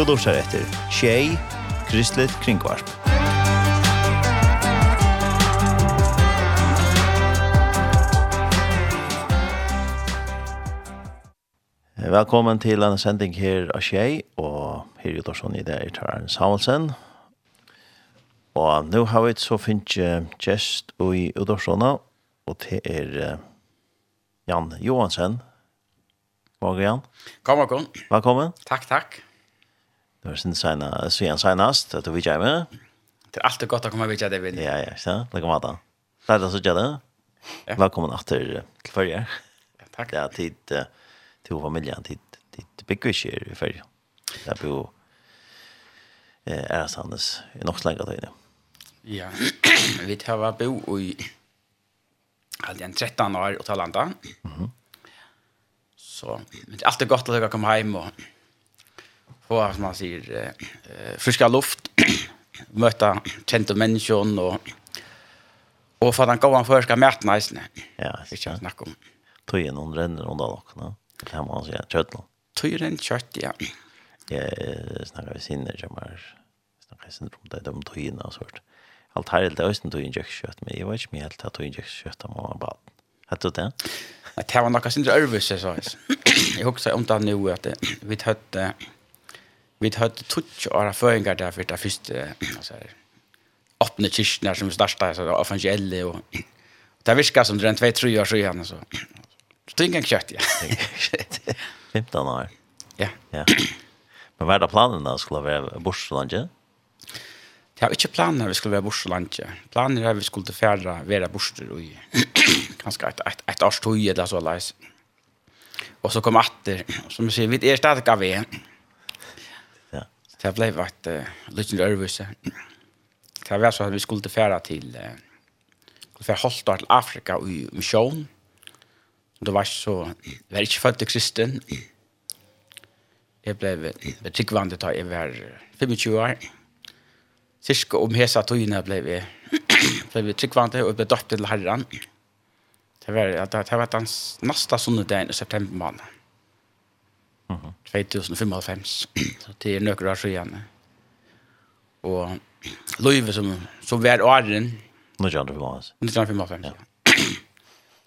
Du lursar etter Tjei, Kristelig Kringvarp. Velkommen til en sending her av Tjei, og her er Dorsson i det er Tararen Samuelsen. Og nå har vi så finnes gjest i Udorsona, og det er Jan Johansen. Morgen, Jan. Kom, kom. Velkommen. Takk, takk. Det var sin sena, sen senast, att vi jag med. Det är alltid gott att komma vid jag det. Ja, ja, så. Det kommer att. Det är så jag det. Välkommen åter till Ja, Tack. Det är tid til familien, tid till Bigwisher i førje. Det är på eh är sannes i nog länge tid. Ja. Vi tar var bo i hade en 13 år och talanta. Mhm. Så, men det er alltid gott att komma hem och få som man sier eh, friska luft møte kjente mennesker og Og för den gå an förska mätna i. Ja, ikke känns snack om. Tøyen hun renner under den runda? Det kan man si, kjøtt nå. Tog kjøtt, ja. Jeg snakker vi sinne som er snakker sin runt där de tog in och sånt. Alt her er det også en tøyen kjøtt kjøtt, men jeg vet ikke mye helt at tøyen kjøtt kjøtt om man bad. Hette du det? Det var något sin övervis så. Jeg husker om det nu att vi hade vi har tutsch åra føringar der for det første, altså, åpne kyrkene som vi startet, så offensielle og det virker som det er en tvei tru år siden, så det er ingen kjøtt, ja. 15 år? Ja. ja. Men hva er det planen da, skulle være bortstående? Det har ikke planen at vi skulle være bortstående. Planen er at vi skulle fære være bortstående i ganske et, et, et års tog, eller så leis. Og så kom atter, som vi sier, vi er stadig av veien, det ble vært uh, litt nervøse. Det var så at vi skulle fære til uh, skulle fære holdt til Afrika i mission. Det var så, jeg var ikke født til kristen. Jeg ble betryggvande da jeg var 25 år. Cirka om hesa tøyene ble vi ble vi tryggvante og ble døpt til herren. Det var, det, det var den neste sunnedagen i september måned. Mm -hmm. 2005. så det er nøkker år siden. Og Løyve som, som var åren. Nå kjører du på 1905. 1905, ja.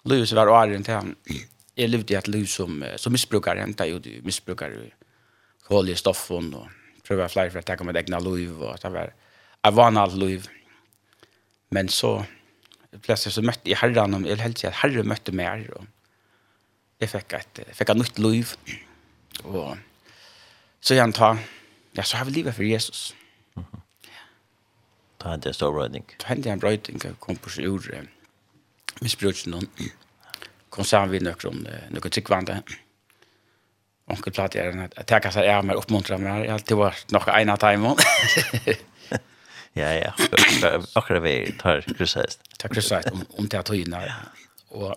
Løyve som var åren til han. Jeg levde i et liv som, som misbrukar. Han tar jo misbrukar hål i stoffen og prøver flere for å takke med egna liv. Og det var jeg vana alt liv. Men så plötsligt så møtte jeg herren, og jeg helt sier at herren møtte meg. Og jeg fikk et, jeg fikk et nytt liv. Mm Og så han ta, ja, så har vi livet for Jesus. Mm -hmm. Da hendte en stor brøyding. Da hendte en brøyding, og kom på seg ord, eh, misbrukt noen. Kom sammen vi nøkker om noen tryggvande. Onkel platt er at jeg tenker seg jeg meg, oppmuntret meg. Jeg har alltid vært nok en av timen. Ja, ja. Akkurat vi tar krysset. Tar krysset om, om det er tøyene. Og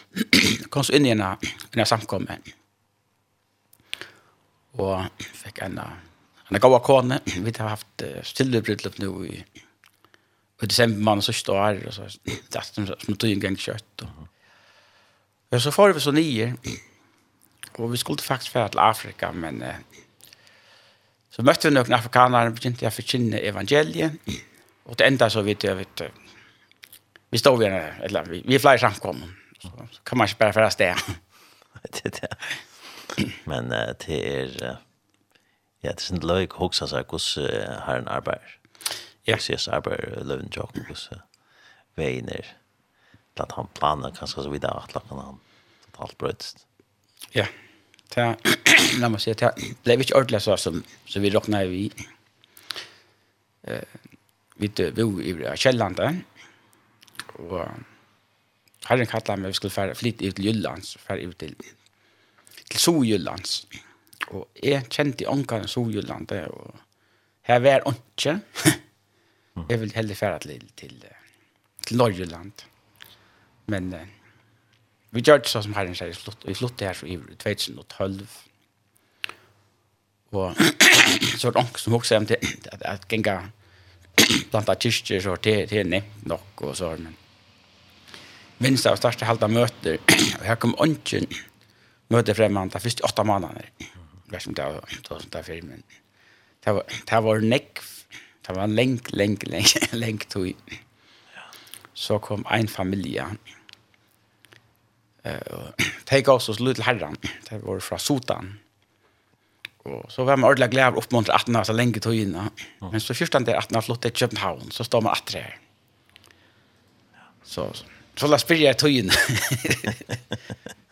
kom så inn i en, en samkomme og fikk en en gav kone. Vi har haft stille bryllup nu i, i desember måned sørste år, og så det er som tog en gang kjøtt. Og, og så får vi så nye, og vi skulle faktisk være til Afrika, men eh, så møtte vi noen afrikanere, og begynte jeg å forkynne evangeliet, og det enda så vidt jeg vet, vi står ved, eller vi, vi er flere samkommer, så kan man ikke bare fære sted. Det er det men uh, det er uh, ja, det er sånn løy å huske seg hvordan uh, en arbeid Ja. Hvordan jeg arbeider løven til åkken, hvordan veien er. At han planer kanskje så videre at lakken han totalt brøtst. Ja, ta la meg si, det ble ikke ordentlig så som, så vi råkna vi eh, vi bor i Kjellandet og herren kallet meg vi skulle flytte ut til Jyllands så ut til til Sojullands. Og jeg kjente ångan i Sojulland, og her var ikke. jeg vil heller fære til, til, til Norgeland. Men eh, vi gjør det så som herren sier, vi flyttet her så i 2012. Og så var det ånke som også hjem til at, at genga blant av kyrkjer, så det, det er nevnt nok og så, men minst av største halda møter, og her kom ånken, møte fremmede først i åtta månader. Det som det var 2004, men det var, det var neck. det var lenk, lenk, lenk, lenk tog. Så kom en familj. Eh de gav oss lyd til herren, det var fra Sotan. Och så var man ordentlig glad opp mot 18 så länge tog inn. Men så først det 18 flott flyttet Köpenhamn så står man att det. Så, så, så la spyrja tøyen.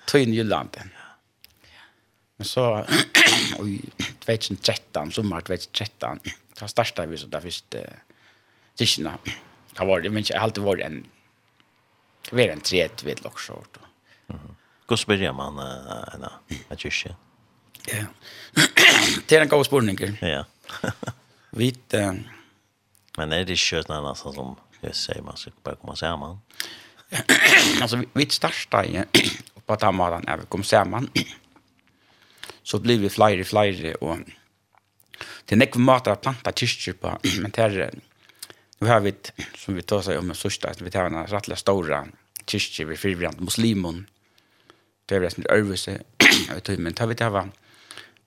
tøyen Jylland. Ja Men så i 2013, sommar 2013, så startade vi så där först eh tisna. Det var det men jag har alltid varit en var en tret vid lockshort. Mhm. Kus börjar man en en kyrka. Ja. Det är en god spårning. Ja. Vi uh, Men er det skött när alltså som jeg sier man ska bara komma samman. Alltså vi startar ju på att ta maten när vi kommer samman så blir vi flere, flere, og det er nekve måter å planta kyrkjer på, men det er, nu har vi, som vi tar sig om en att vi tar en rettelig stora kyrkjer, vi fyrvrant muslimon, det er resten inte men tar vi det her,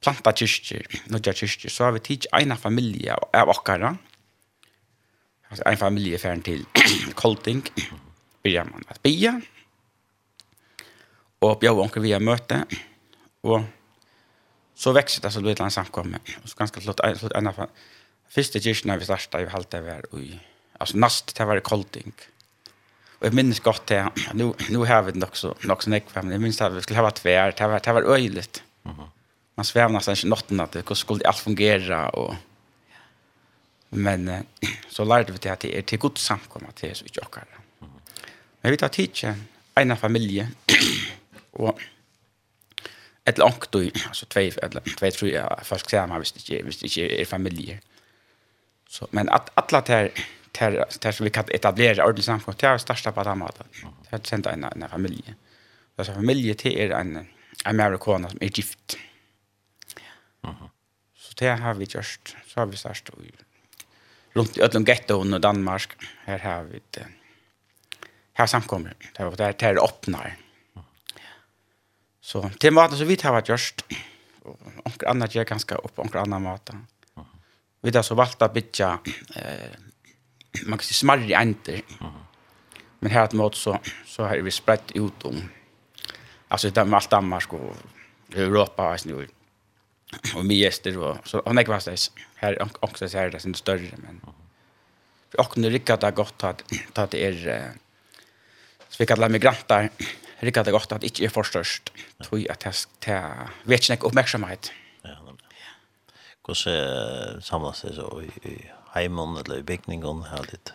planta kyrkjer, nødja kyrkjer, så har vi tid ena familj av åkara. Alltså en familj är färd till Kolting, börjar man att bia, Och bjau onker via möte, och så växte det så lite en samkomma och så ganska slott flott en av första gärna vi startade i halta var i alltså näst det var kolting. Och jag minns gott det nu nu har vi det också nog så näck fem jag minns att vi skulle ha tvär det var det var öjligt. Mhm. Man svävar nästan inte natten att det skulle allt fungera och men så lärde vi det att det är till gott samkomma till så vi jockar. Men vi tar teachen en familj och ett långt då alltså två eller två tror jag fast säga man visst inte visst inte är familjer. Så men att alla där där där som vi kan etablera ordentligt samfund där största på det maten. Det är sent en en familj. Alltså familj till är en amerikaner som är gift. Mhm. Så det har vi just så har vi störst runt i öllum getton och Danmark. Här har vi det. Här samkommer. Det var där det öppnar. Så till maten så vi tar vart gjort. Och annat gör ganska upp och annan mat. Vi där så valt att bitcha eh man kan se smarri enter. Men här att mat så så har vi spritt ut om. Alltså det med allt Danmark och Europa och nu och mig gäster och så han är kvast här också så här det är inte större men och nu ryckat det gott att att det är så vi kallar migranter rikka det godt at det ikke er forstørst. Tror jeg at det vet ikke oppmerksomhet. Ja, Hvordan samlas det så i i heimen eller i bygningen her litt?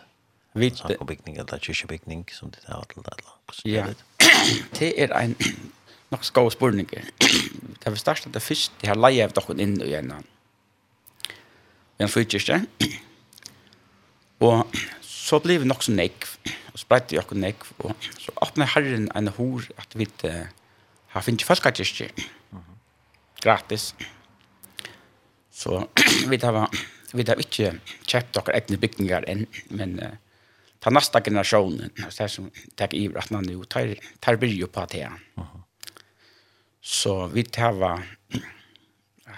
Vi snakker bygning eller kyrkjebygning som det har til det. Ja, det er en nok skå spørning. Det er størst at det først det har leie av dere inn i en en frykirke. Og så blev vi nok så nekv, og spreidte jeg nekv, og så åpnet herren en hår at vi uh, har finnet falskakirke, gratis. Så vi har, vi har ikke kjøpt dere egne bygninger enn, men uh, ta neste generasjon, det er som tar i at man jo tar, tar byrje på det. Så vi har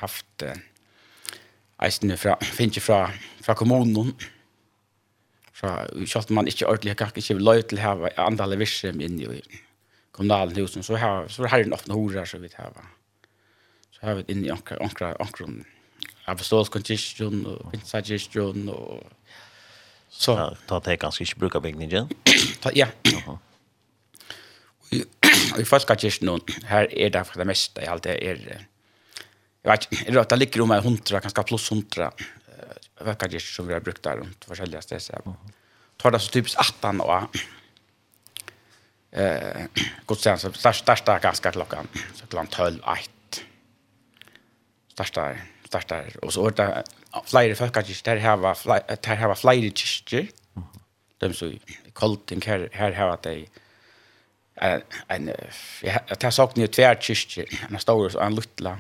haft uh, eisene fra, finnes fra, fra kommunen, fra kjøtt man ikke ordentlig kan ikke løy til her andale virksem inn i kommunalen husen så her så her er en åpne hore så vidt her så her vi inn i ankra ankra ankra apostolic congestion og ingestion og så ta det ganske ikke bruka bygningen ja. Og i falska kirsten her er det for det meste i alt det er jeg vet ikke, det ligger om 100, kanskje pluss 100 vekkergir som vi har brukt der rundt forskjellige steder. Mm -hmm. Tar det så typisk 18 år. Eh, godstjen, så starter ganske klokka, så klokka 12, 1. Starter, starter, og så er det flere vekkergir, der har vi flere kyrkjer. De som i Kolting, her, her har vi en, en, jeg tar saken i tver kyrkjer, en stor og en luttla.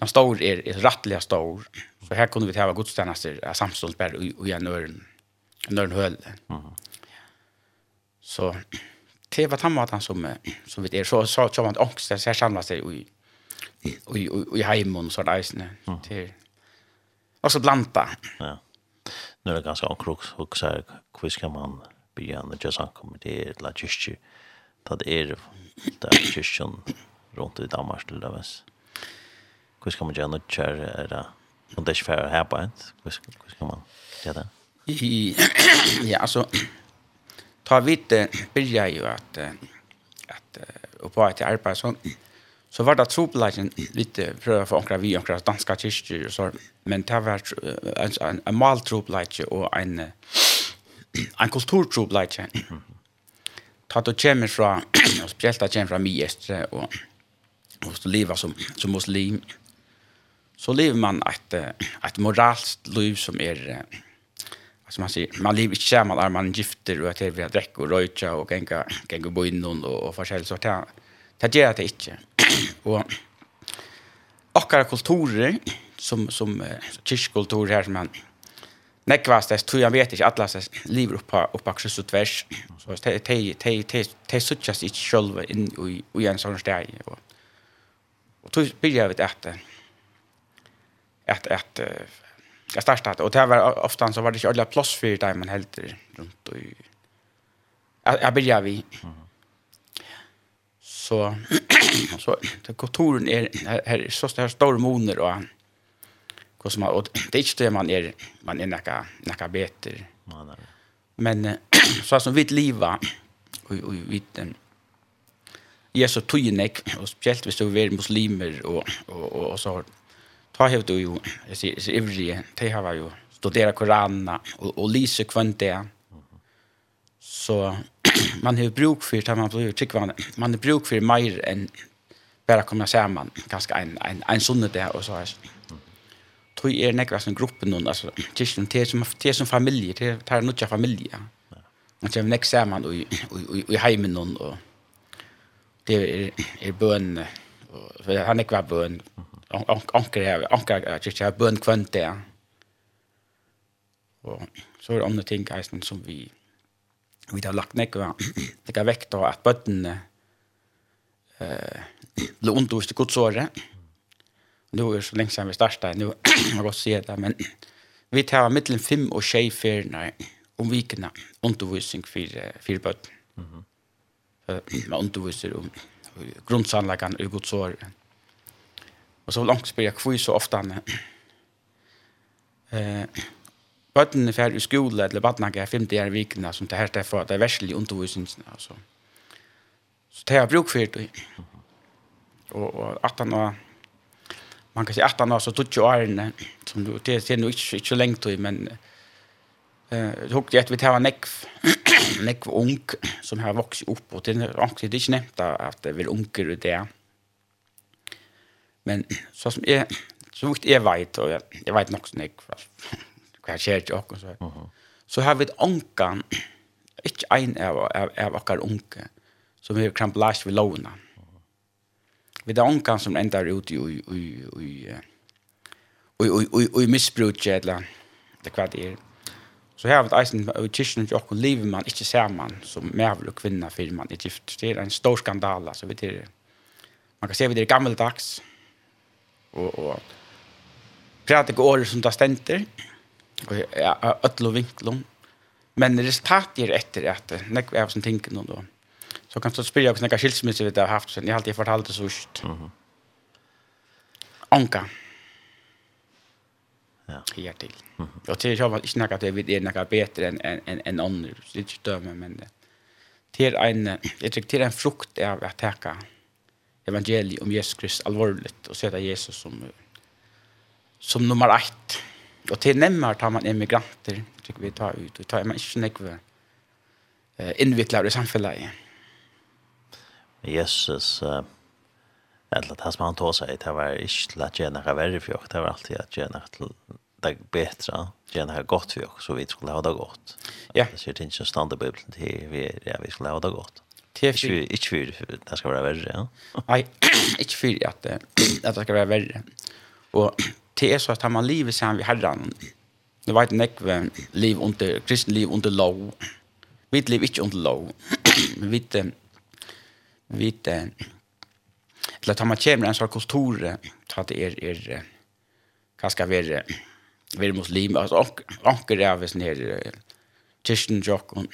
Den stor är er rettelig stor, Så här kunde vi ha gudstjänster av samstånd bara i en öron. En öron höll. Så det var han han som, som vi är. Så sa så, man ångst, så här samlas det i i i hemmen så där isne till och så blanta. Ja. Nu är det ganska okrok och så kvisk kan man begynna det just ankommer till la kyrkje. Det är där kyrkjan runt i Danmark till det väs. Kvisk kan man göra något kär är det Och det är ungefär här på ett. Hur ska man göra det? Ja, alltså ta vitt börja ju att att på ett arbete så så var det trobelagen lite pröva få omkring vi omkring danska kyrkor så men det var en en en trobelage och en en kultur. Ta då kommer från och speciellt kommer från mig och och så leva som som muslim så lever man ett ett moraliskt liv som är alltså man säger man lever inte man är man gifter och att det blir dräck och röka och gänga gänga bo in och och förskäl så där det gör det inte och akkara kulturer som som kyrkkultur här som man nekvast det tror jag vet inte alla så lever upp på upp på kryss tvärs så det det det det det suchas inte själva in i i en sån ställe och och tror blir jag vet att ett ett jag startade och det var ofta så var det inte alla plats för det man helt runt och jag började vi så så det kontoren är här är så här stora moner och vad som och det är inte det man är man är näka näka bättre men så som vitt liva och och vitt Jesu tøynek, och speciellt hvis du är muslimer och och och så ta hevdu jo, jeg sier, så ivrige, de har jo studera Korana og, og lyse kvann det. Så man har bruk for, det man blir tryggvann, man har bruk for mer enn bare komma sammen, ganske en en en sunne det, og så er Tror är näkva som gruppen någon alltså just en till som till som familj till tar nog jag familj. Man kör näkva samman och och i hemmen någon och det er är bön och för han är kvar bön anker jeg, anker jeg ikke, jeg bøn kvønt det. Og så er det andre ting eisen som vi, vi har lagt nek, det kan vekt av at bøttene eh, ble undervist i godsåret. Nå er det så lenge siden vi startet, nå har jeg godt si det, men vi tar mittelen fem og tjej feriene om vikene undervisning for, for bøttene. Mm -hmm. Man underviser om grundsannleggene i godsåret. Mm Og så langt spør jeg hvor så ofte han eh, bøttene fer i skole eller bøttene er femte år i vikene som det her er for det er verslig undervisningen. Altså. Så det har bruk for det. Og, og at han var man kan si at han var så tog jo årene som du, det er jo ikke, ikke så lenge til, men eh, tog det at vi tar nekv nekv ung som har vokst opp og det er ikke nevnt at det er unger i det. Mm Men så som jeg, så vidt jeg vet, og jeg, jeg vet nok sånn ikke, hva skjer ikke så, uh -huh. så har vi et ankan, ikke en av, av, av akkar unke, som er krampelasj ved lovene. Vi har ankan som ändar ut i, i, i, i, i, i, i, i misbruk, eller hva det er. Så her har vi eisen, og i kyrkjen og okken lever man ikke sammen som mævel og kvinner, for man er gift. Det er en stor skandal, altså, vi det man kan se vi det er gammeldags, og, og prata ikke året som det stender, og ja, ødel og vinklom. Men resultatet er etter at nekve er som tinker noen da. Så kan du spørre hvordan jeg har skilsmisse vi har haft, sen jeg har alltid fortalt det så sørst. Mm. Anka. Ja. Her til. Mm -hmm. Og til jeg har ikke nekket at vi er nekket bedre enn en, en, en andre, det er ikke dømme, men det er en, jeg tror det er en frukt av å teke evangeliet om Jesus Kristus alvorligt och sätta Jesus som som nummer ett. Och till nämmer tar man emigranter, tycker vi tar ut och tar man inte nekve eh, invitlar i samhället. Jesus, uh, eller det som han tog sig, det var inte att tjäna värre för oss, det var alltid att tjäna det bättre, tjäna det gott för oss, så vi skulle ha det gott. Ja. Det ser inte som stand Bibeln till, vi, ja, vi skulle ha det gott. Det ikke, fyr, inte fyr, det skal være verre, ja. Nej, inte fyr att, at det skal være verre. Og det er så at man livet sammen ved herren, Det var ett nekve liv under, kristen liv under lov. Vi liv ikke under lov. Vi vet, vi vet, eller at man kommer en sånn kultur ta det er, är är kanske vara vara muslim altså, och och det är väl ner kristen jock og,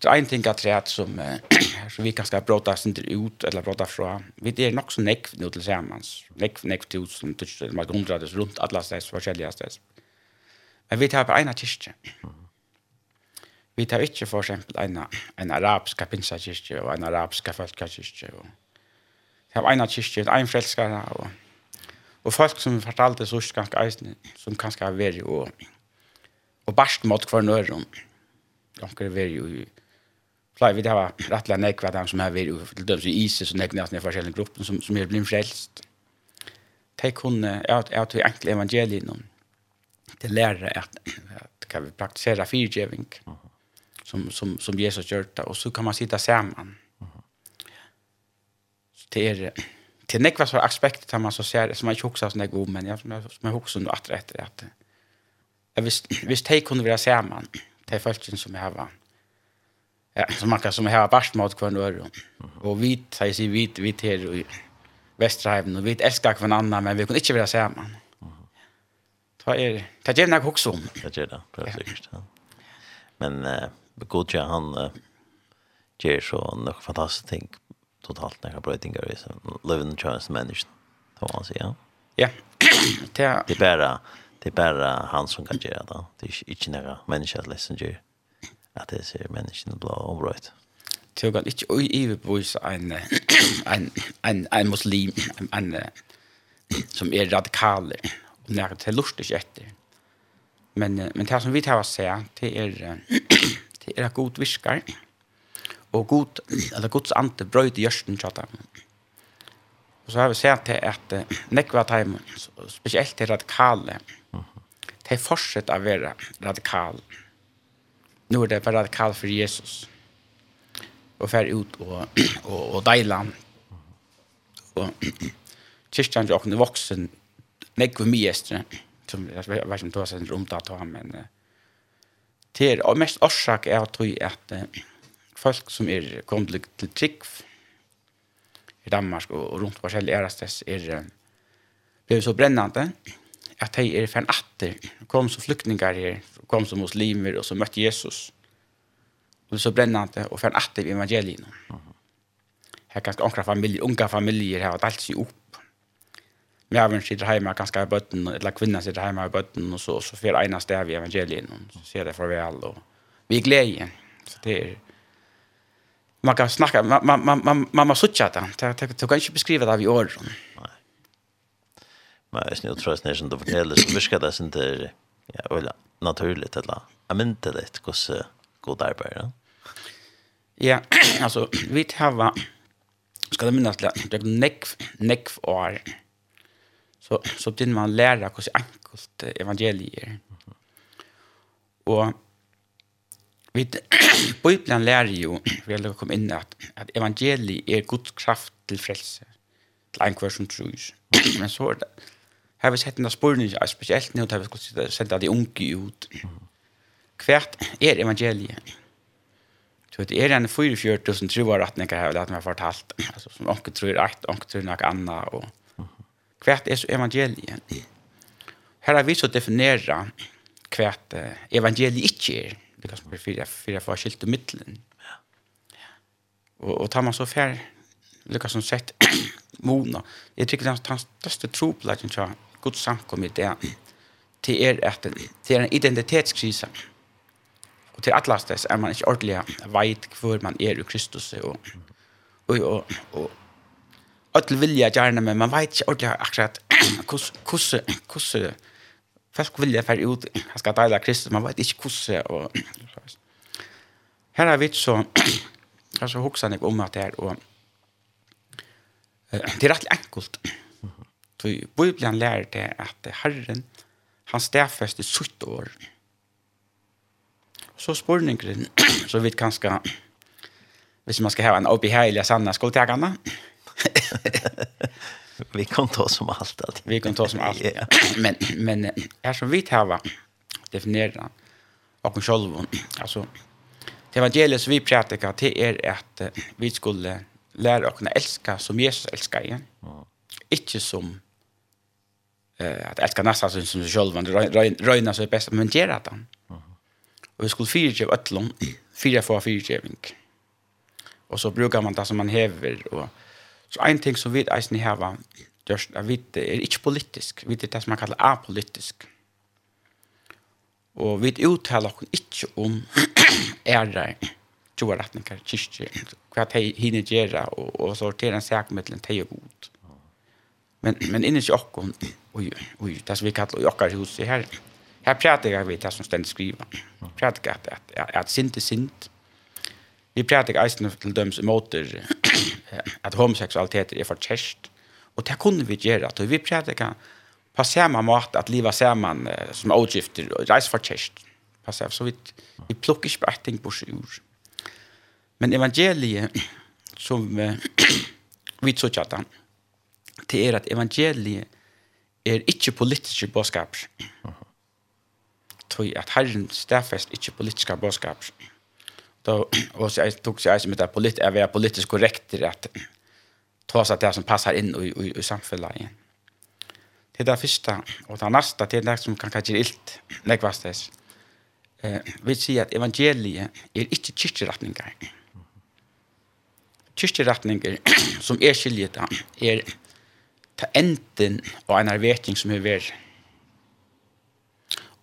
Det er en ting at det som, uh, som vi kan skal bråta sinter ut, eller bråta fra, vi er nok så nekv nå til sammans, nekv, nekv til ut som tusen, man grundrades rundt alle steds, forskjellige steds. Men vi tar på ena kyrkje. Vi tar ikke for eksempel en, en arabiska pinsakyrkje og en arabiska folka kyrkje. vi har ena kyrkje, en frelskare, og, og folk som fortalte sørst ganske eisen, som kanskje har vært og, og barst mot hver nøyre om. har vært jo i Klar, vi har rettelig nekk dem som har vært til dømes i ISIS og nekk i forskjellige grupper som, som er blitt frelst. De kunne, jeg har til enkle evangelien noen, til lære at, at kan vi praktisere fyrtjeving som, som, som Jesus gjør det, og så kan man sitte sammen. Så det er, till nekva så aspekter tar man så ser, som man ikke husker sånn god, men jag som jag också jeg att rätt att etter visst jeg visst, visst de kunne være sammen, till følelsene som jag har Ja, så man kan som här bast mot kvar då. Och vi säger sig vi vi till i Västerhaven och vi älskar kvar men vi kunde inte vara samman. man. Ta er ta gärna också om. Ta gärna, precis. Ja. Men eh god han eh ger så något fantastiskt ting totalt när jag brötingar i så living chance managed. Då man säger. Ja. Det är bara det är bara han som kan göra det. Det är inte några människor att gör det at det ser menneskene blå området. Det er ikke å iverbevise en, en, en, en muslim en, som er radikal og nær til lust ikke etter. Men, men det som vi tar å se, det er, det er god visker og god, eller gods ante brøyde gjørsten til dem. Og så har vi sett til at nekva time, spesielt til radikale, det er fortsatt å være radikale nu är det bara att kalla för Jesus. Och fär ut och, och, och dejla. Och kyrkan är också vuxen. Nej, för mig är Som, jag vet inte om det var sånt rumt att ta, men det är mest orsak är att tro att folk som är kommit till trygg i Danmark och runt på Kjell Erastes är blev så brännande att de är fan atter kom så flyktingar här kom som muslimer och så mötte Jesus. Och så brännande och fann att i evangelien. Mm. Här ganska unga familjer, unga familjer har allt sig upp. Men även sitter hemma ganska i botten eller kvinnan sitter hemma i botten och så, så får ena stäv i evangelierna. Så ser det farväl och vi är glädje. Så det är man kan snacka man man man man, man måste chatta det det kan inte beskriva det av i ord. Nej. Men jag tror att det är sånt att fortälla så viskar det sen där ja, väl naturligt eller jag minns det lite hur så god arbete. Ja, alltså vi har ska det minnas det är neck neck or Så så din man lära hur så enkelt evangelier. Och vi Bibeln lär ju vi har komma in att att evangeliet är Guds kraft till frälse. Till en kvar som tror. Men så är det har vi sett en spørning, spesielt nå har vi skulle sende de unge ut. Hvert er evangeliet? Så det er en 44.000 troer at jeg har lært meg fortalt, altså, som onke tror rett, onke tror noe annet, og hvert er så evangeliet. Her har vi så definera hvert evangeliet ikke er, det kan spørre fire, fire forskjellige middelen. Og, og tar man så fer, lykkes som sett, Mona, jeg tykker den største tropleggen til Guds samkom i det, det er, at, det er en identitetskrise. Og til atlastes er man ikke ordentlig veit hvor man er i Kristus. Og, og, og, og Öll vilja gjerne, men man veit ikke ordentlig akkurat hvordan hvordan folk vilja fære ut, han skal deile Kristus, man veit ikke hvordan og her er vi så her så hoksan jeg om at det er og det er rett enkelt Tui Bibelen lærer det at Herren, han stedfester sutt år. Så spørningen, så vidt kanskje, hvis man skal ha en obeheilig sanna skoltegene, vi kan ta som allt allt. Vi kan ta som allt. yeah. Men men är som vi täva definiera och själva alltså det evangeliet som vi predikar till är att vi skulle lära oss att älska som Jesus älskar igen. Mm. Inte som eh att älska syns som sig själv men röjna så är bäst men göra det. Och vi skulle fyra ge ötlon, fyra för fyra ge Och så brukar man det som man häver och så en ting som vi eisen var just att vi är inte politisk, vi är det som man kallar apolitisk. Och vi uttalar oss inte om ärar tjoa rättningar, kyrkje, hva de hinner gjøre, og, og sortere en sak mellom de og god. Men men inne i okkon oi, oi, det som vi kallar okkar hus här här pratar jag vet det som ständigt skriva. Pratar att att at sint är sint. Vi pratar eisen till döms emot att homosexualitet är för tjäst. Och det kunde vi göra att vi pratar kan på samma mått att leva samman som ogifter och reis för tjäst. Passa så vi vi plockar inte bara ting på sjur. Men evangeliet som vi tror tjatar det er at evangeliet er ikke politiske bådskap. Tøy at Herren stedfest ikke politiske bådskap. Da og så jeg tok seg som det polit er vi politisk korrekt at ta seg det som passar inn i i, i samhället. Det er det første, og det neste, det där som kan kanskje ilt näkvastes. Eh vi sier at evangeliet er ikke kyrkjeretninger. Kyrkjeretninger som er skiljet er ta enden og en arveting som er vær.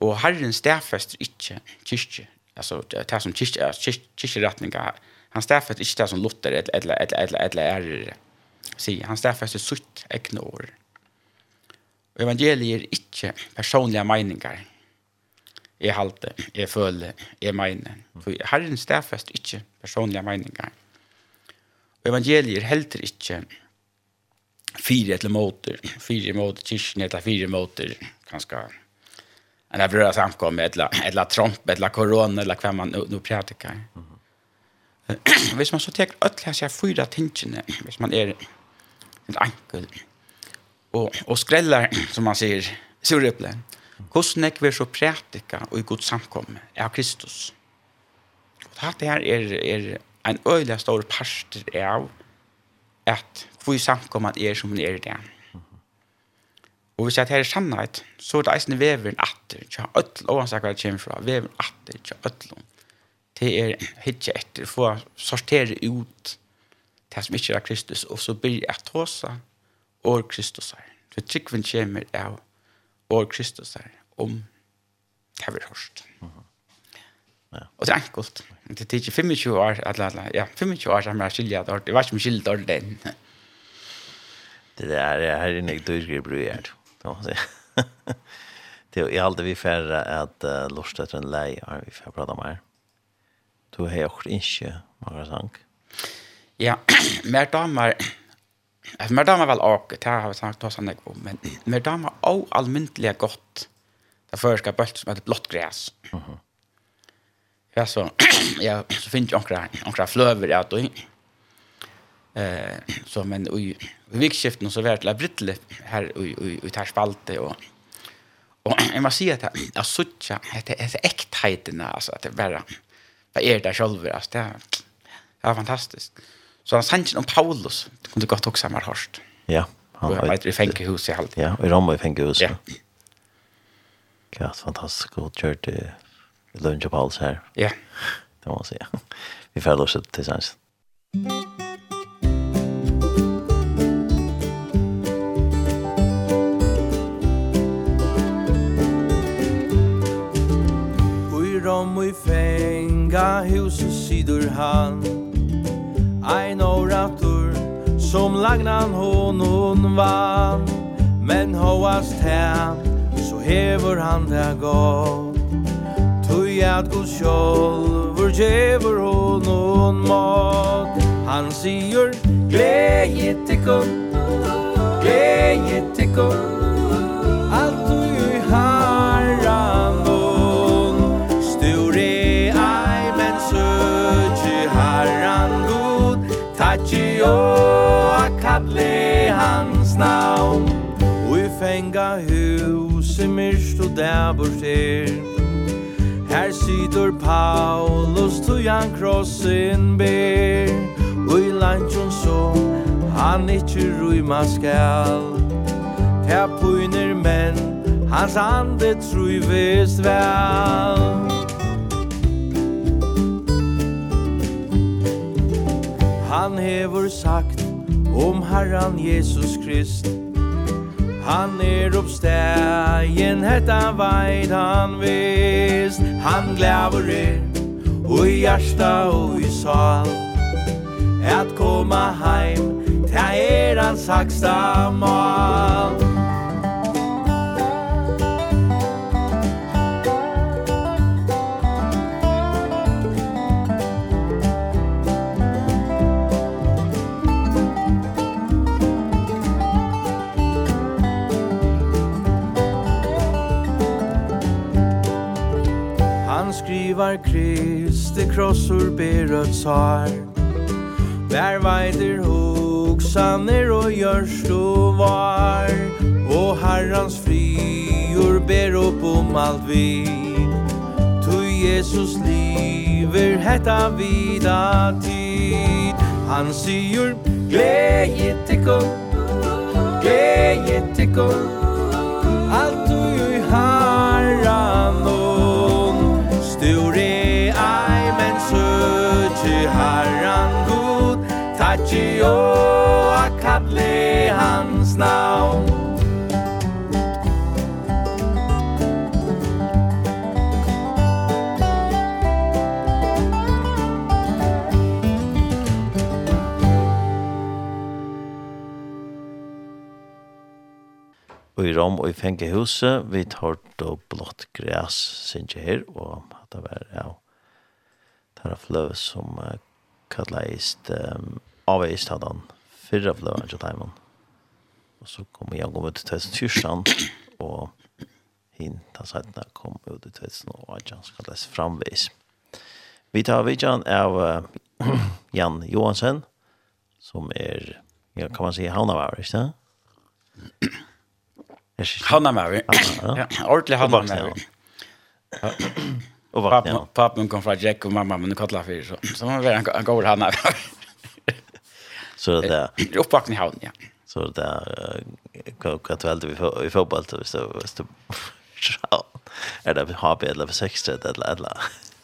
Og Herren stedfester ikke kyrkje, altså det som kyrkje, kyrkjeretninger, han stedfester ikke det som Luther eller, eller, eller, eller, eller er, sier, han stedfester sutt egne år. Og evangeliet er ikke personlige meninger, jeg halte, jeg føler, jeg mener. For Herren stedfester ikke personlige meninger. Og evangeliet er heller ikke fyra eller motor, fyra motor, kyrkan eller fyra motor ganska en av våra samkommer eller eller tromp, eller corona eller vad man nu, nu pratar. Mm. Hvis man så tek öll här fyra tingene, hvis man är en ankel och och skrällar som man säger surreple. Kostnek vi så praktika och i god samkomme av Kristus. Och det här är är en öjlig stor parster av att hvor samkommet er som hun er i det. Og hvis jeg tar sannhet, så er det eisende veveren atter, ikke ødel, og han sier hva det kommer fra, veveren atter, ikke ødel. Det er hitje etter, for å sortere ut det som ikke er Kristus, og så blir jeg tåsa, og Kristus her. For tryggven kommer av, og Kristus her, om det vi hørst. Og det er enkelt. Det er ikke 25 år, eller, ja, 25 år som jeg har det, det var ikke mye skiljer det, det där är här inne du ska bli då så Det är alltid vi färra att lusta till en lei har vi för prata mer. Du har också inte många sank. Ja, mer damer Alltså mer damer väl och det har vi sagt då han jag men mer damer och allmäntliga gott. Det förska bult som ett blått gräs. Mhm. Ja så ja så finns jag några några flöver där då. Eh så men i vikskiften så vart det brittle här i i i Tarspalte och och jag måste säga att jag såcha heter är äktheten alltså att det bara vad är det själv alltså det är fantastiskt. Så han sanns om Paulus det kunde gott också mer hörst. Ja, han var i hus i allt. Ja, i Rom i fängelse. Ja. Ja, fantastiskt god church i lunch Paulus här. Ja. Det måste jag. Vi färdar oss tillsammans. Mm. han Ein oratur som lagnan honon vann. Men hoast hem så hever han det gott. Tui at god sjolvur djever honon mat. Han sier Gleje tikkum Gleje tikkum Der bort Her sitter Paulus to jan krossen ber. Och i lantjon så han ikkje rymma skall Här pyner men hans ande trivest vel Han hever sagt om Herran Jesus Krist. Han er oppstegen, hetta veit han vist Han glæver er, og i hjärsta og i sal. At koma heim, ta er hans haksta mal. var Kristi krossur berød sar Vær veider hoksaner og gjørst og var. Og herrans frior ber opp om alt vi Tu Jesus liver hetta vida tid. Han sier Gleje tikko Gleje tikko Alt du i herran og Gucci og a hans navn. Og i Rom og i Fengehuset, vi tar då blått græs, synes jeg her, og det var, ja, det var fløv som kallet um, avvist hadde han fyrre fløven til Taiwan. Og så kom jeg gå ut til 2014, og hin ta sætna kom ut til 2018, skal det framvis. Vi tar vidjan av uh, Jan Johansen, som er, ja, kan man si, han av ikke sant? Han er med vi. Ja, ordentlig han er med vi. Og vakna. Pappen kom fra Jack og mamma, men hun kattla fyrir, så, så var han går han er Så det är uppvakning i havn, ja. Så det är kvart väl i fotboll så så är det HB eller för sex eller eller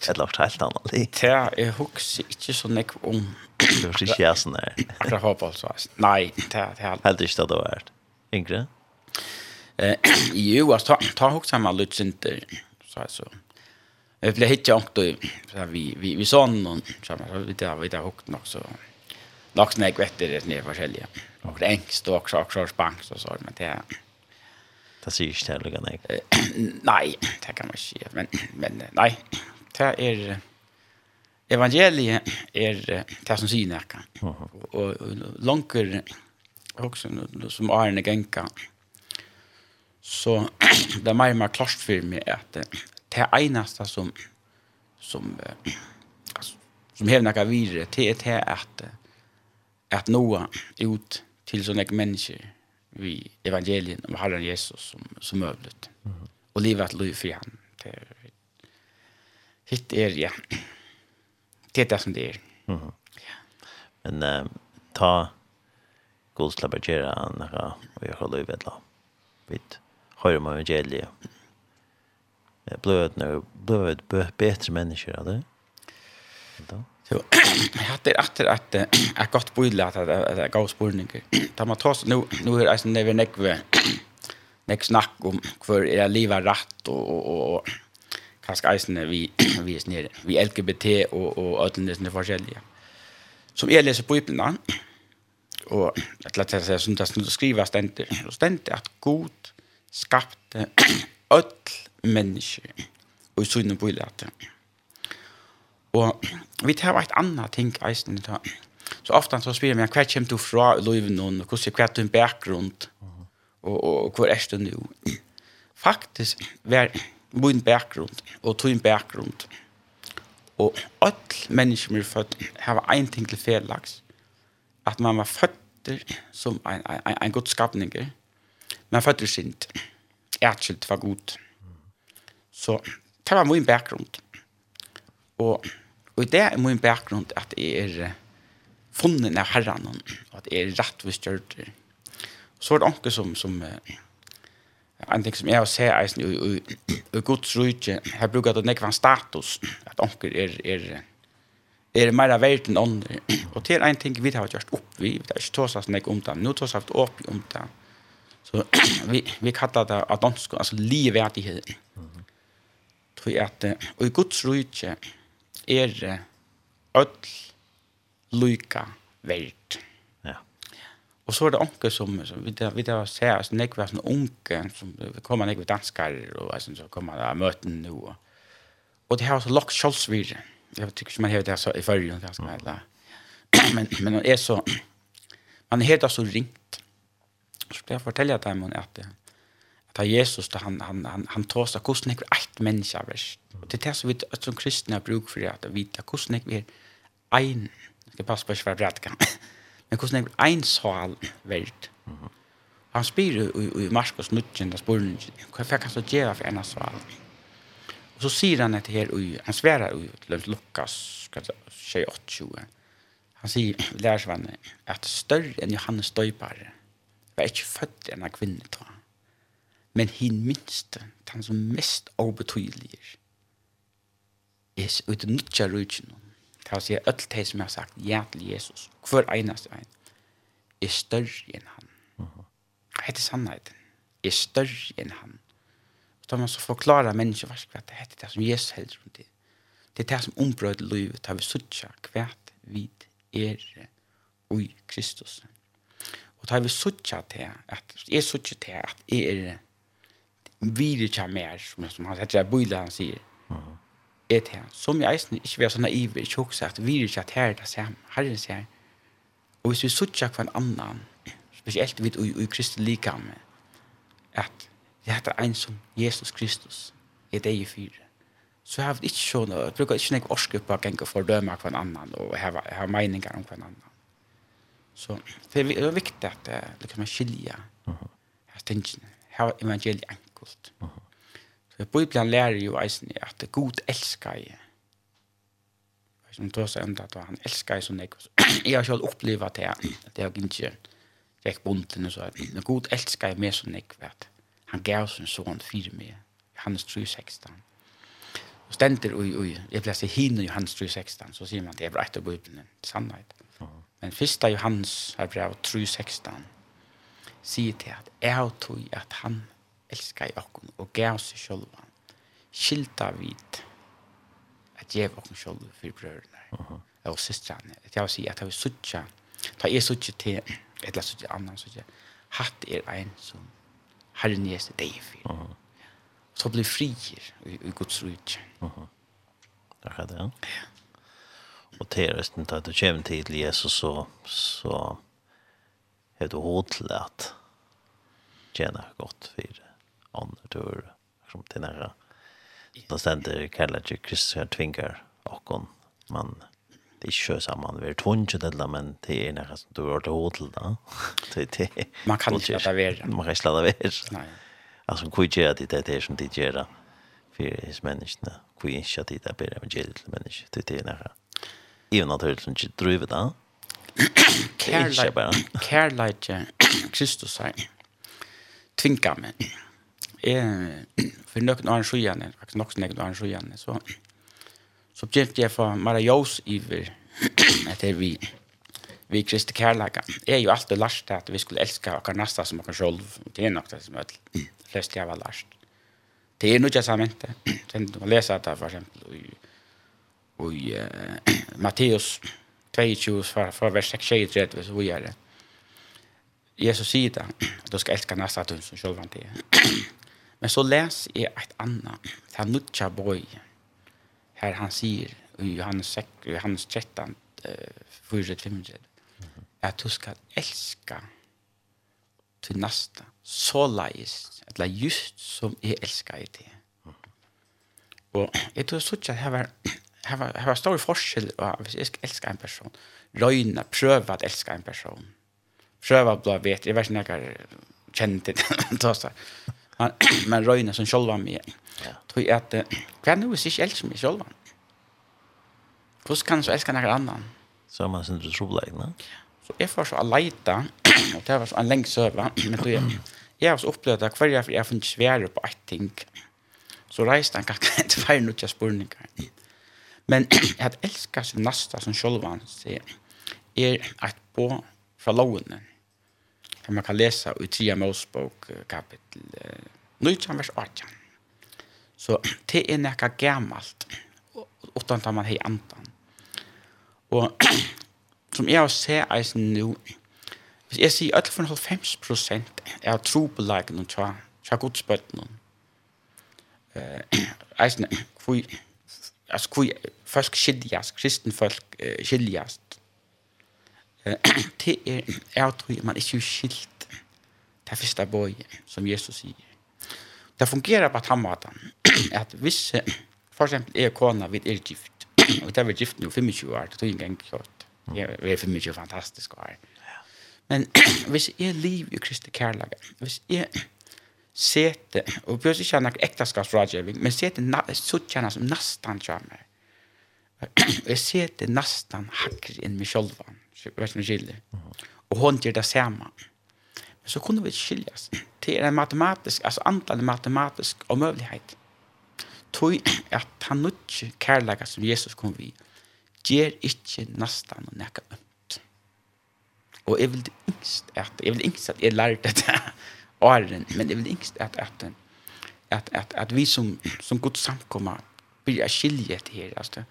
eller något helt annat. Det är jag huxar inte så näck om det är inte jag sån där. Jag hoppas så. Nej, det är helt helt inte det vart. Ingre. Eh, ju att ta ta huxar man lite inte så här så. Jag blev hit jag så vi vi vi sån och så vi där vi där hukt nog så nok snägg vet det ner forskjellige. Och det ängst och också också spank så så men det det ser ju ställe kan. Nej, det kan man inte men men nej. Det är evangeliet är det som syns näka. Och långt också som är en. Så det er mer mer klart för mig att det eneste som som som hevna kan vidare till det at att at noa ut til sånne mennesker vi evangelien om Herren Jesus som, som møvlet. Mm -hmm. Og livet at liv for han. Det er, hitt er, ja, det er det som det er. Mm -hmm. ja. Men uh, ta godslapper gjøre han her, og jeg har livet la. Vi hører om evangeliet. Blød, blød, blød, betre mennesker, eller? Da? Så hade det att att är gott bullar att det går spolningar. Ta man tar nu nu är det när vi vi. Neck snack om för era livet rätt och och kanske eisen vi vi är nere. Vi LGBT och och ödlande forskjellige. Som jag läser på Bibeln och att lätta sig sånt att skriva ständigt och ständigt att god skapte öll människor och i inne på illatet. Og vi tar et annet ting eisen i. Så ofte så spyr jeg meg, hva kommer du fra i livet nå, og hvordan er din bakgrunn, og, og, og hvor er du nå? Faktisk var min bakgrunn, og tog bakgrunn, og alle mennesker som er født, har en ting til fedelags, at man var født som en, en, en god skapning. men født er sint, ærskilt var god. Så det var min bakgrunn, og Og det er min bakgrunn at jeg er funnet av herren, og at jeg er rettvis gjørt. Så er det anker som, som en ting som jeg har sett eisen i, i, i Guds rydde, her bruker det nekvann status, at anker er, er, er mer verdt enn andre. Og det er en ting vi har gjort opp, vi har ikke tås oss nek om det, nå tås oss opp om det. Så vi, vi kallar det at adonsko, altså livverdighet. Tror jeg at, og i Guds rydde, er öll lyka verd. Ja. Og så er det onke som, som vi da, vi da ser, altså, nek var sånn onke, som kommer nek vi danskar, og altså, så kommer da møten nå. Og, og det har så lagt kjolsvire. Jeg tykker ikke man har det så i følgen, det mm. heter. Men, men det er så, man er helt så ringt. Så skal jeg fortelle deg om at det, ta Jesus ta han han han han tosta kosten ikk eitt menneske vest. Og det er så vidt at som kristne har bruk for at vita kosten ikk er ein. Det passar på svært rätt kan. Men kosten ikk ein sal velt. Han spyr i, i Marskos nutjen där spurningen. Hva fikk han så gjeva for en sal? Og så sier han etter her, og han sverar i Lukas 28. Han sier, lærersvannet, at større enn Johannes døypare var ikke født enn av tror Mm Men hin minste, han som mest obetydelig er ut nødja rujtjen. Det vil si at alt det som jeg har sagt ja til Jesus, hver eneste en, er større enn han. Det er sannheten. Er større enn han. Og da man så forklarer mennesker hva det er det som Jesus helder om det. Det er det som ombrød livet, det vi suttja hva vi er i Kristus. Og da vi suttja til at, jeg suttja til at jeg er videre til mer, som som han heter, bøyla han sier. er det her, som jeg eisen, ikke være så naiv, ikke også at videre til at her er det samme, herren sier. Og hvis vi suttja suttjer en annan, spesielt vidt ui, ui Kristi likame, at det heter ein som Jesus Kristus, er det i fyre. Så har vi ikke sånn, jeg bruker ikke nek orske på å gjenge for å døme en annan, og jeg har meninger om en annan. Så det er viktig at det kan man skilje her tingene, her evangeliet meningsfullt. Uh -huh. Så Bibelen lærer jo eisen at Gud elsker jeg. Som tog seg enda at han elsker jeg som jeg. Jeg har selv opplevd det, jeg, at jeg ikke gikk bunden og så. Men Gud elsker jeg mer som jeg vet. Han gav sin son fire med. Johannes 3,16. 16. Og stender ui, ui. Jeg ble seg hin i Johannes 3,16, Så sier man det er rett av Bibelen. Sannhet. Uh -huh. Men første Johannes har brev 3,16, 16 sier til at jeg tog at han elskar i okkon og gav seg sjolva skilta vid at jeg okkon sjolva for brødrene uh -huh. og systrene Det jeg vil si at jeg vil sutja ta jeg sutja til et eller sutja annan sutja hatt er ein som herren er deg for uh -huh. så blir frier i, i Guds rujtje uh -huh. Takk det, ja. Og til resten, da du kommer til Jesus, så, så er du hodet til at tjene godt for on tur som till nära. Då ständer kallar ju Kristus här tvingar och hon man det är ju samman vi tvunget det men det är nära som du har det hotel då. Det det man kan inte låta vara. Man kan inte låta vara. Nej. Alltså hur gör det det är som det gör för is människorna. Hur inte det där ber evangeliet människor det är nära. Även att det inte driver då. Kärlek. Kärlek. Kristus säger. Tvinga mig eh, för noen år siden, faktiskt nok noen annan siden, så, så begynte jeg for Mara Jås iver etter vi, vi Kristi Kærlaga. Jeg er jo alltid lærst at vi skulle elska okkar nasta som okkar sjolv. Det er nok det som er flest jeg var lærst. Det er nødja samente. Du må lesa det for eksempel i, i uh, Matteus 22, fra, fra vers 6 så vi er det. Jesus sier det, at du skal elska nasta at du som sjolv han det. Men så läs i ett det Han nutcha boy. Här han säger i Johannes 6, Johannes 13, 4, 5, att du ska älska till nästa så lais eller just som jag älskar i det. Och jag tror så att här var här var här var stor forskel och jag älskar en person. Röjna, pröva att älska en person. Pröva att bli vet, jag vet inte jag känner det. man man røyna som själva med. Tror jag att kvar nu sig älskar mig sjølva. Fast kan så elska någon annan. Så man sin det trubbel. Så jag får så att leta och det var så en länk söva men då jag jeg har så upplevt att kvar jeg jag funnet svære på ett ting. Så reiste han kanskje til feil några spurningar. Men att älska sin nasta som själva sier er et bo fra lovene som man kan lese i Tia Mosbok kapitel 19 vers 18. Så det er nekka gammalt, utan at man hei andan. Og som jeg har sett eisen nå, hvis jeg sier at for 90% er trobelagen og tja, tja godsbøtten uh, eisen, hvor, altså hvor folk skiljas, kristen folk uh, skiljas, det er jeg tror man ikke skilt det første boy som Jesus sier. Det fungerer på den måten at hvis for eksempel er kona vid er gift og det er vi gift nå 25 år det tog ingen kjøtt det er 25 fantastisk år men hvis jeg liv i Kristi kærlaga hvis jeg sete og bjørs ikke noen ekteskapsrådgjøving, men sete suttjene som nesten kommer. og jeg sete nesten hakker inn med sjolvan vet vi skiljer. Och hon gör det samma. Men så kunde vi skiljas. Det är en matematisk, alltså antal matematisk omöjlighet. Tog att han nutje kärlega som Jesus kom vi ger inte nästan och näka ömt. Och jag vill yngst att, jag vill yngst att jag lärde det åren, men jag vill yngst att, att, att, att, att vi som, som god samkomma blir det här, alltså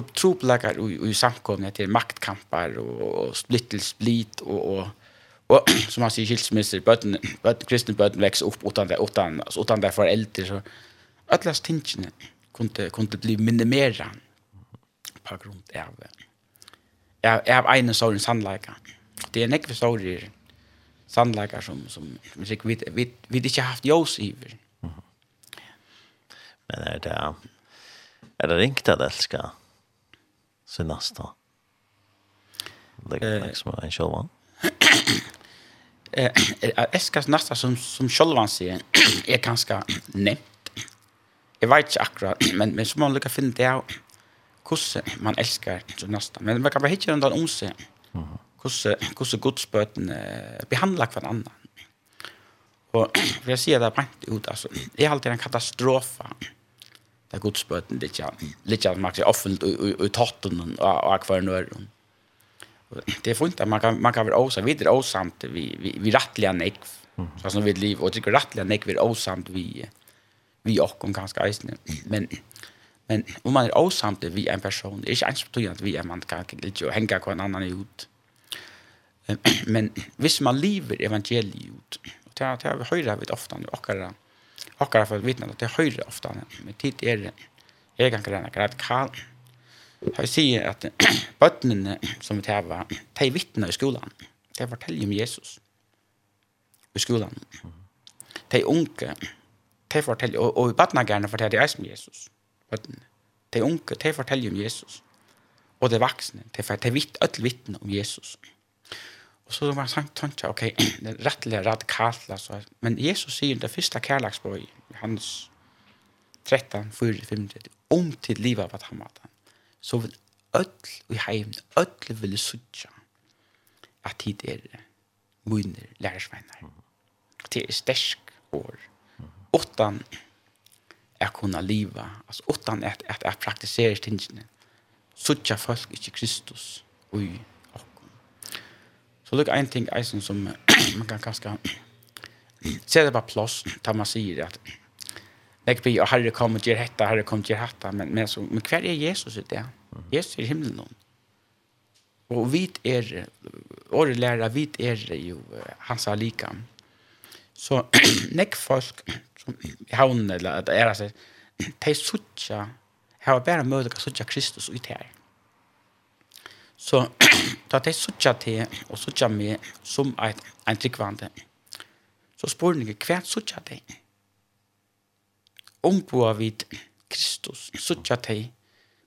tropläkar och i samkomna till maktkampar och, splittel split och, och och som man säger skilsmässor bötten bötten kristna bötten växer upp utan det utan alltså utan där äldre så alla tinchen kunde kunde bli minimera på grund av jag jag har en sån sannläkare det är näck för sådär sannläkare som som vi vi vi vi inte haft jos i men är det är det ringt att älska sin nästa. Lägg nästa liksom en självan. Eh, Eskas nästa som, som självan ser är ganska nämnt. Jag vet inte akkurat, men, men så man lyckas finna det av hur man älskar så nästa. Men man kan bara hitta den där om sig. Hur godsböten behandlar kvar annan. Och vi ser det här ut, alltså, det är alltid en katastrofa det er godsbøten litt ja, litt ja, man kan offentlig og tatten og akvar nør. Det er funnet, at man kan, man kan være også, vi er åsamt, vi, vi, vi rettelig nekv, sånn som vi liv, og det er rettelig nekv, vi er åsamt, vi, vi åkken ganske eisende, men men om man er åsamt vi en person, det er ikke ens betydende at vi er man kan ikke henge hver annan ut. Men hvis man lever evangeliet ut, og det er vi høyre vi ofte, og akkurat akkurat för vittnen att det höjer ofta med tid är det är kan rena grad kan jag ser att bottnen som vi tävlar de vittnar i skolan de fortäljer om Jesus i skolan de unge, de fortäljer och, och barnen forteller fortäljer om Jesus barnen de unge, de fortäljer om Jesus. Och de vuxna de, de vitt öll vittna om Jesus. mm Och så var han tanke, okej, det är rättliga radikalt alltså. Men Jesus säger det första kärleksbröj, hans 13, 4, 5, 30, om till livet av att han var han. Så vill öll i heimen, öll vill sutja att tid är munner, lärarsvänner. Det är stärsk år. Åttan är kunna leva. alltså åttan är att, att, att praktisera tingene. Sutja folk inte Kristus och Så det lukk en ting eisen som man kan kanskje se det på plås, da man sier at Lägg på och Herre kom och ger hetta, Herre kom och ger hetta. Men, men, så, men kvar är Jesus i det? Jesus är i himlen. Och vi är, året lära, vi är ju hans alika. Så näck folk som i havnen eller att ära sig, de suttja, har bare møte, att suttja Kristus ut her. här. Så da jeg suttet til og suttet med som et, en tryggvande, så spør jeg hva suttet til. Omboa vid Kristus, suttet til,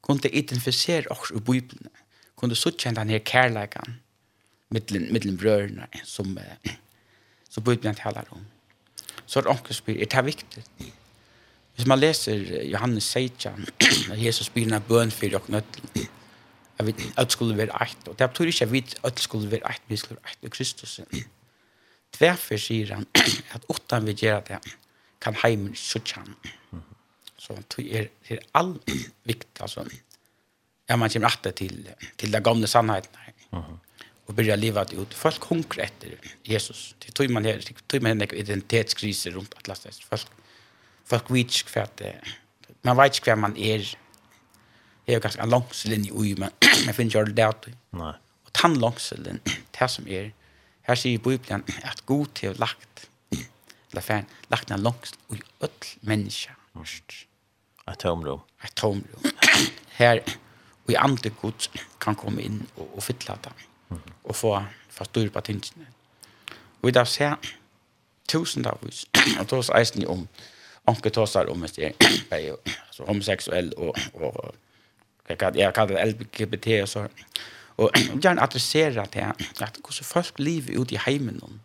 kunne identifisere oss i Bibelen, kunne suttet denne kærleikene mittlen mittlen brødrene som som Bibelen talar om. Så er onkel spyr, er det viktig? Hvis man leser Johannes 16, Jesus spyr en bøn for dere nødlen, at vi alt skulle være eit, og det betyr ikke at vi alt skulle være eit, vi skulle være eit i Kristus. Tverfer sier han at utan vi gjør det, kan heimen suttje han. Så det er, det er all vikt, altså, ja, man kommer alltid til, til den gamle sannheten her. og begynner å leve det ut. Folk hunker etter Jesus. Det tror man her, det tror man her identitetskriser rundt atlas. Folk, folk vet ikke hva det Man vet ikke hva man er, är ganske en langslinje ui, men jag finns ju det där. Nej. Och tan långslinjen det som er, her sier Bibelen at god til å lagt eller fan lagt en långs ui öll människa. Et tomrum. Et tomrum. Her, och i andre god kan komme inn og, og fylla det. Mm. Och få styr på tingene. Og i dag ser tusen av oss, og är eisen om onkel tosar om det er alltså homosexuell och og jag kallar det LGBT och så. Och jag adressera det att hur folk lever ute i hemmen någon.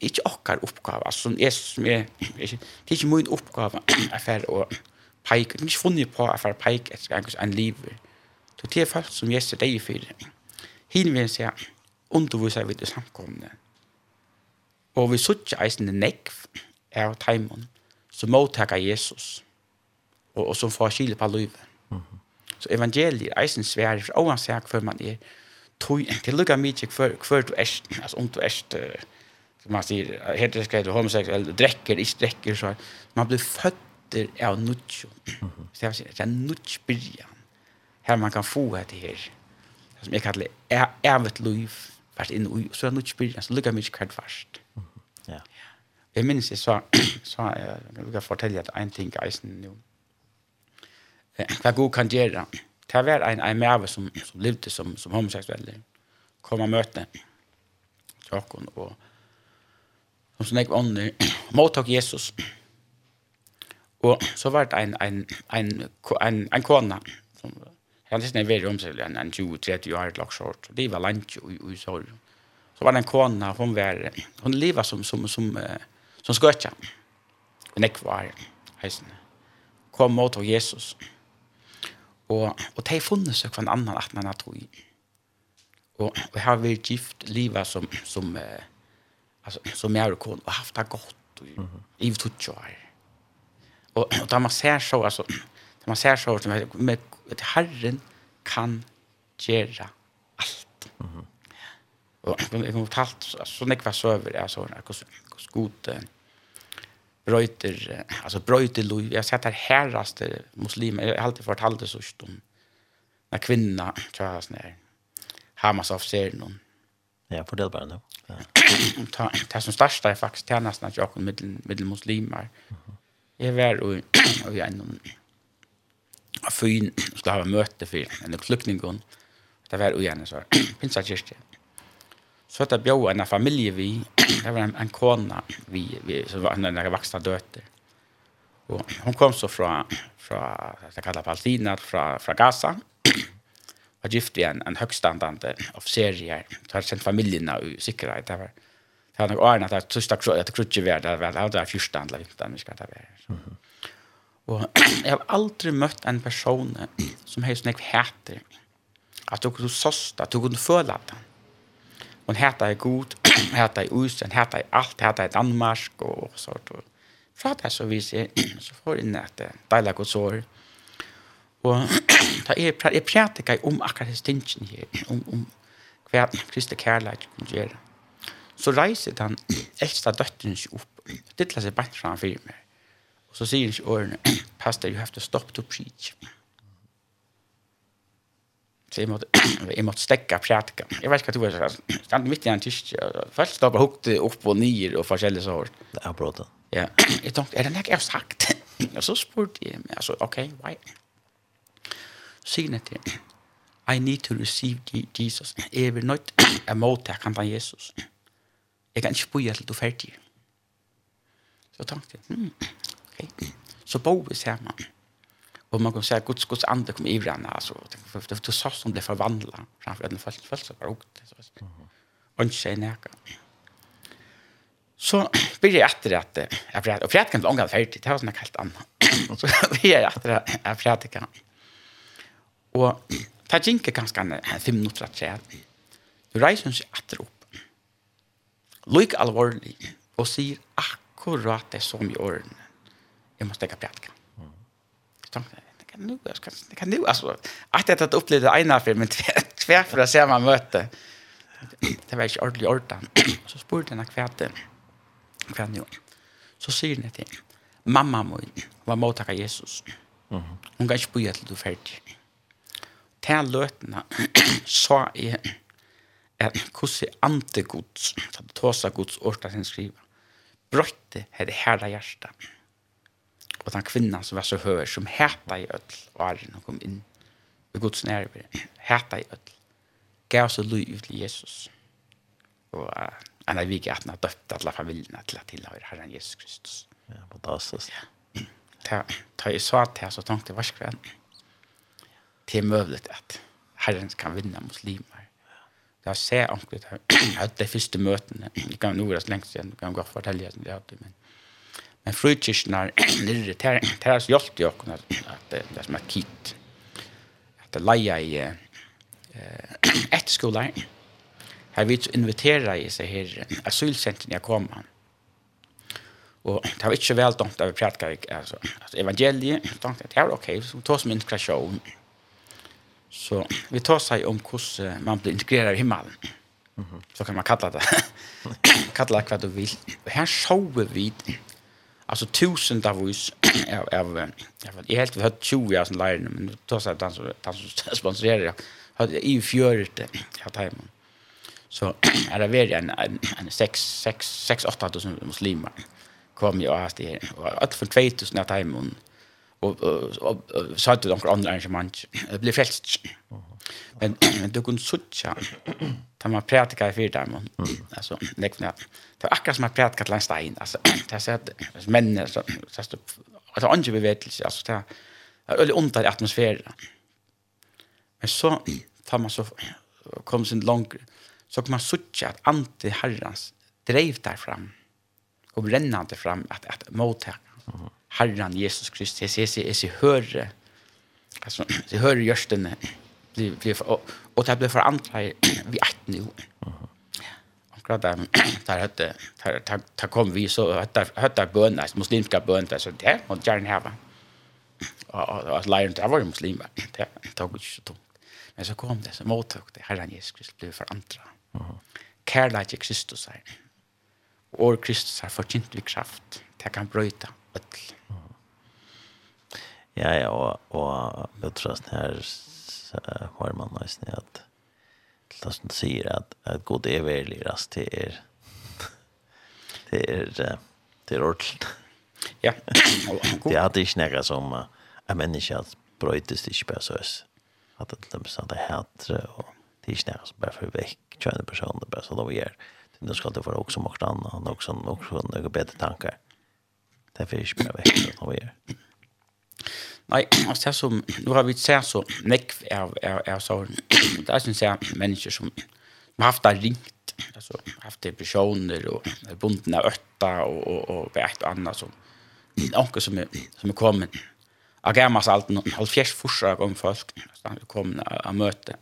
Inte okkar uppgave, alltså som är som är det är inte min uppgave affär och pike. Jag har inte funnit på affär pike ett ganska en liv. så Det är folk som gäster dig för. Hinvis säga undervisar vid det samkomne. Og vi suttje eisen i nekv er av taimun som mottaka Jesus og, og som får kile på livet. Mm. Så evangeliet er eisen svære, for ovan seg hver man er, tog, til lukka mykje hver, hver du er, altså om du er, som man sier, heterskreid og homoseksuell, drekker, ikke drekker, så man blir føtter av nutjo. Så jeg vil si, det er nudjbyrjan, her man kan få etter her, som jeg kallar evet liv, vært inn i, og så er nudjbyrjan, så lukka mykje hver varst. Ja. Jeg minns, jeg sa, sa jeg, jeg vil fortelle at en ting eisen nå, hva god kan gjøre. Det var en, en mæve som, som levde som, som homoseksuell. Kom og møte tjokken og som snakk ånder, mottak Jesus. Og så var det en, en, en, en, en kona som Han er veldig omsøkelig enn en 20-30 år et short. Det var langt og i sorg. Så var det en kona, hun var, hun livet som, som, som, som skøtja. Men jeg var heisen. Kom mot Jesus. Jesus Og, og de funnet seg hver annen at man har tog. Og, og har vært gift livet som, som, eh, altså, som jeg og kone, og haft det godt og, mm -hmm. i tog år. Og, og da man ser så, altså, da man ser så, med, med, at Herren kan gjøre alt. Mm -hmm. Og jeg har fortalt så nekva søver, så hvordan god bröter alltså bröter lov jag sett här herraste muslimer. Jag har alltid fortalt det så om när kvinna tror jag sån här Hamas av ser någon ja. På det bara då ja det som största är faktiskt tjänar nästan att jag och medel muslimer. Är var och och jag av fin skulle ha möte för en flyktingon det var och gärna så pinsa kyrka så att bjöd en familj vi det var en, en kona vi, vi, som var en vaksna døter. Och hon kom så från från det kallar Palestina från från Gaza. Var gift med en en högstandande officer här. Tar sin familjen i säkerhet där. Det var nog Arne att tysta krutje att krutje var där väl hade jag första andra vintern vi ska ta vara. Mm. Och jag har aldrig mött en person som har sån heter. Att du kunde sosta, du kunde förlata. Hon heter god hatt i Usen, hatt i alt, hatt i Danmark og sånt. Fra det så viser jeg, så får jeg inn et deilig godt sår. Og da jeg, jeg prater ikke om akkurat det stingen her, om, om hva Kristi kærlighet kan gjøre. Så reiser den eldste døtteren seg opp, dittler seg bare framfor meg. Og så sier han ikke årene, pastor, you have to stop to preach. Så jag måste jag måste stäcka pjatka. Jeg vet ikke hva du var sånn. Stand midt i en tysk. Først Först stoppar hukte opp og nyer og forskjellige så hårt. Det er bra då. Ja, Jeg tenkte, er det ikke jeg har sagt? Og så spurte jeg spurt jag mig alltså okej, Sier jeg til, I need to receive Jesus. Jag vill not a motta kan ta Jesus. Jeg kan inte boja til du ferdig. Så tenkte jeg, hmm, ok. Så bo vi samman. Och man kan säga Guds Guds ande kom i henne alltså för det så så som det förvandlad framför att den föll föll så bara ut, så. Och sen näka. Så blir jag efter att jag för att för att kan långa färdigt det har såna kallt annat. Så blir jag efter att jag för att kan. Och ta jinka ganska en fem minuter att säga. Du reiser sig åter upp. Look alvorlig, og sier akkurat det som i orden. Jag måste ta prat. Mm. det kan nu jag kan kan nu alltså att jag har upplevt ena men tvär för att se man möte. Det var inte ordentligt ordan. Så spurte han kvätte. Kvätte nu. Så säger ni till mamma min var mottaka Jesus. Mhm. Hon kan inte bo till du färdig. Till lötna så är at ante antegods, så det tåsa gods sin skriva, brøtte hei det herra hjertet og den kvinnan som var så høy, som heta i ødel, och argen och kom in i gods närvaro heta i ødel, gav så liv til Jesus. Och uh, han har vikit att han har døpt alle familiene til at tilhøyre Herren Jesus Kristus. Ja, fantastiskt ja. ta, ta i sa till så tänkte jag varskvän det är möjligt att Herren kan vinna muslimer. Jag ser omkring det det första möten, kan nog vara längst igen, kan gå fortälja det men Men frukirkene lirre, det er så hjelp jag åkken att det som er kit. Att det leja i eh ett skola. Här vi invitera i seg här asylsentren jag kommer. han. Og det var ikke vel dumt av prædkar, altså, altså evangeliet, dumt at det var ok, så vi tar som integrasjon. Så vi tar seg om hvordan man blir integreret i himmelen. Mm. Så kan man kalla det. kalla det hva du vil. Og her så vi alltså tusen av oss av av jag helt vi har 20 av sån lärare men då så att han så sponsorerar jag. Hade i fjörde jag tar hem så är det väl en en 6 6 6 8000 muslimer. Kom ju att det var allt för 2000 av timmen og satt det noen andre arrangement. Det ble frelst. Men, men du kunne sucha. da man prætika i fyrt der, altså, det var akkurat som man prætika til en stein, altså, det er sånn at mennene, så, så, så, det er andre bevetelse, altså, det er veldig ondt i atmosfæren. Men så, da man så kom sin langere, så kan man sucha at anti herrans drev der fram, kom rennande fram at, at mottaka. Herren Jesus Kristus. Jeg ser, jeg ser høre, altså, jeg hører gjørstene, og det blir forandret vi eit nå. Akkurat der, der, der, der, der kom vi, så høtte bønene, muslimske bønene, så det må gjerne heve. Og at leiren, det var jo muslimer, det tok ikke så tungt. Men så kom det, så mottok det, Herren Jesus Kristus ble forandret. Kærlighet til Kristus her. Og Kristus har forkynt vi kraft, det kan brøyta ødel. Ja, ja, og, og jeg tror at her har man nesten at til det som sier at, at god er veldig rast til er til er til ordentlig. Ja. Det hadde ikke nægget som uh, en menneske at brøytes det ikke bare søs. At det er sånn at det heter og det er ikke nægget som bare for vekk kjønne personer bare så da vi gjør. Nå skal det være også makt annet og også noen bedre tanker. Det er ikke bare vekk sånn vi gjør. Nej, och så som nu har vi sett så näck är är är så där syns jag människor som som haft det ringt alltså haft depressioner och bundna ötta och och och vet annat som något som är, som är kommit Agamas allt en halv fjärs forsar om folk så vi kom att möte.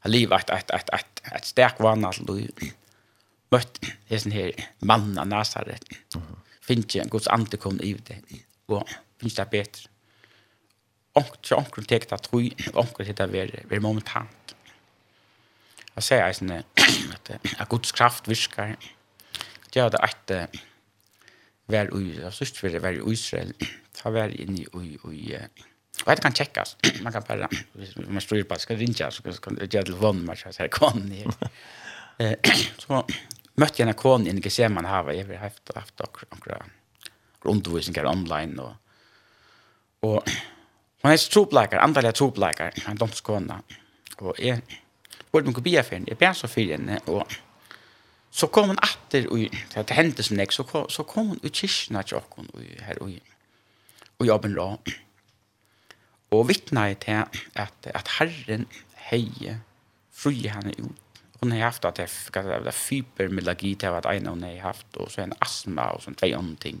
Har livat ett ett ett ett stark vann att du mött hesen här mannen Nasaret. Finns ju en Guds ande kom i det. og finns det bättre onkra onkel tek ta tru onkel hetta ver ver momentant. Jeg sier sånn at at Guds kraft virkar. Det er det at ver ui, så styrst ver i Israel, ta ver inn i ui ui Og det kan tjekkes. Man kan bare, hvis man styrer ju på, skal rinja, så kan jag göra telefon, man skal si, kon ner. Så møtte jeg en kone inne i Geseman hava, jeg har haft, haft några undervisningar online og, og Hun er tropleikar, antallet er tropleikar, en dansk kona. Og jeg burde meg bia for henne, jeg bæs for henne, og så kom hun atter, og det hendte som nek, så så kom hun ut kyrkina til okken, og her, og, og jobben då. Og vittna jeg til at, at Herren heie fri henne ut. Hon har haft att det er fibermelagi till att ene hon har haft, och så en astma och sånt, två andra ting.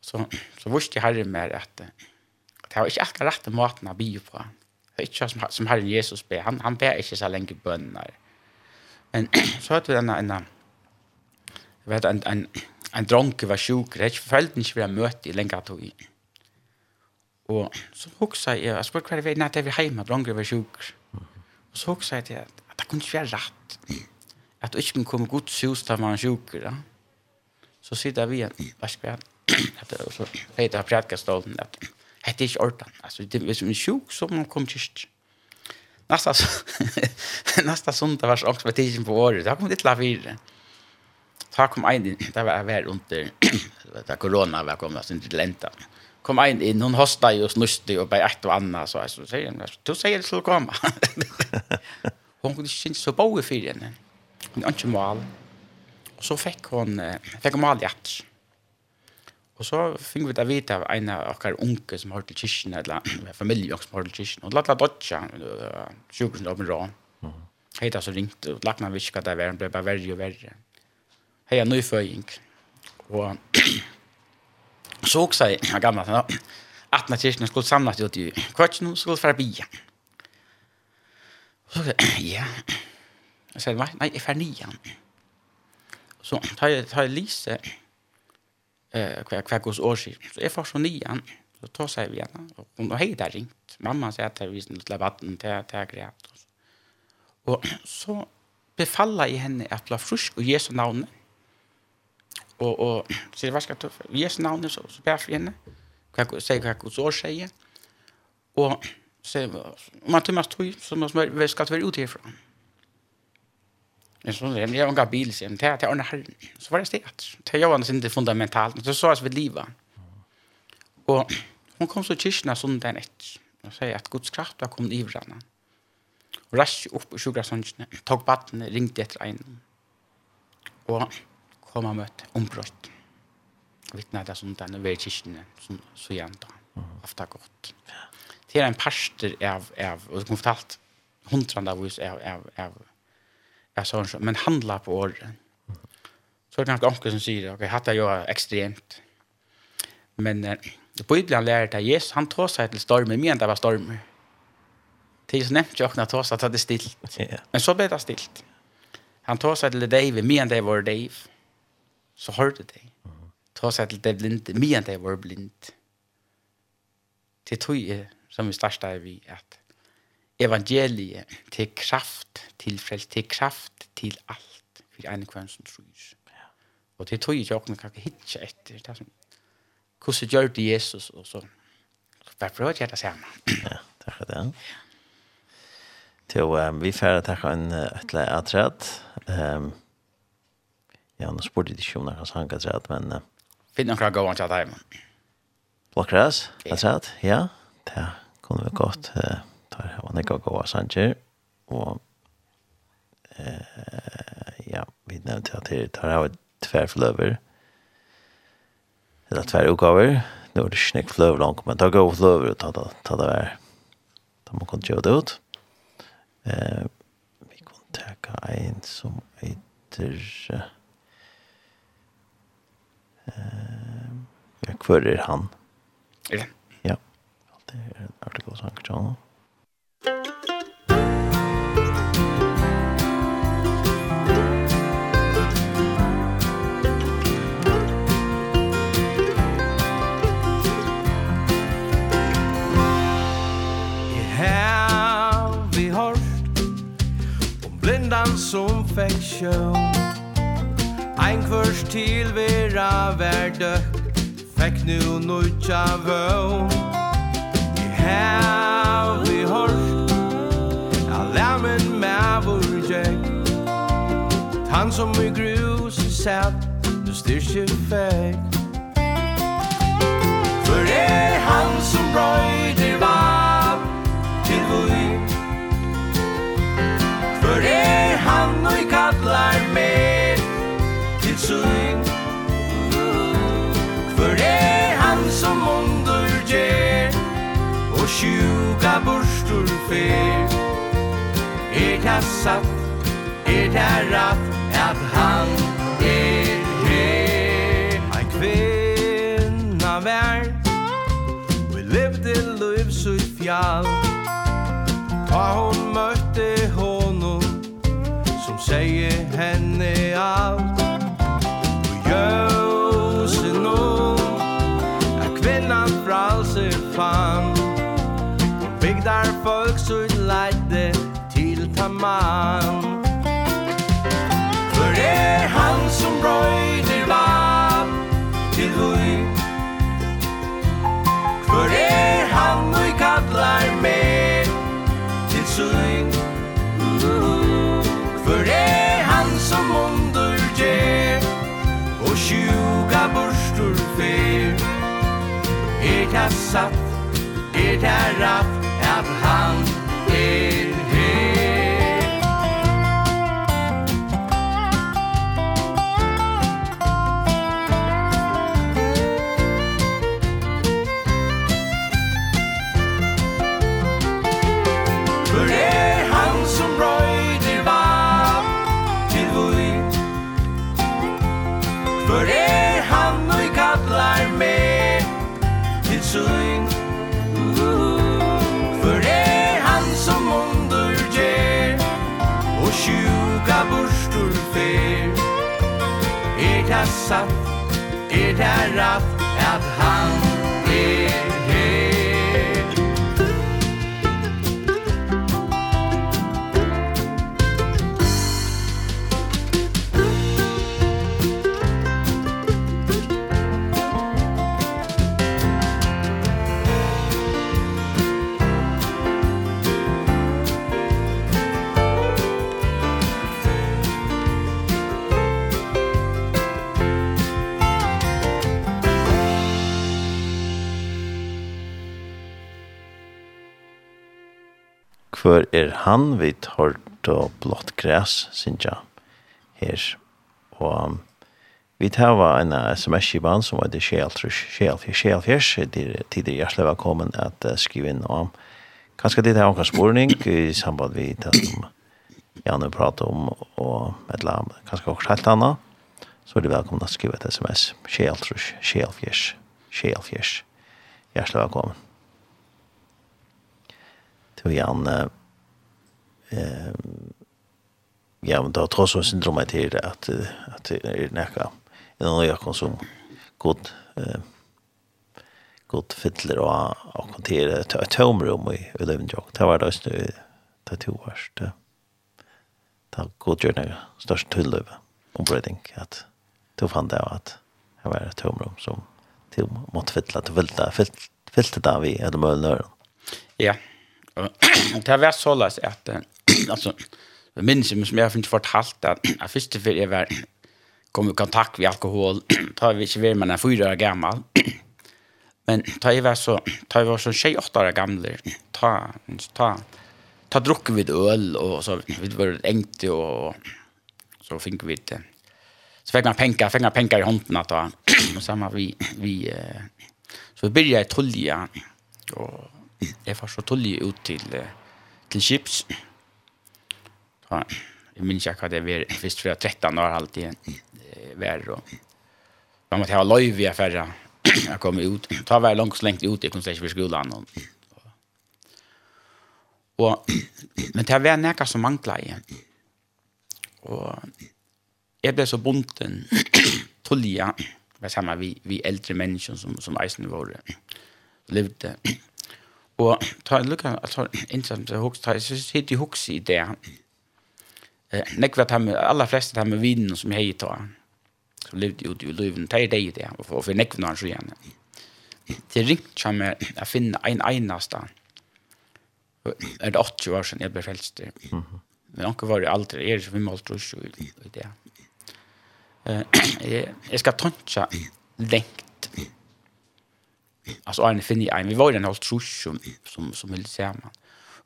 Så, så visste Herren mer at, at det var ikke akkurat rett maten å bygge på. Det var ikke som, som Herren Jesus be. Han, han ber ikke så lenge bønner. Men så hørte vi denne, en, vet, en, en, en dronke var sjuk. Det er ikke følte ikke vi har i lenge tog i. Og så huksa jeg, jeg spurte hva det var, nei, det vi hjemme, dronke var sjuk. Og så huksa jeg til at, at det kunne ikke være rett. At du ikke kunne komme godt hus da man var sjuk. Ja? Så sitter vi igjen, hva skal jeg att så heter jag prätka stolen att hette inte ordan. Alltså det är som sjuk som man kom kyrst. Nästa nästa söndag var också med tiden på året. Där kom det la fyra. Där kom en det var väl under där corona var kom alltså inte lenta. Kom en in hon hosta ju och snuste och bara ett och annat så alltså säger hon du säger det skulle komma. hon kunde inte så bo i fyren Hon inte mal. Och så fick hon fick hon mal hjärtat. Og så fikk vi det vite av en av okkar unge som har til kyrkjen, eller familie som har til kyrkjen, og lagt la dodja, sjukhus som rå. Hei da så ringt, og lagt man viska det verre, ble bare verre og verre. Hei, er nøyføying. Og så også jeg, jeg gamla, at når kyrkjen skulle samlas ut i kvartjen, skulle fra bia. Og så sa ja. Jeg sa, nei, jeg er fra nian. Så tar jeg, tar jeg lise, eh kvar kvar hos år Så är får så nian. Så tar sig vi igen. Och hon hej där ringt. Mamma säger att det visst lilla vatten till till grät. Och så befalla i henne att bli frisk och Jesu namn. Och och så det var ska ta Jesu namn så så bär henne. Kvar säger kvar hos år säger. Och så man tar mest tog som man ska ta ut ifrån. Men så när jag går bil sen till till och här så var det steget. Det jag var inte fundamentalt. Så så att vi leva. Och hon kom så kyrkna söndagen ett. Och säger att Guds kraft har kommit i varandra. Och rasch upp och sjukra sången. Tog vatten ringde efter en. Och kom och mötte ombrott. Vittna det söndagen över kyrkna som så jämt. Ofta gott. Det är en parster av, av och som fortalt hundrand av av, av, av ja, så men handla på året. Så er det kanske anker som sier, ok, hatt er jo ekstremt. Men eh, Bibelen lærer at Jesus, han tog seg til stormer, men det var stormer. Tid så nevnte jeg ikke att det hade det stilt. Men så ble det stilt. Han tog seg til David, men det var Dave. Så hørte det. Tog seg til det blinde, men det var blind. Det tog som vi startet vi at evangeliet til kraft til frelst, til kraft til alt for en kvann som tror. Ja. Og det tog jeg åkne kan hitje etter. Det er som, hvordan gjør det Jesus? Og så, bare prøver jeg det samme. Ja, takk for det. Til um, vi færre takk en øtla atret. Um, ja, nå spurte jeg ikke om noen sang atræd, men... Uh, Finn noen gå an til at men... Blokkras, atræd, ja. Det kunne vi godt... Uh, tar hava nekka gåa sanger, og eh, ja, vi nevnte at det tar hava tverfløver, eller tverrutgaver, Nå er det ikke nekk fløver langt, men tar gåa fløver og ta, ta, ta det vær, da man kunne gjøre det ut. Eh, vi kunne teka en som heter, eh, ja, hver er han? Ja. Ja, det er en artikel som han kan perfeksjon Ein kvörs til vera verde Fekk nu nutja vøvn I hev i lemmen med vår jeg Han som i grus i sett Du styrkje fekk. For er han som brøy som nu kallar mig till syn. För det han som underger och sjuka burstor fer? Er det satt, er det rätt att han er her? Ein kvinna vær Vi levde liv så i fjall. Ta hon mørk säger henne alt Og ljöse nå A kvinnan fralser fan Hon byggdar folk så lejde til ta man För er han som brøyder lapp til hui For er han og kallar meg det satt, det er ratt, at han er hver er han vid hårdt og blått græs, synes jeg, her. Og um, vi tar en sms-kivan som heter Kjeltrus, Kjeltrus, Kjeltrus, tidligere hjertelig velkommen at uh, skrive inn om. Kanskje det er noen spørning i samband med det som Janne prater om, og et eller annet, kanskje også helt annet, så er det velkommen at skrive et sms. Kjeltrus, Kjeltrus, Kjeltrus, Kjeltrus. Hjertelig velkommen. Tog han eh ja, men då trots oss syndromet till att att det är näka en av jag som god eh god fyller och och hantera ett tomrum i eleven jock. Det var då nu det två års det. Det god gör det störst tullöva om breathing att då fann det att det var ett tomrum som till mot fylla till fyllta fyllta där vi eller möllnör. Ja. Yeah det var så løs at, altså, jeg minns som jeg har funnet fortalt, at, jeg første før jeg var, kom i kontakt med alkohol, da vi ikke var, men jeg er fyra år gammel Men da jeg var så, da jeg var så 28 år gamle, ta, ta, ta drukker vi øl, og så vi var engte, og så fikk vi det. Så fikk man penger, fikk man penger i hånden, at da, og så var vi, vi, så vi begynte jeg tullja, og jeg var så tullig ut til, til Kips. Ja, jeg minns ikke hva det var, først det 13 år alltid vær, og man måtte ha løyv i affæra, jeg kom ut, ta vær langt lengt ut, jeg kunne ikke for skolen. og Og, men det var nekka som mangla igjen. Og jeg ble så bunten tullja, det var samme vi, vi eldre mennesker som, som eisen våre levde Og ta en lukka, altså, innsamt til hoks, ta jeg synes hitt i hoks i det. Nekva ta med, alla fleste ta med vinen som jeg ta, som levde ute i løyven, ta er det i det, og for nekva så igjen. Det ringt seg med å finne en eneste, er det 80 år siden jeg ble frelst det. Men anker var det aldri, er det som vi målt rus i det. Jeg skal tantja lengt, alltså en finni en vi var den halt trusch som som som vill säga man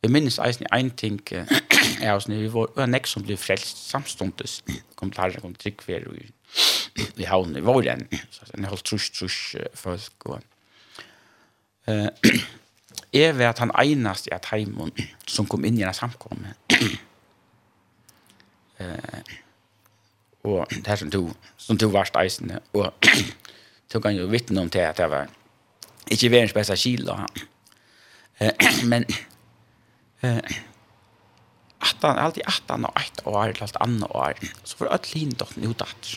vi minns eisen en ting är oss när vi var en näck som blev frälst samstundes kom till herren kom trick för vi vi har i var den så en halt trusch trusch folk och eh är vart han einast i att heimon som kom in i den samkomme eh och det här som du som du varst eisen och tog han ju vittne om det att det var Ikke verdens beste kilo. Eh, Men eh, at han alltid at han og ett år, eller alt annet år, så får alt lindotten ut at.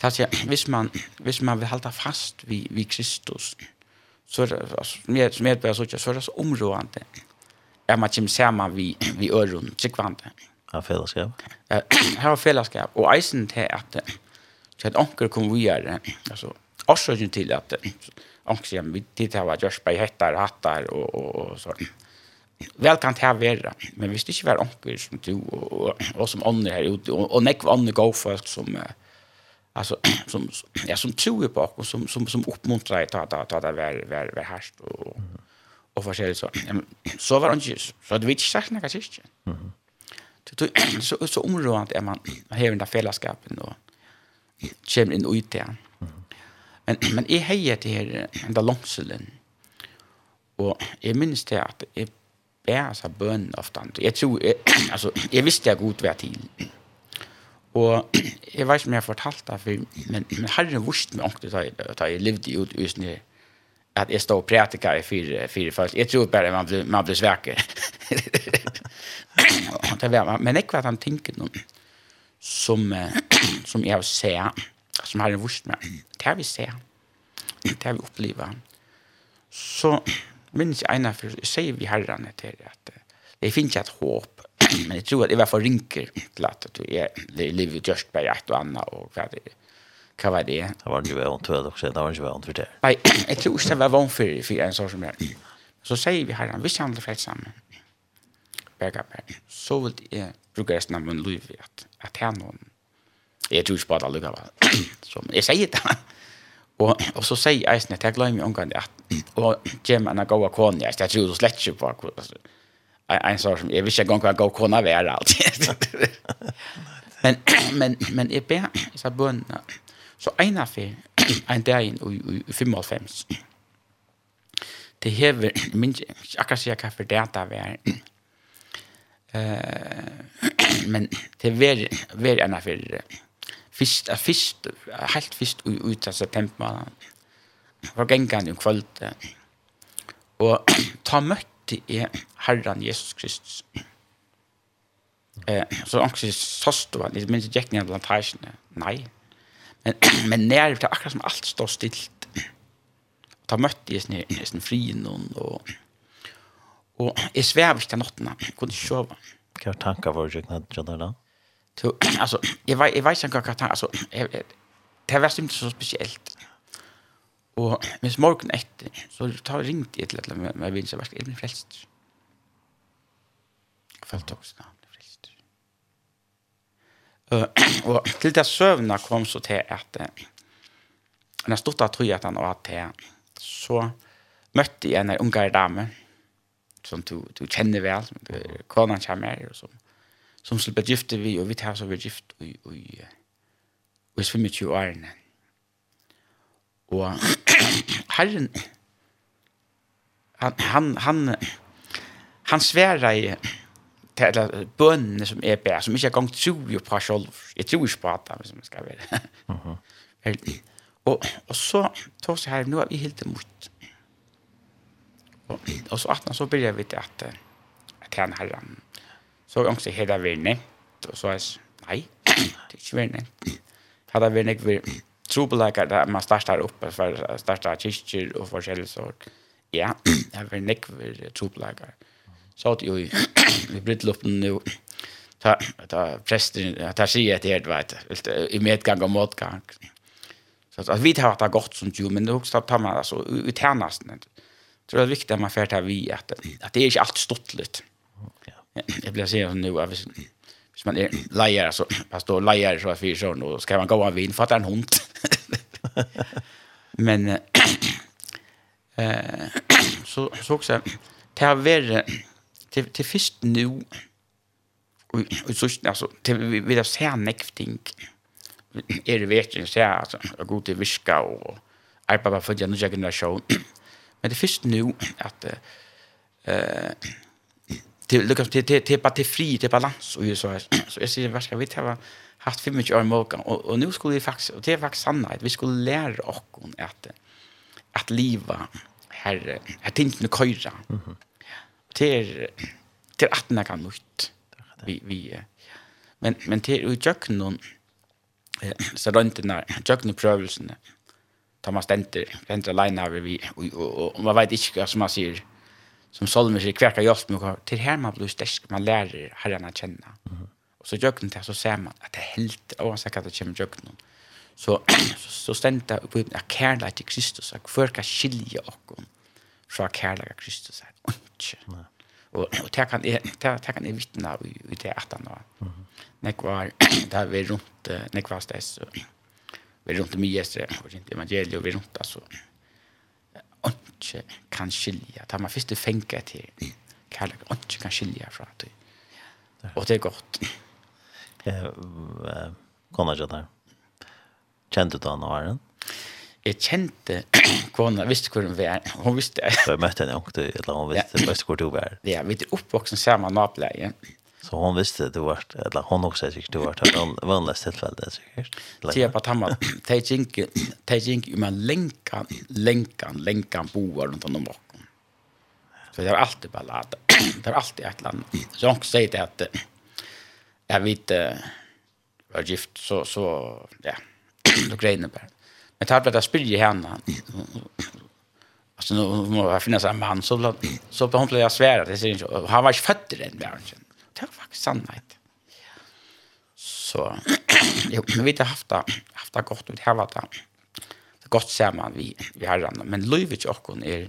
Det er at hvis man, hvis man vil halda fast vid, vid Kristus, så er det, altså, som jeg bare sier, så er det så områdende at man kommer sammen vid, vid øren, tryggvande. Ja, fellesskap. Her var fellesskap, og eisen til at, til at onker kom gjøre, altså, årsaken til at, angst om vi tid til å gjøre på hettar, hattar og, og, og sånn. Vel kan det være, men hvis det ikke var onker som du, og, og, og som ånder her ute, og, og nekve ånder gå folk som, alltså som ja som tror på och som som som uppmuntrar att ta ta det var var var härst och och förskäl så Ja, men, så var han just så det vet jag inte kanske Mhm. Så så så områdant är man har den där fällskapen och kommer in ut där. Men, men jeg heier til her där langselen. Og jag minns det at jag bär så bön ofta. Jag tror, jeg, altså, jeg visste jag godt vart til. Og jeg vet ikke om jeg har fortalt det, for, men, men herren vurste meg ordentlig da jeg, da jeg levde ut i husen at jeg står og i fire, fire folk. Jeg tror bare man blir, man blir sveker. men ikke vet han tenker noe som, som jeg har sett som har vurst meg. Det har vi se. Det har vi oppleva. Så minns jeg ena, for, jeg sier vi herrene til at det finnes ikke et håp, men jeg tror at jeg var for rinker til at du er livet just bare et og annet, og hva det er. Hva var det? Det var ikke vant for det, det var ikke vant for det. Nei, jeg tror ikke det var vant for det, for en sånn som jeg. Så sier vi herrene, hvis jeg handler for sammen, på. så vil jeg bruke resten av min liv at, at jeg har noen Jeg tror ikke på at alle gav Så jeg sier det. Og, og så sier jeg snitt, jeg glemmer omgang at og Jim en god kone, jeg tror du slett ikke på en sånn som, jeg visste ikke engang hva god kone er alltid. men, men, men jeg ber, jeg sa bønene, så en av fyr, en dag inn i 55, det hever, min, akkurat sier hva for det at det er, men det er veldig, veldig en av fisk, er fisk, helt fisk ut av september. Var gengan i kvöld. Og ta møtte jeg Herren Jesus Kristus. Eh, så han angst såst var det minst jeg ikke blant hersene. Nei. Men, men nær til akkurat som alt står stilt. Ta møtte jeg sin frien og og jeg svev ikke til nottene. Jeg kunne ikke sove. Hva tanker var det ikke nødt til da? Så alltså jag vet jag vet inte vad jag alltså det var inte så speciellt. Och men morgon efter så tar ringt ett eller med med vinst vart är flest. frälst. tog också då frälst. Eh och till det sövna kom så till att när stod att tro att han var att så mötte jag en ung dame som du du känner väl, kvarnan kommer och som som skulle bli gifte vi, og vi tar så vi gift i, i, i i 25 årene. Og herren, han, han, han, han sværer i eller bønene som er bær, som ikke er gang tro jo på selv. Jeg tror ikke på at hvis man skal være. Uh -huh. og, og så tog seg her, nå er vi helt imot. Og, og så at så begynner vi til at, at han herren, Så jeg angst her er vi nevnt, og så er jeg, nei, det er ikke vi nevnt. Hadde vi nevnt vi trobelager der man starter opp, starter kyrkjer og forskjellige sort. Ja, det er vi nevnt vi trobelager. Så at jo, vi bryter opp nu ta ta prästen ta sig ett helt vet i medgang och motgang så att vi har det gott som ju men det också tar man alltså uternast så det är viktigt att man färtar vi att att det är inte allt stottligt jag blir säga nu att hvis man är lejer så pastor lejer så för så och ska man gå av vin fattar en hund. Men eh så så också det har till till först nu och så alltså till vi det ser näkting är det verkligen så alltså god till viska och arbeta för den nya generation. Men det först nu att eh till lucka till till till bara till fri till balans och ju så här. Så jag ser vad ska vi ta? Haft för mycket om och och nu skulle vi faktiskt och det är faktiskt sannhet. Vi skulle lära oss att att leva herre tänkte nu köra. Mhm. Till till att det kan nytt vi vi men men till jöknon så runt den där jöknoprövelsen tar man Thomas Denter, line över vi och man vet inte vad som man säger som Solmer sier, hver kan hjelpe meg, til her man blir stersk, man lærer herren å kjenne. Mm -hmm. Og så gjøkken det, så ser man at det er helt, oavsett han at det kommer gjøkken. Så, så, så stender det på uten kærlighet til Kristus, at hver kan skilje oss fra kærlighet til Kristus, er ikke. Nei. Og, og det kan jeg, det, det kan jeg vittne i, i det at han var. Mm -hmm. Når jeg var, da vi rundt, når jeg var så vi rundt mye, og rundt evangeliet, og vi rundt, altså, ikke kan skilja. Da man først fenger til kærlighet, ikke kan skilja fra det. Og det er godt. Jeg kan ikke det. Kjente du han og Arjen? Jeg kjente kona, visste hvor hun var. Hun visste det. jeg møtte henne, eller hun visste ja. hvor du var. Ja, vi er oppvoksen sammen med nabeleien. Så hon visste det vart eller hon också säkert det vart att hon vanliga tillfället säkert. Tia på tamma. Taking taking ju man länka länka länka boar runt om bakom. Så det är alltid lat. Det är alltid ett land. Så hon säger det att jag vet var gift så så ja. Då grejen bara. Men tar det där spyr i henne. Alltså nu måste jag finna en man så så på hon blev jag svära det syns han var ju född i den världen det var faktisk sannhet. Så jo, men vi har haft det, haft det godt, vi har vært det, det er godt man vi, vi har herrene, men livet til åkken er,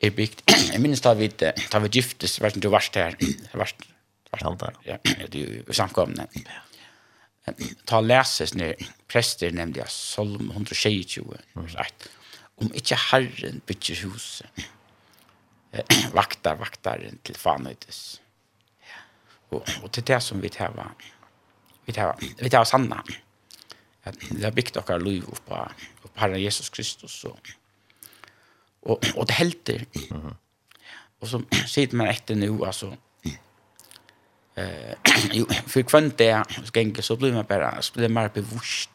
er bygd, jeg minnes da vi, da vi giftes, jeg vet ikke du varst her, jeg varst, varst ja, du er samkomne. Ta leses når prester nevnte jeg, Solm 122, mm. om ikke Herren bygger huset, vaktar, vaktar, til fanøytes. Ja Och och till det som vi täva. Vi täva. Vi täva sanna. Att det har byggt och liv upp på på Herren Jesus Kristus och och och det helter. Mhm. Och så sitter man efter nu alltså eh jo för kvant det skänke så blir man bara så blir man bevisst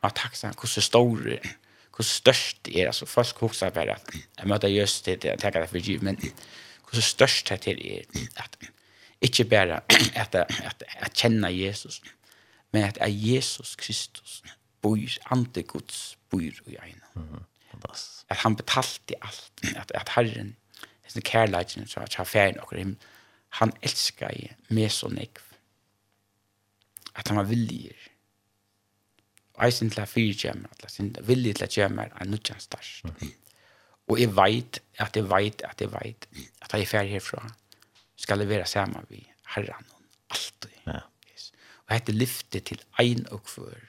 att taxa hur så stor hur störst det är alltså först huxar bara att jag möter just det jag tänker det för givet men hur så störst det är att Ikke bare at, at, at kjenne Jesus, men at er Jesus Kristus bor, ante Guds bor i en. Mm, fantastisk. At han betalte alt, at, at Herren, sin kærleidjen, så at han ferien og himmel, han elsker i med så nekv. At han var villig. Og jeg synes til at fyre kommer, at jeg synes villig til at kommer er nødvendig størst. Mm. Og jeg vet, at jeg vet, at jeg vet, at jeg er ferdig herfra skal det være sammen med herren alltid. Ja. Yes. Og hette lyfte til ein og kvør.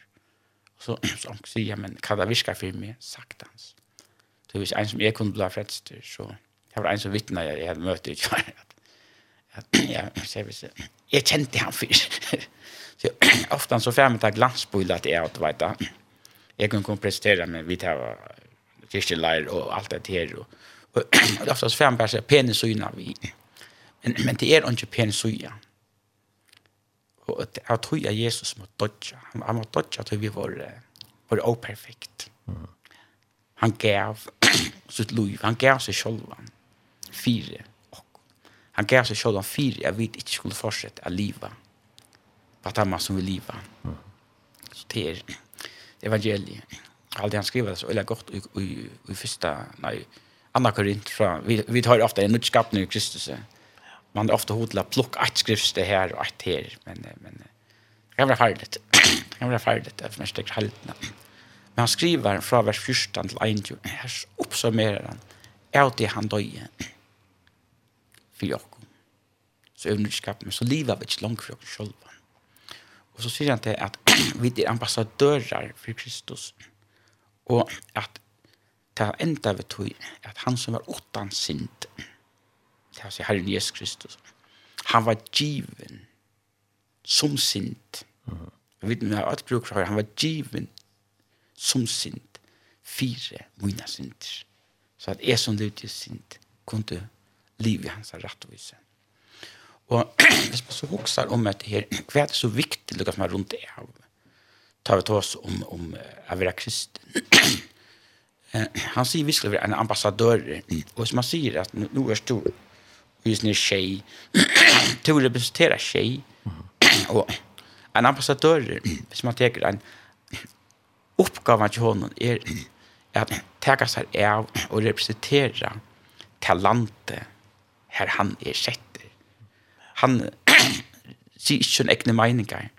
Og så, så han sier, men hva det virker for meg? sagt hans Så hvis en som jeg kunne bli frelst, så jeg var en som vittnet jeg, jeg hadde møtt ut, at, at jeg, så jeg, jeg, jeg kjente han før. så ofte så får jeg meg ta glansbøyla til jeg, du vet da. Jeg kunne kunne prestere, men vi tar kirkeleir og alt det her. Og, og, og ofte så får jeg meg bare penis og vi. Men, men det er ikke pen suja. Og det er tog jeg Jesus må dodja. Han, han må dodja til vi var, var operfekt. Mm. Han gav sitt liv. Han gav seg selv. Fire. Han gav seg selv om fire. Jeg vet ikke skulle fortsette å leve. På at som vil leve. Mm. Så det er evangeliet. Allt han skriver så eller gott i i, i första nej andra korint från vi vi tar ofta en nytt i Kristus man är ofta hotla plock ett skrifte här och ett här men men det kan vara farligt. Det kan vara farligt för mest det haltna. Men han skriver från vers 14 till 1 här uppsummerar han är det han döje för jag. Så övningskap men så lever vi inte långt för oss själva. Och så säger han till att vi är ambassadörer för Kristus. Och att ta ända vi tog att han som var åttan synd det å si Herren Jesus Kristus. Han var given som sint. Mm. Jeg vet ikke om bruk han var given som sint. Fire mine sinter. Så at jeg som levde i sint kunne livet hans rettvise. Og hvis man så hokser om at her, hva er det så viktig det som er rundt det av, Tar vi til oss om, om å være kristen. han sier vi skal være en ambassadør. Og hvis man sier at nå er stor husene er tjej. Tor representerar tjej. Och en ambassadör, hvis man tänker en uppgave till honom är att täcka sig av och representera talante här han är sett. Han ser inte en egna meningar,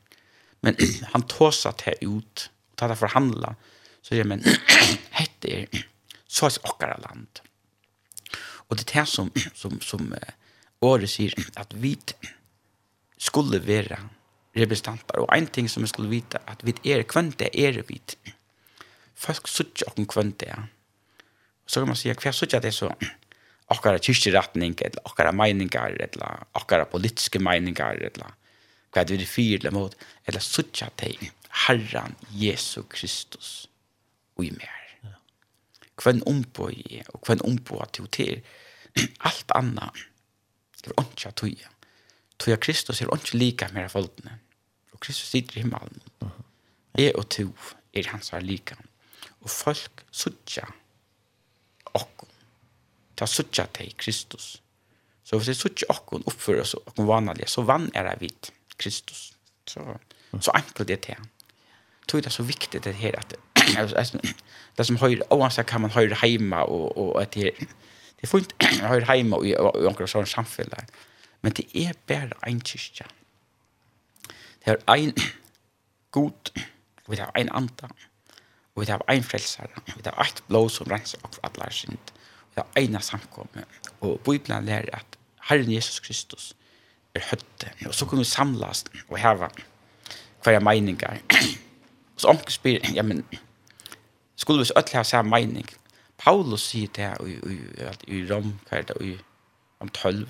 men han tåsar det ut och tar det förhandla. Så säger men hette er, så är det land. Och det är det som, som, som, som året sier at vi skulle være representanter. Og en ting som vi skulle vite, at vi er kvante, det er vi. Folk sier ikke om det er. Så kan man si, hva sier det så? Akkara kyrkjeretning, eller akkara meningar, eller akkara politiske meningar, eller hva det vi fyr eller mot, eller sier det Herren Jesu Kristus og i mer. Hvem ombå jeg, og hvem ombå til til alt annet Det var ikke at tøye. Tøye Kristus er ikke like med folkene. Og Kristus sitter i himmelen. Jeg og to er hans her like. Og folk sutja okko. Ta sutja til Kristus. Så hvis jeg sutja okko oppfører oss okko vanlige, så vann er jeg vidt Kristus. Så, så enkelt det til han. Tøye det er så viktig det her at det som høyre, oansett kan man høyre heima og, og at det Det er fullt høyre heima i omkring sånn samfunn. Men det er bare en kyrkja. Det er en god, og det er en anda, og det er en frelsare, og det er et blå som renser opp for alle synd. Det er en samkomme. Og Bibelen lærer at Herren Jesus Kristus er høtte, og så kan vi samlas og heva hverja meiningar. Så omkring spyr, ja, men skulle vi så ødelig ha samme mening, Paulus sier det i, i, i, i Rom, hva er det, i om 12,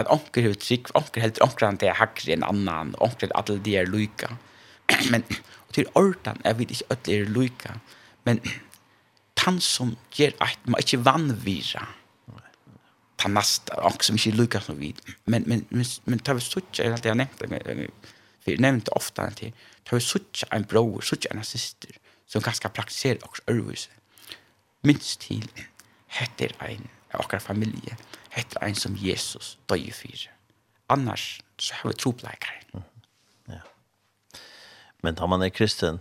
at onker har trygg, onker helt onker han det er hakre enn annan, onker er alle de er lyka. men, og til ordan, jeg vet ikke at det er lyka, men han som gjør at man ikke vannvira, ta nasta, onker som ikke lyka som vi, men, men, men, men tar vi suttja, jeg har alltid nevnt, for jeg nevnte ofta, tar vi suttja en bror, suttja en syster, som ganske praktiserer også ørvise, minst til hette er ein av okkar familie, hette er ein som Jesus døy fyrir. Annars så har vi tropleikar. Mm. Ja. Men tar man er kristen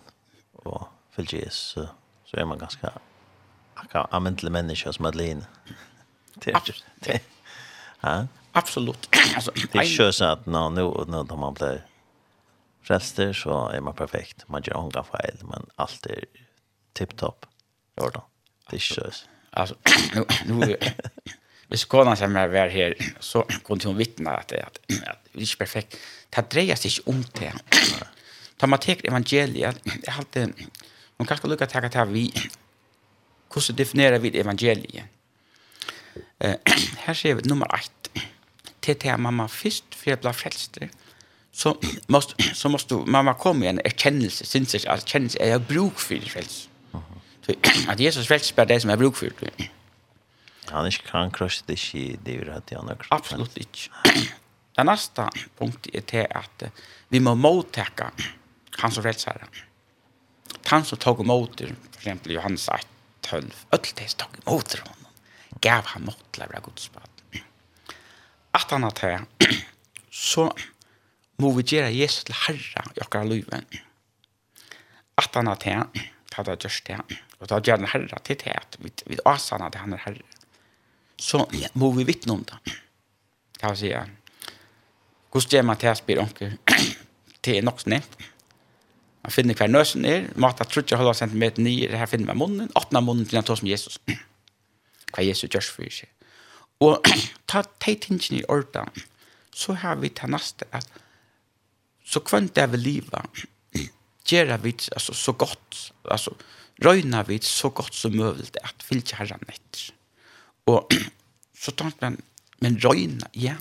og fylgjer Jesus, så, så er man ganske akkurat amentlig menneske som Adeline. Det er det. Ja? Absolutt. altså, det er ikke sånn at nå, nå, nå når man blir frelster, så er man perfekt. Man gjør unga feil, men alt er tipp-topp. Det är skönt. Alltså, nu... Hvis kona som er vær her, så kunne hun vittne at, at, at det er ikke perfekt. Det dreier seg ikke om det. Da man teker evangeliet, det er alltid, man kan ikke lukke til at vi, hvordan definerer vi evangeliet? Uh, her ser vi nummer 1. Til det er mamma først, for jeg ble frelst. Så måste, så måste mamma komme i en erkjennelse, synes jeg, erkjennelse, jeg bruk for frelst at Jesus frelst bare det som er bruk for det. Han er ikke kan krosse det ikke i det vi har til andre krosse. Absolutt ikke. Det neste punktet er til at vi må mottakke han som frelser. Han som tog imot det, for eksempel Johannes 1, 12, alle det som tog imot det honom, gav han mot til å være godspad. At han har til, så må vi gjøre Jesus til Herre i akkurat livet. At han har til, hadde jeg gjort det, Och då gör herre til till tät vi, vi asarna til han är herre. Så ja, må vi vittne om det. Kan jag säga. Guds ger man till spyr onke. Det är nog. Man finner hver nøsen er, mata trutja halva centimeter nye, det her finner man munnen, åttende munnen til han tog som Jesus. Hva Jesus gjør for seg. Og ta teitingene i orden, så har vi til neste at så kvant det vi livet, gjør vi altså, så godt, altså, røyna vi så godt som mulig at fylke har etter. Og så tenkte man, men røyna, ja,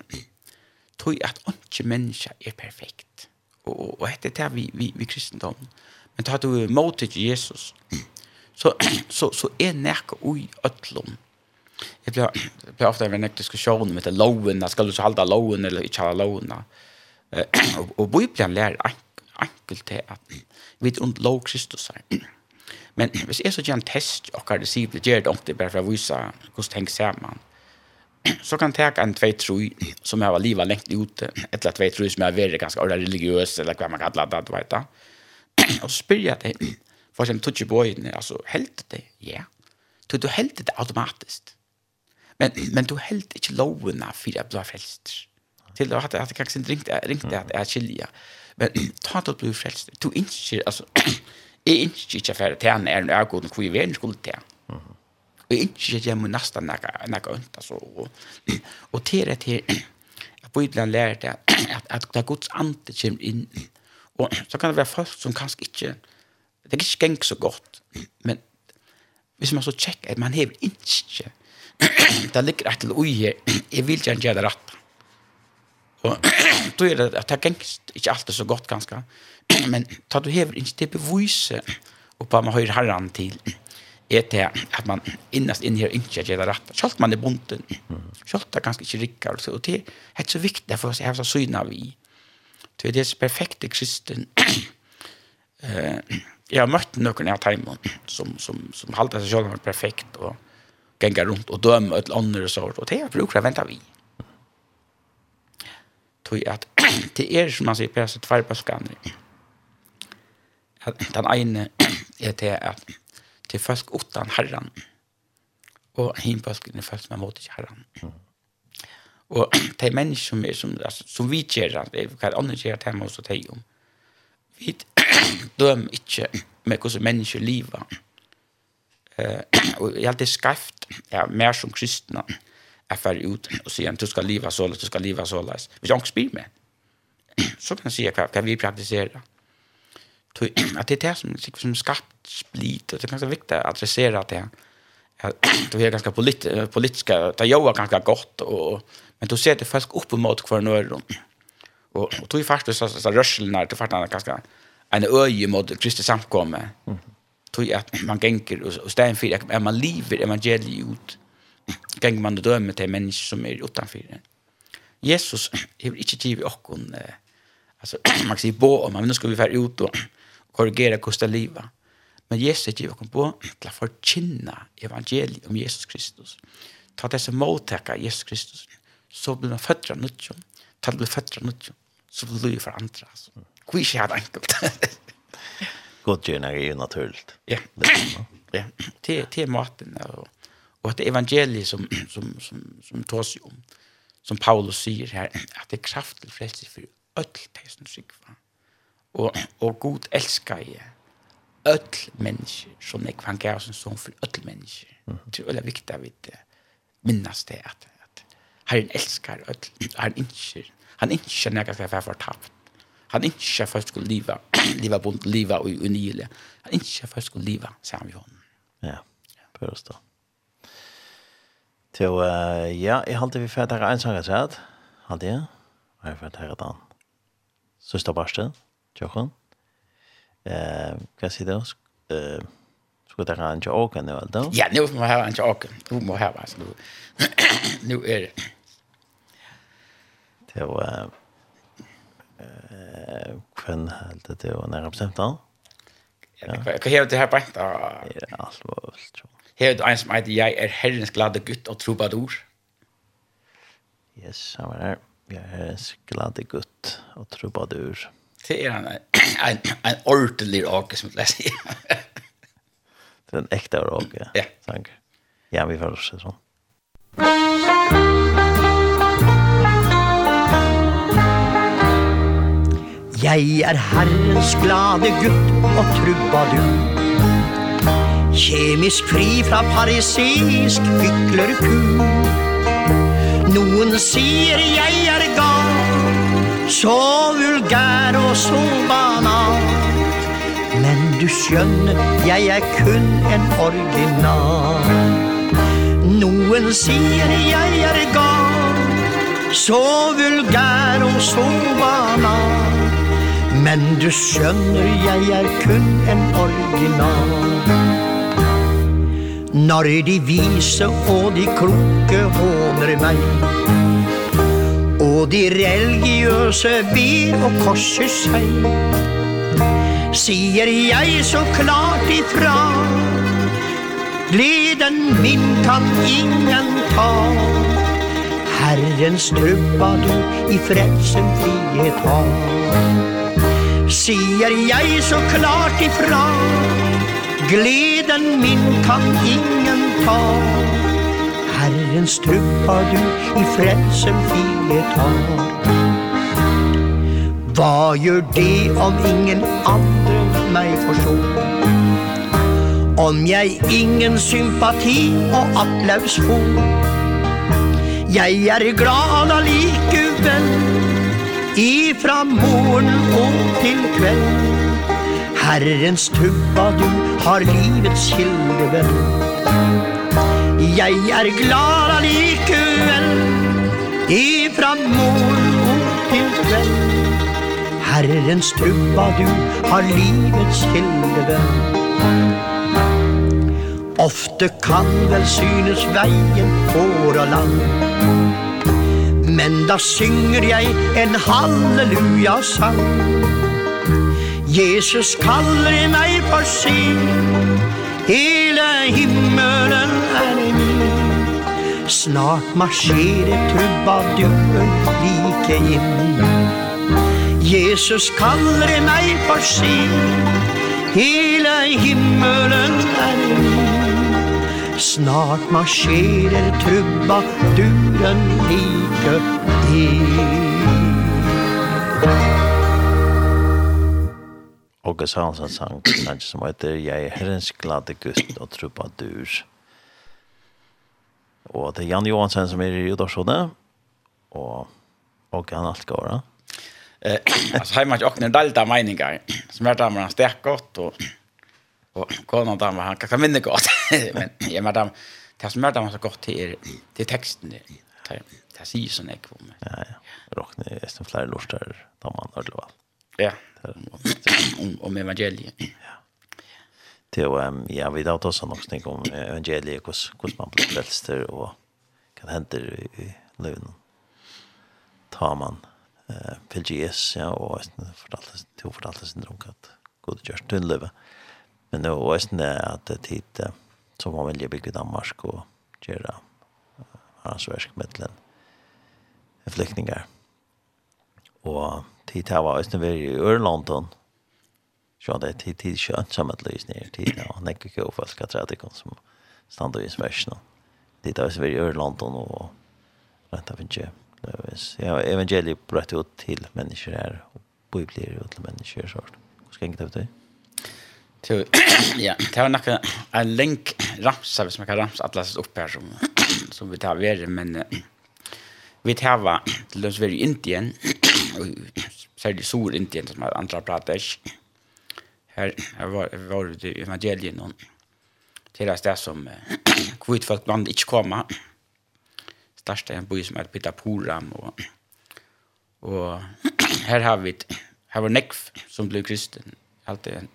tog at ikke menneska er perfekt. Og, og, og etter det vi, vi, vi kristendom. Men tar du mot til Jesus, så, så, så er nekka ui øtlom. Jeg blir, jeg blir ofte en ekte diskusjon om loven, skal du så halda loven eller ikke halda loven. Og, og Bibelen lærer enkelt til at vi er under lov Kristus her. Men hvis jeg så gjør en test, og hva det sier, det gjør det ordentlig, bare for å vise hvordan det henger sammen, så kan jeg ta en tvei troi som jeg var livet lengt ute, et eller tvei troi som jeg har vært ganske ordentlig religiøs, eller hva man kallar det, du vet da. Og så spør jeg deg, for eksempel tutsi på øynene, altså, helt det, ja. Du, du helt det automatisk. Men, men du helt ikke lovene for jeg blir frelst. Til at jeg kanskje ringte, ringte at jeg er skiljer. Men ta det du blir frelst. Du innskjer, altså, Jeg ønsker ikke for til han er en avgående hvor jeg vil skulle til. Og jeg ønsker ikke hjemme nesten noe ønt, altså. Og, og til det til, at Bibelen lærer det, at, at det er Guds ande kommer inn, og så kan det være folk som kanskje ikke, det er ikke gjenk så godt, men hvis man så tjekker, at man hever ikke, det ligger et eller ui her, jeg vil ikke gjøre det rett. Og då er det at det gjenk ikke alltid så godt, kanskje, men ta du hever ikke det bevise og på man høyre herren til er det at man innast inn her ikke gjør det rett. Selv man er bunten, selv det er ganske ikke rikker, og det er så viktig for oss jeg har så syne av i. Det er det perfekte kristen. Jeg har møtt noen av timen som, som, som halter seg selv perfekt, og ganger rundt og dømer et andre sort, og det er bruker jeg venter vi. Tog at det er som man sier, det er så tverrbaskene. Ja at den ene er til at til folk utan herran. Og hinbøskene folk som er mot ikke herran. Mm. og de mennesker som, er, som, altså, som vi gjør hva andre gjør til meg også til om vi døm ikke med hvordan mennesker lever uh, og jeg har alltid skreft ja, mer som kristne jeg fer ut og sier du skal leva såleis, du skal leva såleis hvis jeg ikke spyr meg så kan jeg si hva, hva vi praktiserer att det er det som, som skapt split och det är ganske viktigt att adressera att det du är ganska polit, politiska det gör ganska gott och men då ser det faktisk upp emot kvar nøyre. och og du er faktisk så så rørselen her, du er faktisk ganska en øye mot Kristi samkomme Mm. är att man gänker och, og stedet for, att man lever evangeliet ut gäng man dömer til mennesker som er utenfor. Jesus har inte givet och alltså man kan säga bo om man nu ska vi vara ut och korrigera kosta liva. Men Jesus giv kom på til å forkynne evangeliet om Jesus Kristus. Ta det som måltekka Jesus Kristus. Så blir man født av nødtjom. Ta det blir født av nødtjom. Så blir det for andre. Altså. Hvor ikke er det enkelt. God gjerne er jo naturligt. Ja. ja. Det, det maten. Og, og at evangeliet som, som, som, som tas om, som Paulus sier her, at det er kraft til frelse for ødelt som sikva. Mm Og, og god elsker jeg öll mennesker, som jeg kan gjøre som sånn for öll mennesker. Mm. Det er veldig viktig at vi minnes det, at, at Herren elsker öll, Herren ikke, han ikke når jeg skal være fortapt. Han ikke for at skulle liva, liva bunt, liva og unile. Han ikke for at skulle liva, sier han vi hånden. Ja, prøvst da. Så, uh, ja, jeg halte vi fyrir at jeg er ensanger sett, halte jeg, og jeg fyrir at jeg et annet. Søster Barsten tjokken. Hva sier du? det? Skal du ha en tjokken nå, eller? Ja, nå må jeg ha en tjokken. Nå må jeg ha, altså. Nå er det. Det var... Eh, kvann held det var nærmere bestemt han? Hva hever det her bare? Ja, alt var vel, tror jeg. Hever du en som heter «Jeg er herrens glade gutt og troubadour»? Yes, han var her. «Jeg er herrens glade gutt og troubadour». Det är en, en, en ordentlig råke som jag säger. det är en äkta råke. Ja. Tack. Ja, vi får se så. Jeg er herrens glade gutt og trubadur Kjemisk fri fra parisisk hyklerku Noen sier jeg er gal Så vulgær og så banal Men du skjønner, jeg er kun en original. Noen sier jeg er gal. Så vulgær og så banal Men du skjønner, jeg er kun en original. Når de vise og de kloke håner meg Og de religiøse ber og korser seg. Sier jeg så klart ifra Gleden min kan ingen ta. Herrens trubba du i frelsen frihet har Sier jeg så klart ifra Gleden min kan ingen ta. Herrens truppa du i frälsen filetar Vad gör det om ingen andre meg forstår? Om jeg ingen sympati og applaus får Jeg er glad allikevel Ifra morgen og til kveld. Herrens tuppa du har livets kildevel Jeg er glad allikevel. Ifra morgen og til kveld. Herrens trubadur har livets kildebønn Ofte kan vel synes veien får og land. Men da synger jeg en halleluja-sang Jesus kaller meg for sin. Snart marsjerer trubaduren like inn Jesus kaller meg for sin Hele himmelen er min. Snart marsjerer trubaduren like inn Og Sansen sang, sang som heter Jeg er herrens glade gutt og trubadur. Og det er Jan Johansen som er i Udarsjone. Og, og han alt går, da. Eh, alltså hemma jag öknar dalta meningar. Som är damer han stäck gott och och konan där han kan vinna gott. Men jag med dem det som jag så gott till till texten det. Det säger sån ek om. Ja ja. Rockne är som flera lustar damer där då. Ja. Om evangeliet. Ja til um, ja, vi da også nok snakk om evangeliet, hvordan man blir frelst der, og hva det hender i, i livet. Tar man eh, til Jesus, ja, og fortalte, til fortalte sin drunk at god gjørs til livet. Men det var også det at det tid som var veldig velger i Danmark og gjøre hans versk med til en flyktninger. Og tid her var også veldig i Ørlandon, så det tid tid skönt som att lösa ner tid och han gick ju folk träda kon som stannar i smäschen. Det där så vi i London och rätt av inte. Det vis. Ja, evangeliet bröt ut till människor här och bibler ut till människor så. Hur ska inte det? Till ja, det var några en länk ramsa hvis man kan ramsa atlas upp här som som vi tar vidare men vi tar va till oss vi i Indien och särskilt sur Indien som andra pratar her var var det evangelien och til det som kvitt folk bland inte komma. Största en by som är Pitapuram och och här har vi här var nekv som blev kristen. alltid.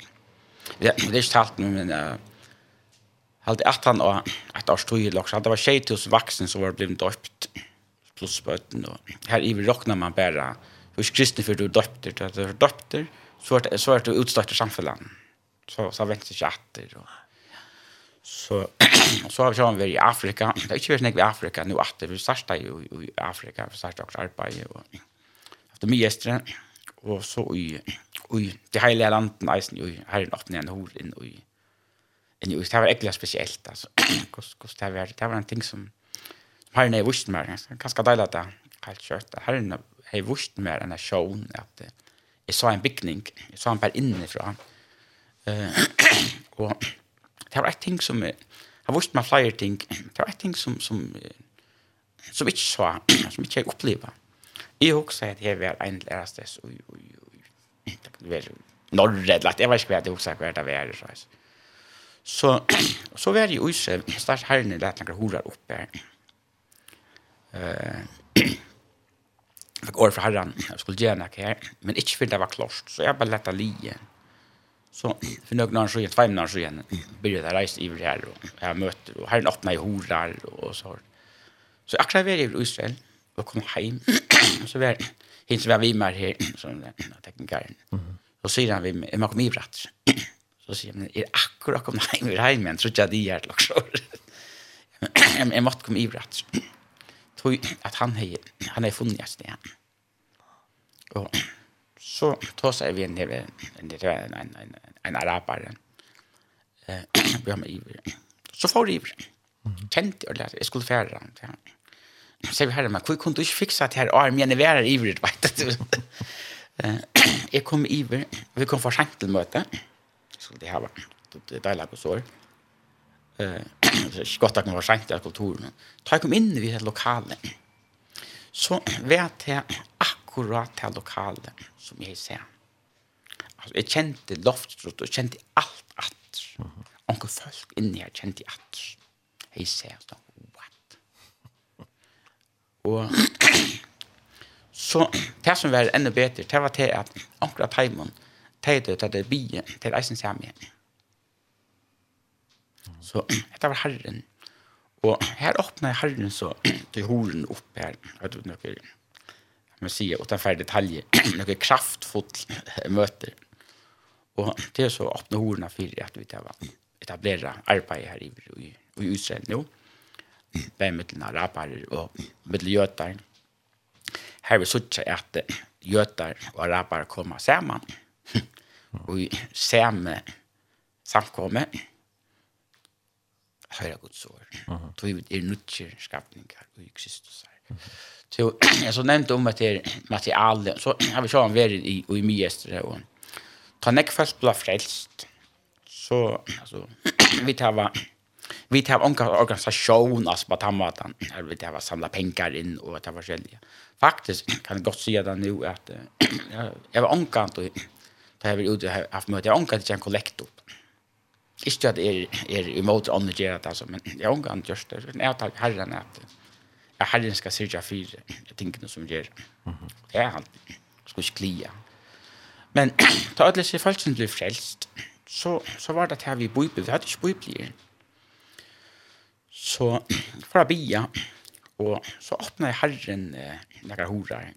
Ja, det är starkt men uh, Halt att han och att år stod i lox. Det var tjej hos vuxen som var blivit döpt. Plus böten. Och här i rocknar man bara. Hur kristne för du döpter. Du döpter så vart så vart det utstött i samhället. Så så vänt sig chatter och så så har vi sjön i Afrika. Det är ju snägg i Afrika nu åter. Vi startar ju i Afrika för starta också arbete och efter mig gäster och så i i det hela landet nästan ju här i natten en hor in i en ju det var äckligt speciellt alltså. Kost kost det var det var en ting som har nej nere mer. Wustenberg. Ganska deilig att det kallt kött. Här är nere i Wustenberg en show att det jeg så en bygning, jeg sa en bare innifra. Uh, og det var et ting som, jeg har vist meg flere ting, det var et ting som, som, som ikke så, som ikke jeg opplevde. Jeg husker at jeg var en læreste, og, og, og, det var norre, eller jeg vet ikke hva jeg husker hva det var. Så, så, så var jeg i huset, størst herren i lærte noen horer oppe. Uh, fikk år fra herren, jeg skulle gjøre noe her, men ikke før det var klart, så jeg bare lette lije. Så for noen år siden, tveim år siden, begynte jeg reise iver her, og jeg møter, og herren åpnet i horer, og så. Så akkurat var i Israel, og kom hjem, og så var jeg som var vi med her, som teknikeren, og så sier han vi med, jeg må komme i bratt. Så sier han, er akkurat kom hjem, er hjem, men tror ikke jeg de her til også. Jeg måtte komme i bratt tog att han hej han är funnits det. Och så tog sig vi en del en del en en en arabare. Eh vi har med Så får det. Kjente och lærte, jeg skulle fære han. Så sier vi herre, men hvor kunde du fixa det här her arm igjen i været iver, vet du? Eh jag kom iver, vi kom för sent till möte. Så det här var, det er deilig på sår det er godt at man var sent i kulturen. Da jeg kom inn i det lokale, så vet jeg akkurat det lokale som jeg ser. Altså, jeg kjente loftstrott og kjente alt at. Onkel folk inni her kjente at. Jeg ser sånn, what? Og så det som var enda bedre, det var til at akkurat heimen, det er det byen, det er eisen sammen. Så det var Herren. Og her åpnet Herren så til horen opp her. Jeg vet ikke noe man sier utenfor detaljer, noe kraftfullt møter. Og det så åpnet horene for at vi tar etablera arbeidet her i, i, i Israel nå. Det er mittelen araber og mittelen jøter. Her vil sitte at jøter og araber kommer sammen. Og i samme samkomme høyre Guds ord. Tog vi er nødtjer skapningar och Kristus her. Så jeg så nevnte om at det er materiale, så har vi sjåan vært i, i mye etter det. Ta nekk først ble frelst, så, altså, vi tar var vi tar onka organisation as på tamatan. här vi tar samla pengar in och ta försälja. Faktiskt kan jag gott säga det nu att jag var onka då har vi ut haft möte onka till en kollekt upp. Ikke at jeg er imot ånden gjør det, men jeg har omgang gjørst det. Jeg har tatt herren at jeg herren skal sørge for tingene som gjør. Det er han. Skal ikke klia. Men ta alle disse følelsene ble frelst, så, så var det at vi bøybe. Vi hadde ikke bøyblier. Så for å bia, og så åpnet herren eh, noen horer.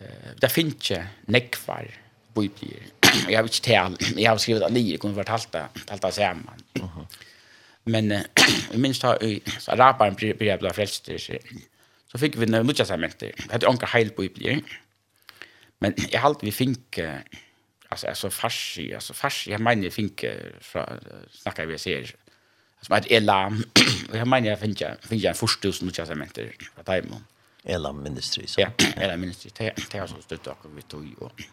Eh, det finnes ikke nekvar bøyblier jag vet inte tal. Jag har skrivit att det kunde varit halta halta samman. Mhm. Men i minst har så raparen blir blir frälst så så fick vi några testament. Hade onkel heil på blir. Men jag halt vi fick alltså alltså farsi alltså farsi jag menar fick från snackar vi ser som ett elam jag menar jag fick fick en förstus mot testament på Elam Ministries. Ja, Elam Ministries. Det har så stött och vi tog ju.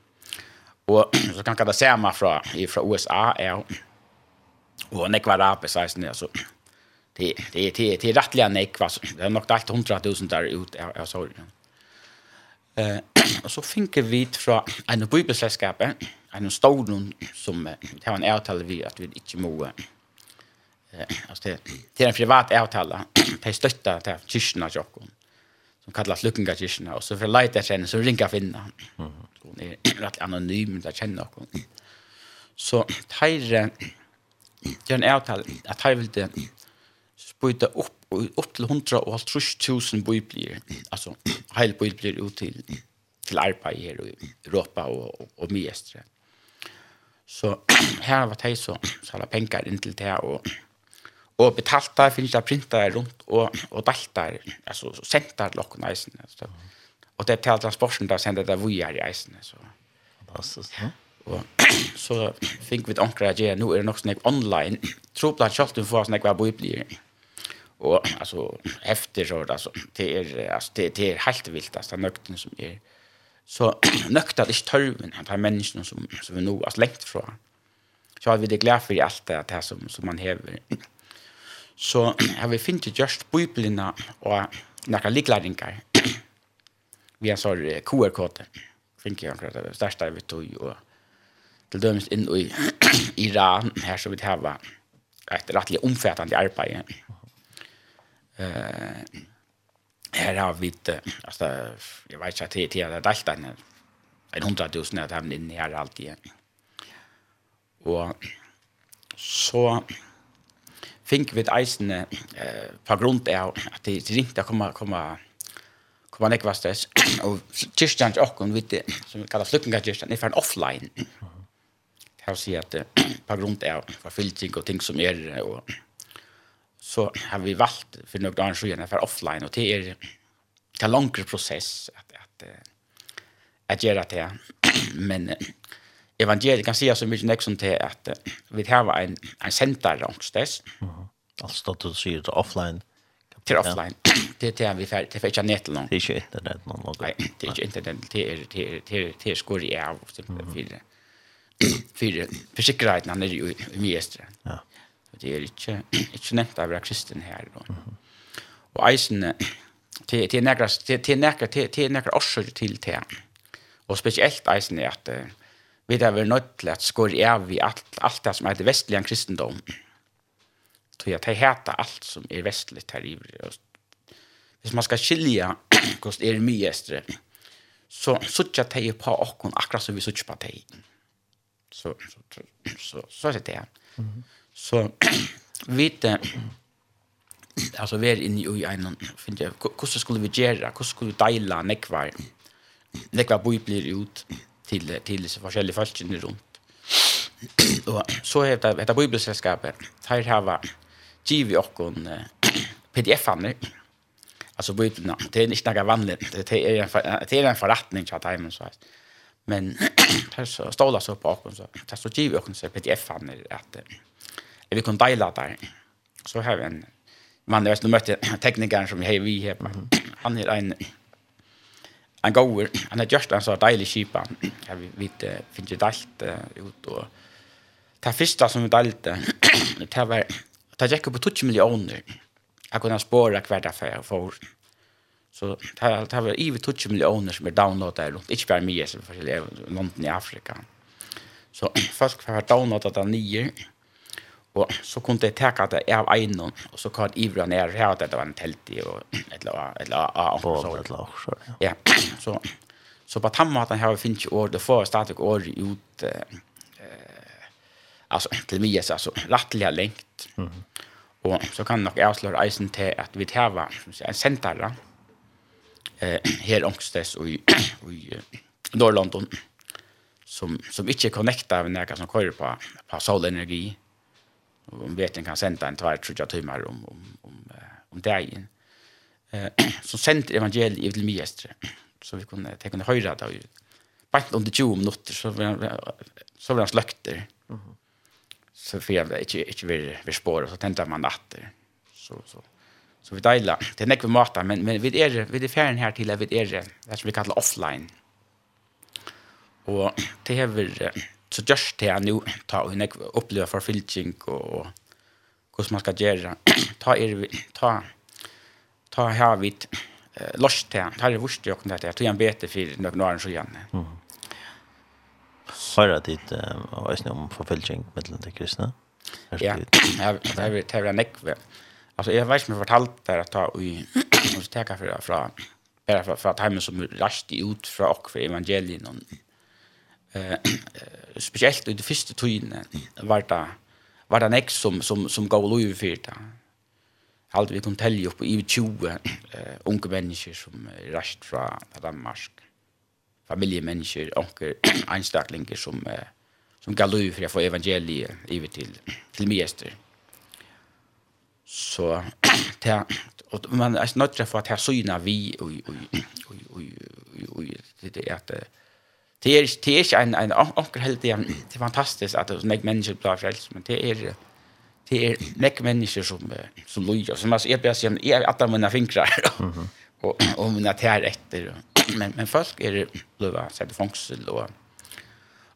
Og så kan jeg da se meg fra, fra USA är och nekvara precis nu så det det det det rättliga nekva det är nog dalt 100 000 där ut jag sa Eh och så finke vi från en bibelsällskap en stod som det har en avtal vi att vi inte må eh alltså det det är en privat avtal det stöttar det kyrkorna jag som kallas luckinga kyrkorna och så för lite sen så ringa finna. Mhm. Hon är rätt anonym, där känner någon. Så Tejre, det är en avtal att Tejre det spyta upp upp till 150.000 biblir. Alltså hela biblir ut till till arbete i Europa och och, och Mestre. Så här var det så så alla pengar in till det och och betalt där finns det printar runt och och daltar alltså så sentar lockarna så. Mm Och det tar transporten där sen det där vi är i isen så. Fantastiskt. Ja. Och så fick vi ett ankra ge nu är det nog snack online. Tror på att chatten får snack vad vi blir. Och alltså efter så alltså det är alltså det det är helt vilt alltså nökten som är så nöktar det törven Det ha människan som som vi nog alltså längt från. Så har vi det glad för allt det det som som man häver. Så har vi fint just bibeln och några likläringar vi har QR-kode. Finke jeg akkurat det største vi tog och til dømes inn i Iran her så vi har et rettelig omfattende arbeid. Uh, her har vi inte alltså jag vet ikke, att det är allt annat. En hundratusen att han inn her alltid. Og så fink vi et eisende eh på grunn av at det ringte komma komma kom han ikke var stress. og kyrkjans okken, vidt, som vi kallar flyktingarkyrkjan, er for en offline. Det har å si at på grunn av forfylting og ting som er, og så har vi valgt for noen annen siden for offline, og det er en langere prosess at, at, at, at gjøre det. Men evangeliet kan si så mye nek som til at vi har en, en senter angstess. Mm -hmm. Altså, du sier det offline, till offline. Det det vi färd till fetcha nät någon. Det är inte internet någon låg. Nej, det är inte internet det är det är det det skor i av för för för säkerheten han är ju mestre. Ja. Det är inte inte nämnt av kristen här då. Och eisen till till nägra till nägra till nägra orsak till till. Och speciellt eisen är att vi där väl nödlat skor i av vi allt allt det som är det västliga kristendom. Mm tror jag det heter allt som är västligt här i Hvis man ska skilja kost är myestre så suttja teg på och akkurat som vi suttja på teg. Så så så så så det. Mhm. Så vet alltså vi är inne i en finner jag hur skulle vi göra hur skulle vi dela nekvar nekvar bo blir ut till till så olika falskene runt och så heter det heter bibelsällskapet här har givi i okkon pdf-anner, alltså bøytene, det är inte noe vanlig, det är en forretning til at så vet men det så ståla så på okkon, så det så giv i okkon så pdf-anner, at vi kan dela der, så har vi en man jag mötte teknikern som hej vi här han är en en goer han är just en så deilig skipa. Jag vet finns ju dalt ut och det första som vi dalt det var det gikk på 20 millioner. Jag kunde spåra hver affär för jeg får. Så det var ivi 20 millioner som är downloadade runt inte bara mig som för London i Afrika. Så folk har downloadet det nye. Og så kunne jeg teka det av egnom, og så kan Ivra ned her at det var en telt i, og et eller annet. Ja, så, så på tammaten har vi finnes ikke år, det får stadig år ut, eh, alltså till mig så alltså rättliga längt. Mm. Och så kan nog avslöja isen till att vi tar va en centra. Eh här ångstes och i och i Norrland som som inte connectar med några som kör på på solenergi. Och om vet en kan sända en tvär tror jag timmar om om om om dagen. Eh så sänder evangeliet till Miestre. Så vi kunde ta kunde höra det. Bara under 20 minuter så så var han. Mhm så fel inte inte vi vi spår så tänkte man att så så så vi delar. Det näck vi matar men men vi är vi är färden här till vi är det som vi kallar offline. Och det är så just det nu ta och näck uppleva förfilching och hur man ska göra. Ta er ta ta här vid lost har det visste jag kunde det jag tror jag för några år sedan. Mm høyre dit og eisne om forfølging mellom de kristne? Ja, det är det er nekve. Alltså jag vet inte om jeg att der ta i, och så för fra, bara för att fra som rast ut fra och för evangelien, och eh, speciellt i de första tiden var det, var det nek som, som, som gav lov for det. Alt vi kunde tälja upp i 20 eh, unga människor som rast fra Danmark familjemänniskor och anstaklingar som eh, som gav liv för att få evangeliet över till till mester. Så ta och man är snart träffa att här syna vi och och och och det är att det er, det er ikke en en onkel helt det är fantastiskt att så nek mennesker blir frelst, men det er det er nek mennesker som som lyder som alltså är bäst jag att mina fingrar. Mhm og och mina tär etter men men folk det blöva så det fångsel och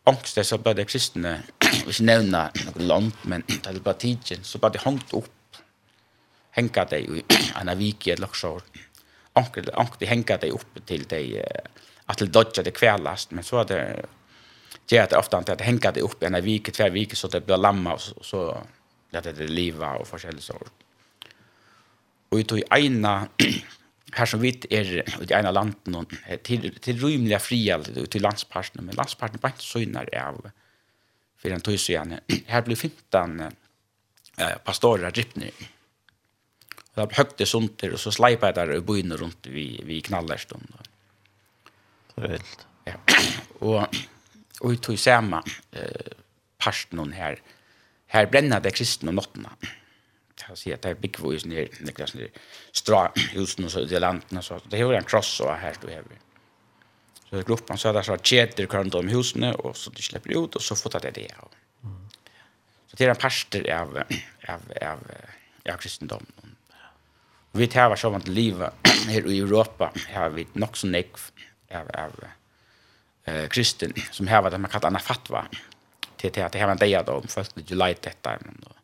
angst så bare det kristne hvis nevna noe land men det er bare tidgen så bare det hangt opp henka det i en vik i ett lockshow ankel ankel hänga det opp til det att det dodge det kvelast men så det det ofte ofta att hänga det upp i en vik två veckor så det blir lamma och så lätt det leva och forskjellig så Och i tog ena här som vitt är i ena landen till till rymliga fria till landsparten men landsparten var inte så innar av för en tog igen här blev fintan eh äh, pastorer ripner och där högt det sånt och så slipade där och bojna runt vi vi knallarstund då rätt ja. Och och vi tog samma eh äh, parten här här brännade kristna natten han ser att det er byggvis nere, nekla är stra husen og så det landet så. Det är en cross och här du hever. Så det gruppen så där så cheter kan de husen och så de släpper ut och så får det det av. Så det är en pastor av, av, av, av kristendom Vi tar var sånn livet här i Europa har vi nog så nek av, av eh, kristen som har vad man kallar anafatva till att det har en dag då folk det leit detta men, då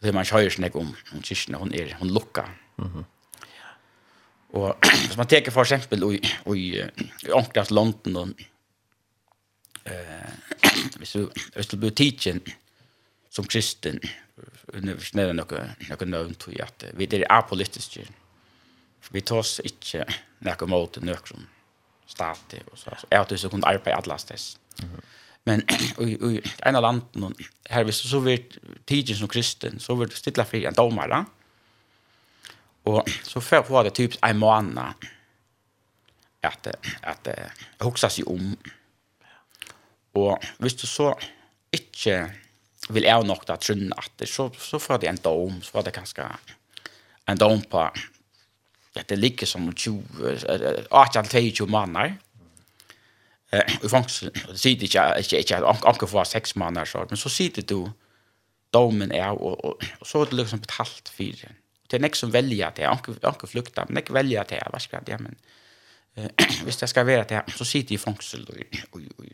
Det man kjører snakk om, om kyrkene, hun er, hun lukka. Mm -hmm. Og hvis man teker for eksempel i, i, i Ankras London, og, eh, hvis, du, hvis du blir tidsen som kristen, hvis det er noe, noe nøvn til at vi er apolitiske, vi tar oss ikke noe måte nøkron statig, og så er det så kunne arbeide alle steds. Mm -hmm men i en av landen här visst så vart tidgen som kristen så vart stilla för en domare och så för på det typ en månad att att huxa sig om och visst så inte vill jag nog att trunna att så så för det en dom så var det ganska en dom på att det ligger som 20 18 22 månader i fangsen, sitter ikke, ikke, ikke, anker for seks måneder, så, men så sitter du domen er, og, og, og så er det liksom betalt for det. Det er nek som velger det, anker, anker flukta men nek velger det, hva skal det men eh, hvis det skal være det, så sitter i fangsel i, i, i,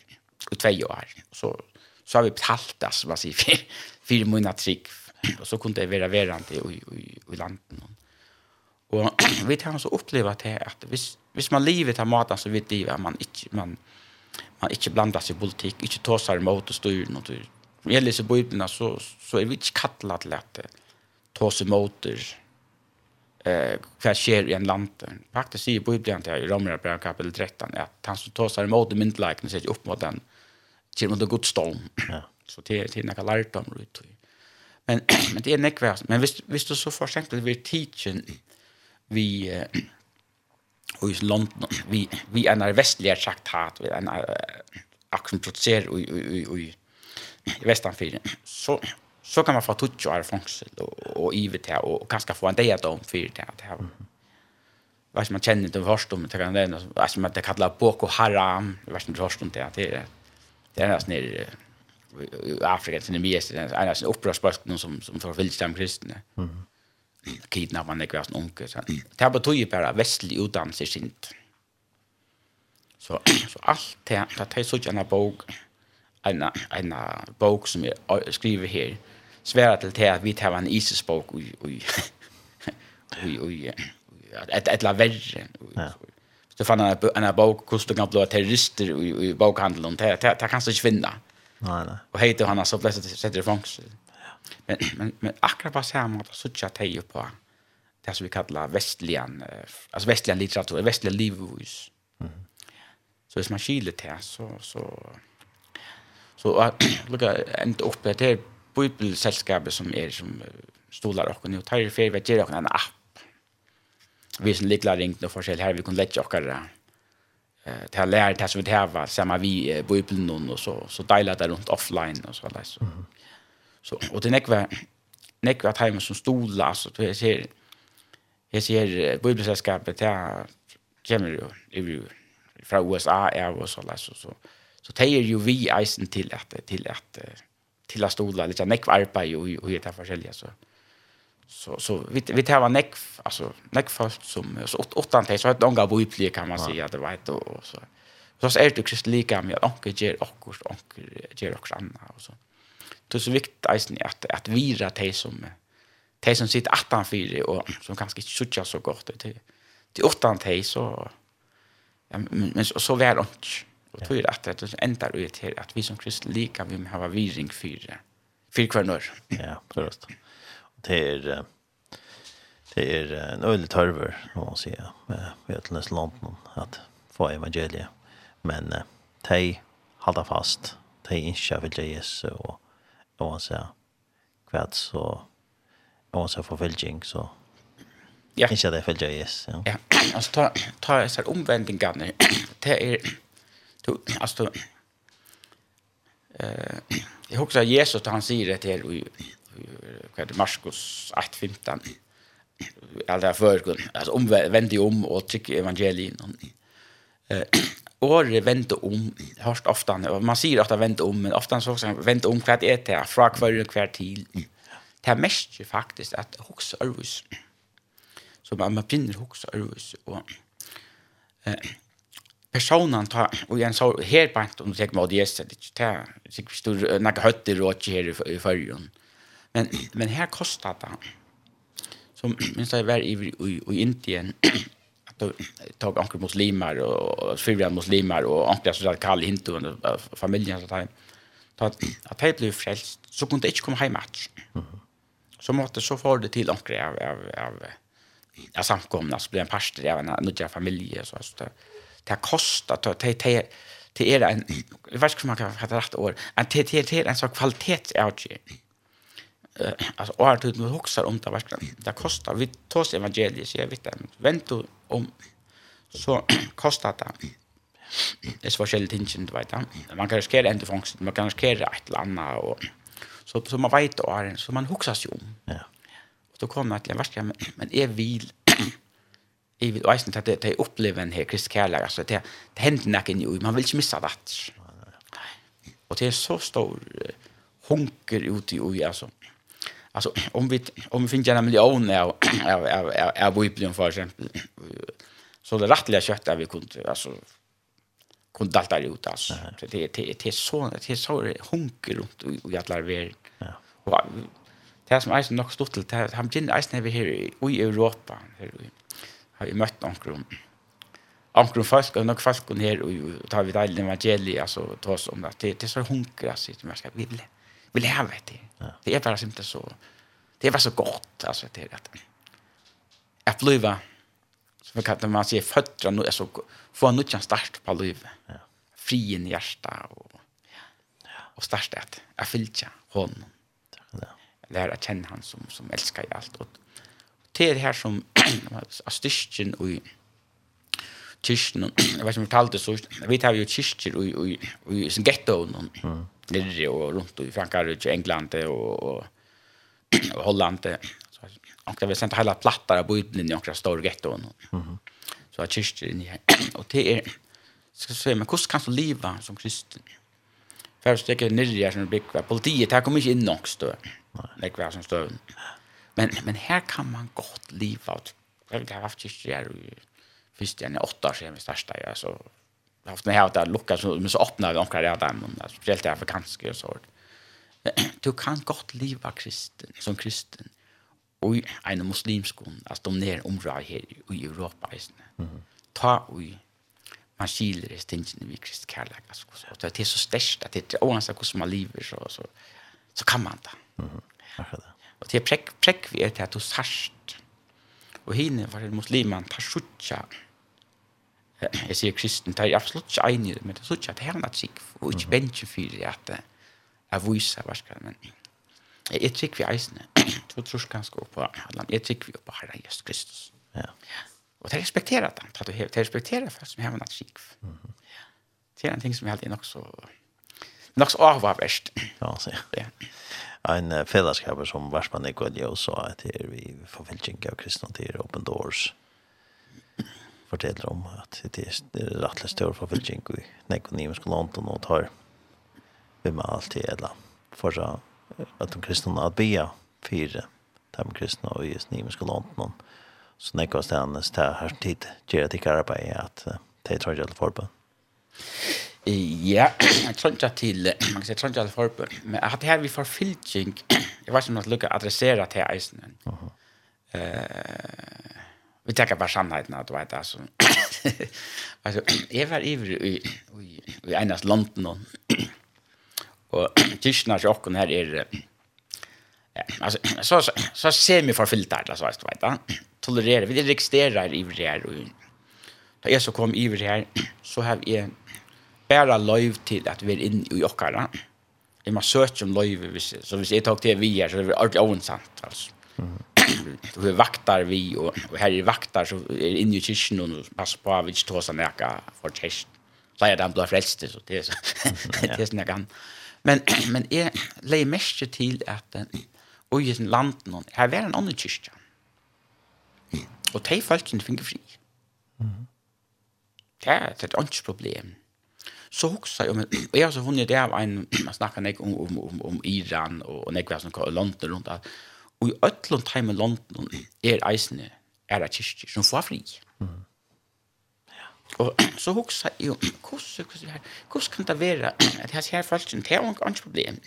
i tve år, så, så har vi betalt det, som man sier, for, for måneder trygg, og så kunne det være verande i, i, i landet Og vi tar oss og opplever det, at hvis, hvis man lever til maten, så vet de at man ikke, man, man man inte blandar sig i ikke tar seg imot og styr noe. Når jeg leser Bibeln så, så er vi inte kallade till att ta seg imot eh, hva skjer i en land. Faktisk sier Bibeln til i Romera brev kapitel 13 at han som tar tosar emot i myndelagen sätter opp mot den til mot en god storm. Ja. Så det er är lært om det. Men, men det er nekvärt. Men hvis, hvis du så for eksempel vil teachen vi och i London. Vi vi är när västliga traktat hat vi en action producer och i i i västanfilm så så kan man få tutsch och fångsel och och ivet här och kanske få en det om för det här vad man känner det först om det kan det alltså man det kallar Boko Haram vad man först om det det det är nästan nere i Afrika till den mest en upprörsbörsten som som förföljs av kristne Mm. -hmm kidnappa en ekvast onke. Det här betyder bara vestlig utdannelse är sint. Så, så allt det här, det här är sådana bok, en, en bok som jag skriver här, svära till det att vi tar en ISIS-bok och ett eller värre. Så fann en en bok, hur du kan bli terrorister i bokhandeln, det här kan du inte finna. Nej, nej. Och heter han så plötsligt sätter i fångst. Men, men, men akkurat på samme måte så tja teg på det som vi kallar vestlian, altså vestlian litteratur, vestlian livvus. Mm -hmm. Så hvis man skiler til, så, så, så lukka enda opp det her bibelselskapet som er som stolar okken, og tar i ferie, vi gjør en app. Vi som liklar ringt og forskjell her, vi kunne lette okkar det eh ta lär det som vi det var samma vi bibeln och så så dela det runt offline och så där så. Mm. Så, och det nekva, nekva tajmen som stola, alltså, det ser, jag ser bibelsällskapet, där kommer ju fra USA, är och så, så, så, så tejer ju vi isen till att, till att, till att stola, lite nekva ju och det är så. Så så vi vi tar var neck alltså neck fast som så åt åt han så ett långa bibel kan man säga det vet och så. Så är det ju just lika med onkel ger och onkel ger och annat och så det är så viktigt eisen att att vira te som te som sitter attan fyra och som kanske inte sutja så gott det det åttan te så ja, men, men så, så väl ont och tror att det ändar ut här att vi som kristna lika vi har viring fyra fyra kvarnor ja först det är det är en öl törver man säger med vetlens lampan att få evangeliet. Men tej hålla fast tej inte vill Jesus och og man ser kvart så om man ser forfølging så ja. ikke det følger yes ja. ja, altså ta, ta disse omvendingene det er du, altså du eh, jeg husker at Jesus han sier det til hva er det Markus 8.15 alle er før altså omvendig om og trykker evangelien eh, året vente om, hørst ofte, man sier ofte vente om, men ofte så også vente om hva det er til, fra hver og hver til. Det er mest faktisk at hoks ørvis, så man, man finner hoks ørvis, og eh, personen tar, og jeg sa her på en, om du tenker meg å det er sikkert stor, nekka høtter og ikke her i førjen, men, men her kostet det, som minst jeg var i, i, i Indien, tog onkel muslimer och fyra muslimer och onkel så där kall hindu och familjen så där. Att att det blev frälst så kunde inte komma hem match. Så måste så få det till onkel av av av av samkomna så blev en pastor av en nya familj så så det kostar att det det det är en jag vet inte hur man kan ha rätt år en det det är en så kvalitetsoutage alltså och att du huxar om det verkligen det kostar vi tar evangeliet så jag vet inte vänta om, så kostar det det är forskjellige ting du vet. Man kan riskere enda fangsten, man kan riskere et eller annet, og, så, så man vet och er, så man huxas jo om. Ja. Og så kommer jag til en verste, men, men jeg vil, jeg vil eisen til at jeg, jeg opplever en her krist kærlighet, altså det, det hender nok inn i man vil ikke missa det. Og det er så stor hunker ute i ui, altså alltså om vi om vi finner en miljon av av av av av Bibeln för exempel så det rättliga köttet vi kunde alltså kunde dalta ut alltså. Så det det det är så det är så hunker runt och jag lär väl ja. Och det som är så nog stort till han ginn isen över här i Europa här har vi mött onkel Ankrum folk och några folk här och tar vi det evangeliet alltså oss om det. Det är så hunker alltså det man ska vilja vill ha ha det. Det är bara inte så. Det var så gott alltså det är att att bliva så man kan man säga fötter nu så få en nytt start på livet. Ja. Frien hjärta och ja. Och starta att jag fyllde hon. Ja. Lära att känna han som som älskar i allt och det är det här som astyrken och kyrkjen, jeg vet ikke om jeg talte så, vi tar jo kyrkjer i, i, i sin ghetto, mm nere och runt i Frankrike, England och, och, och Holland. Så och det vill säga hela plattar på utlinjen i några stora getton. Mhm. Så att kyrkor inne her. Og det er, skal ska säga men hvordan kan du leve som kristen? För att stäcka nere som blir kvar. Politiet her kommer ikke inn nok någonstans då. Nej, kvar som står. Men men her kan man godt leve. Jeg har haft kyrkor her i jag är åtta år sedan vi startade. Alltså, haft med här att lucka så men så öppnar vi omkring det där men speciellt det afrikanska och så. Du kan gott leva kristen som kristen och en muslimsk alltså de ner område här i Europa istället. Mm. Ta och man skiljer det stingen vi krist kärlek alltså så det är så störst att det oavsett hur som man lever så så så kan man det. Mhm. Ja. Och det präck präck vi är det att du särskilt. Och hinne var det musliman tar sjutja jeg sier kristen, det er absolutt ikke enig i det, men det er sånn at det er en trygg, og ikke bensje for at jeg viser hva skal men jeg trygg vi eisene, så tror jeg ganske opp på Adlan, jeg trygg vi opp på Herre Jesus Kristus. Ja. Og det respekterer at han, det respekterer folk som har en trygg. Det er en ting som jeg alltid er nok så, nok så avvarverst. Ja, så ja. En fellesskap som Varsman Nikolaj sa, at det er vi forfølging av kristne, til open doors. Ja forteller om at det er rettelig større forfølging i nekonimiske London og tar vi med alt i eller for så at de kristne at bia fire de kristne og i nekonimiske London så nekva stedene det her tid gjør at ikke arbeid at de tar ikke alle forbund Ja, jeg tror ikke til, man kan si, jeg tror ikke til forbund, men at her vi får fylking, jeg vet ikke om jeg lukker adressere til eisen. Uh -huh. Vi tänker bara sannheten att vet alltså. alltså jag var i i i enas landen och och tystnar jag här är ja, alltså så så, så ser mig förfyllt filter alltså vet du. Tolererar vi det registrerar i det här och jag så kom i det här så har jag bara live till att vi är inne i jockara. Jag måste söka om live så vi ser tag till vi är så det är ordentligt oinsamt alltså. Mm har vaktar vi och här är vaktar så är inne i kyrkan och pass på att vi inte tar sig näka för kyrkan. Så är det blir frälst så det är så det är sån kan. Men men är lägger mest till att och i sin land någon här var en annan kyrka. Och tej folken fick fri. Mm. Det är ett ont problem. Så också jag men jag så hon det av en man snackar nek om om om, om Iran och nek vad som kallar London runt att Og i ötlun time i London er eisne er a kyrkir som får fri. Mm. Ja. Og så hugsa jeg jo, hvordan, hvordan, her, hvordan kan det være at hans her falskjen, det er jo ikke problem.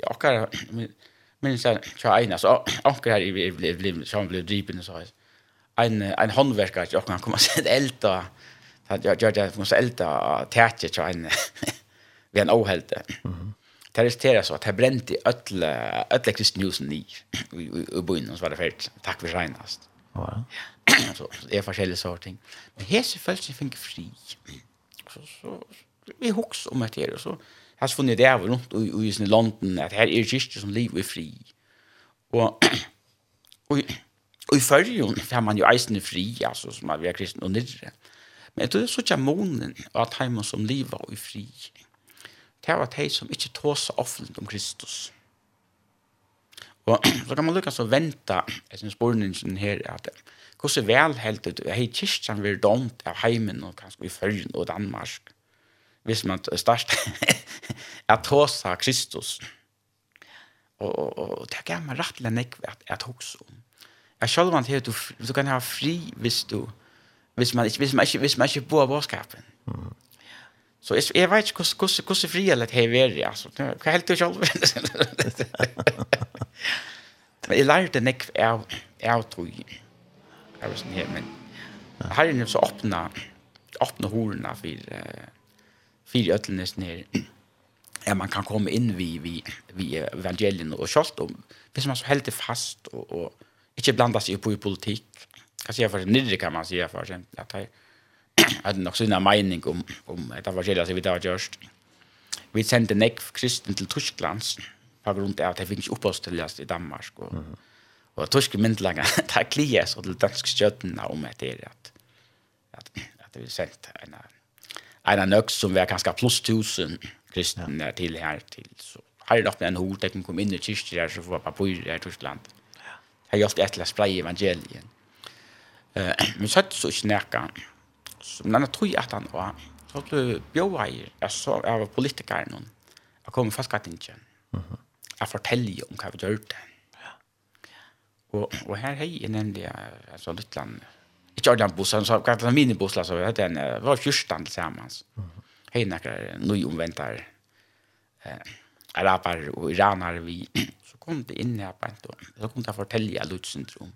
Ja, akkar, men så tja eina, så akkar her, jeg ble, så han ble dripen, så en, en håndverkar, jeg han komme og sette elda, så jeg gjør det, jeg må sette elda, tætje, tja en, vi er en åhelte. Mhm det resulterer så at jeg brente ødle, ødle kristenhusen i, i, i byen, og så var det ferdig. Takk for regnast. Ja. så det er forskjellige sånne ting. Men hese følelsen finner fri. Så, så, vi huks om dette her, og så har jeg funnet det av rundt i, i, i London, at her er kyrkje som liv er fri. Og, og, og i førjen får man jo eisende fri, altså, som er vi er kristen og nidre. Men det er så ikke månen at heimen som livet er fri. Ja det var de som ikke tåsa offentlig om Kristus. Og så kan man lukka så venta jeg synes borningen her at hvordan ut. hei kyrkjan vil domt av heimen og kanskje i Førgen og Danmark hvis man størst at tåsa Kristus. Og, og, og det kan man rett eller nekve at jeg tok så. Jeg selv vant her, du, du kan ha fri hvis du hvis man ikke, hvis man ikke, hvis man ikke bor av vårskapen. Mm. Så jeg, jeg vet ikke hvordan, hvordan hur hur frihet det är alltså. Hva helt du selv? Men jeg lærte nek av, av tog. Jeg var sånn her, men her er det så öppna for, uh, for för sånn her. Ja, man kan komme inn vi vi vi evangelien og kjølt, om. Hvis man så helt er fast og, og ikke blanda seg på i politik. Kanske jag för nirre kan man säga för exempel att hade nog sina mening om om det var varje som vi där just. Vi sände nek kristen till Tyskland på grund av att det finns uppehållstillstånd i Danmark och och tyska myndlaga ta klias och till dansk sjötten om att det är att att att det vill sent en en nöx som var ganska plus 1000 kristen ja. till här till så har det en hot hottecken kom in i kyrkan där så var på i Tyskland. Ja. Har gjort ett läs spray evangelien. Eh men så så snärkan som den tror jeg at han var, så ble bjøveier, jeg så av politikeren, jeg kom med fastgattingen, jeg forteller om hva vi gjør det. Og, og her hei er nemlig, altså land, ikke Ørland bussen, så hva er det mine så det var fyrstand sammen. Hei nekker nøyomventar eh, araber og iraner vi, så kom det inn her på en så kom det å fortelle jeg Lutsyndrom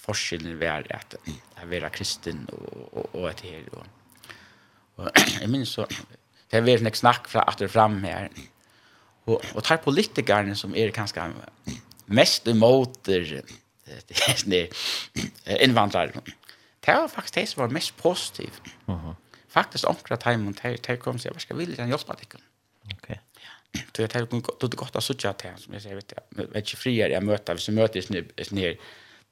forskjellen var at jeg være kristen og, og, og et her. Og, og jeg minns så, det har vært nek snakk fra at det fram her. Og, og tar politikerne som er kanskje mest imot innvandrere. Det var faktisk det som var mest positivt. Uh -huh. Faktisk omkring timen, det kom og sa, hva skal vi lite hjelpe deg? Okay. Så jeg tenkte, det er godt å sitte til som jeg sier, vet ikke friere jeg møter, hvis jeg møter sånne her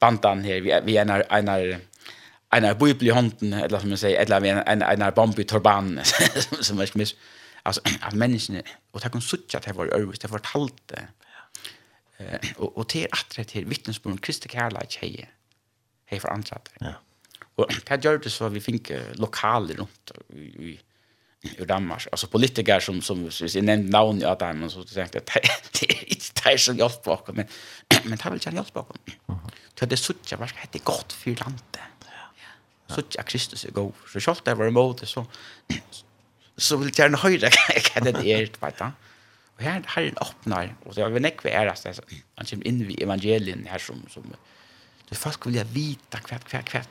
bandan här vi vi är en en en bibel i handen eller som man säger eller vi en en bombi turban som är smiss alltså att människan och ta kon sucha att det var övis det fortalt det eh och och till att det till vittnesbörd om Kristi kärlek hej hej för andra ja och det gör det så vi fick lokaler runt i i Danmark alltså politiker som som vi nämnde namn i men så tänkte jag det som hjelper oss, men, men det vil ikke hjelpe oss. Så det er sånn at det er godt for landet. Så ikke Kristus er god. Så selv det var imot det, så, så vil jeg gjerne høre hva det er, vet du. Og her, her er en åpner, og det er vel ikke hva er det, han kommer inn i evangelien her som, som så folk vil vite hva, hva, hva,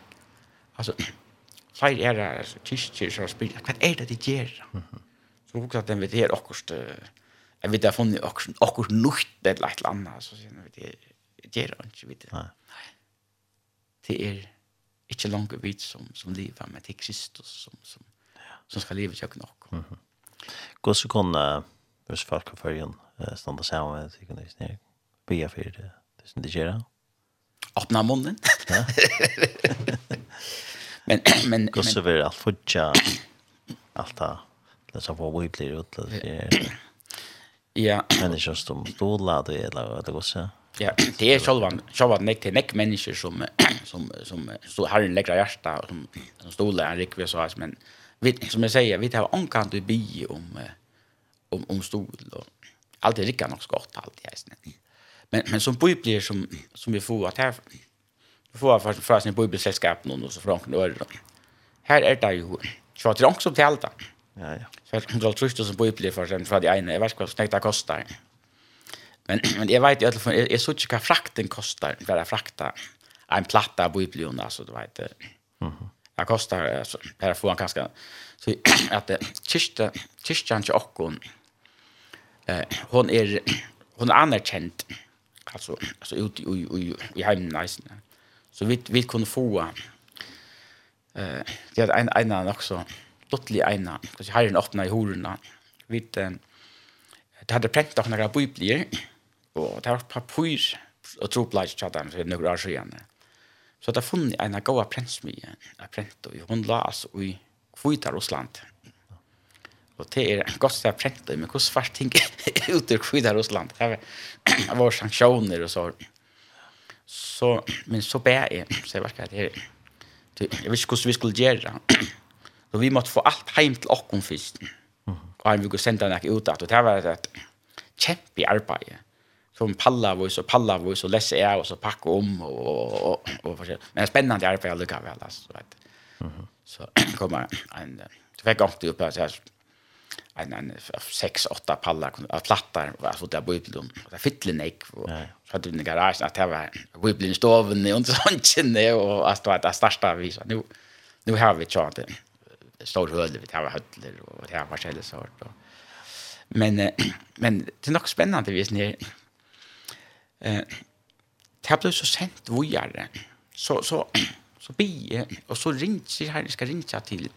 altså, flere er det, kyrkjer som spiller, hva er det de gjør? Så hva at den de gjør akkurat, jeg vet jag funnit också också nukt et eller annet, så sen vet jag det är ikke, vet nej det er ikke langt vidt som som livet, men det er Kristus som som som ska leva jag nog mhm. Går så kon hvis folk för igen stanna sammen med sig kunde snär be for det det som det gör öppna munnen. Ja. Men men går så alt fortja, alt da, det som vad vi blir ut det er... Ja. Människor som stola det eller vad det går så. Ja, det är själva själva näck till näck människor som som som står har en läckra hjärta och som som stolar en rikvis så här men vi som jag säger vi tar ankan du bi om om om stol och allt är lika nog skott allt i hästen. Men men som boi blir som som vi får att här får för för sin boi blir sällskap någon och så från då. Här är det ju så att det också till allt. Ja, ja. Selv om det trust trusht som bøybli for sen fra de ene, jeg vet vad hva kostar. Men, men jeg vet i alle fall, jeg, så ikke hva frakten kostar, hva det frakta. En platta bøybli, så du vet. Mhm. Det kostar, altså, per får han kanskje, så at kyrkja, kista han ikke okkon, eh, hon er, hon er anerkjent, altså, altså ut i, i, i heimen. Så vi, vi kunne få, eh, det er en, en av nok dottli eina, og så herren åpna i horena. Vi det hadde prent av noen biblier, og det var papur og troplaj tjadam, så noen år siden. Så det funnet eina gaua prentsmye, a prent, og hun la altså i kvita Russland. Og det er godt det er prent, men hvordan svart ting ut ur kvita Russland? Det var sanksjoner og så. Så, men så ber jeg, så jeg var ikke at det er, jeg visste hvordan vi skulle gjøre Så vi måtte få allt hem till Ockum först. Mm. Och han ville sända den ut att det var ett kämpe arbete. Som palla var så palla var så läsa är och så packa om och och och för Men spännande arbete lucka väl alltså vet. Mhm. Så kommer en så fick jag också upp så här en en sex åtta pallar att plattar alltså där på det där fyllen ek och så hade den garasjen, att det var wibbling stoven och sånt och att det starta vi så nu nu har vi chartet stor høle, vi tar hødler, og det er forskjellig sort. Og. Men, men det er nok spennende vis nere. Eh, det ble så sent vujere, så, så, så bie, och så ringte, sier här, jeg skal ringe till,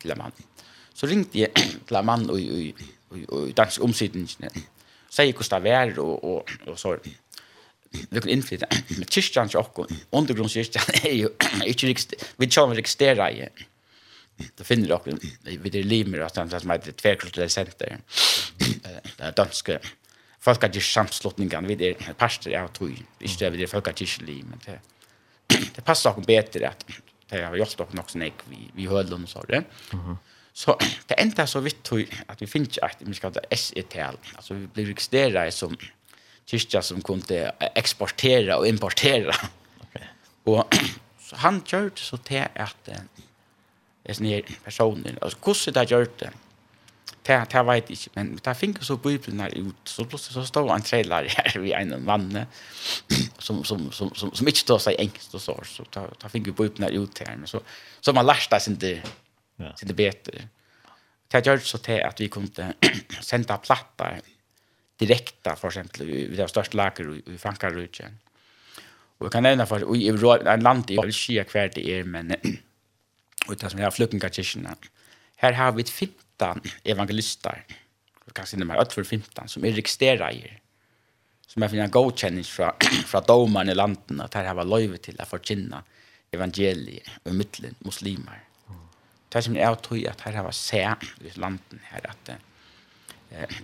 til en man. Så ringte jag till en mann och, och, och, og dansk omsidningene. Så hur det var, och, och, och så vi kan inflytta med kyrkjan til okkur, undergrunnskyrkjan, er jo ikke rikst, vi kjører registrera i då finner jag vid det limer att det som heter Tvärkulturell Center. Det är danska folkakirke samslutningen vid det pastor jag tror inte vid det folkakirke liv men det det passar också bättre att det har gjort också också nek vi vi höll och så det. Så det enda så vitt att vi finns att vi ska ta SETL. Alltså vi blir registrerade som kyrkja som kunde exportera och importera. Okay. Och så han körde så till att är sån här personer. Alltså hur det har gjort det. Det det vet inte men det finns så bibeln här ut så plötsligt så står en trailer här vid en man som som som som som inte står sig engst och så så ta det finns bibeln här ut här men så så man lär sig inte ja. inte det bättre. Det gör så till att vi kunde sända plattar direkta för exempel vid det största lager i Frankrike. Och jag kan nämna för i en land i Belgien kvar det är men och det som jag flyttar kyrkorna. Här har vi 15 evangelister. Vi kan se nummer 1 för 15 som är registrerade som är finna godkänning från från domarna i landet att här har varit till att förkynna evangeliet och mittlen muslimer. Det som är tror att här har varit se i landet här att eh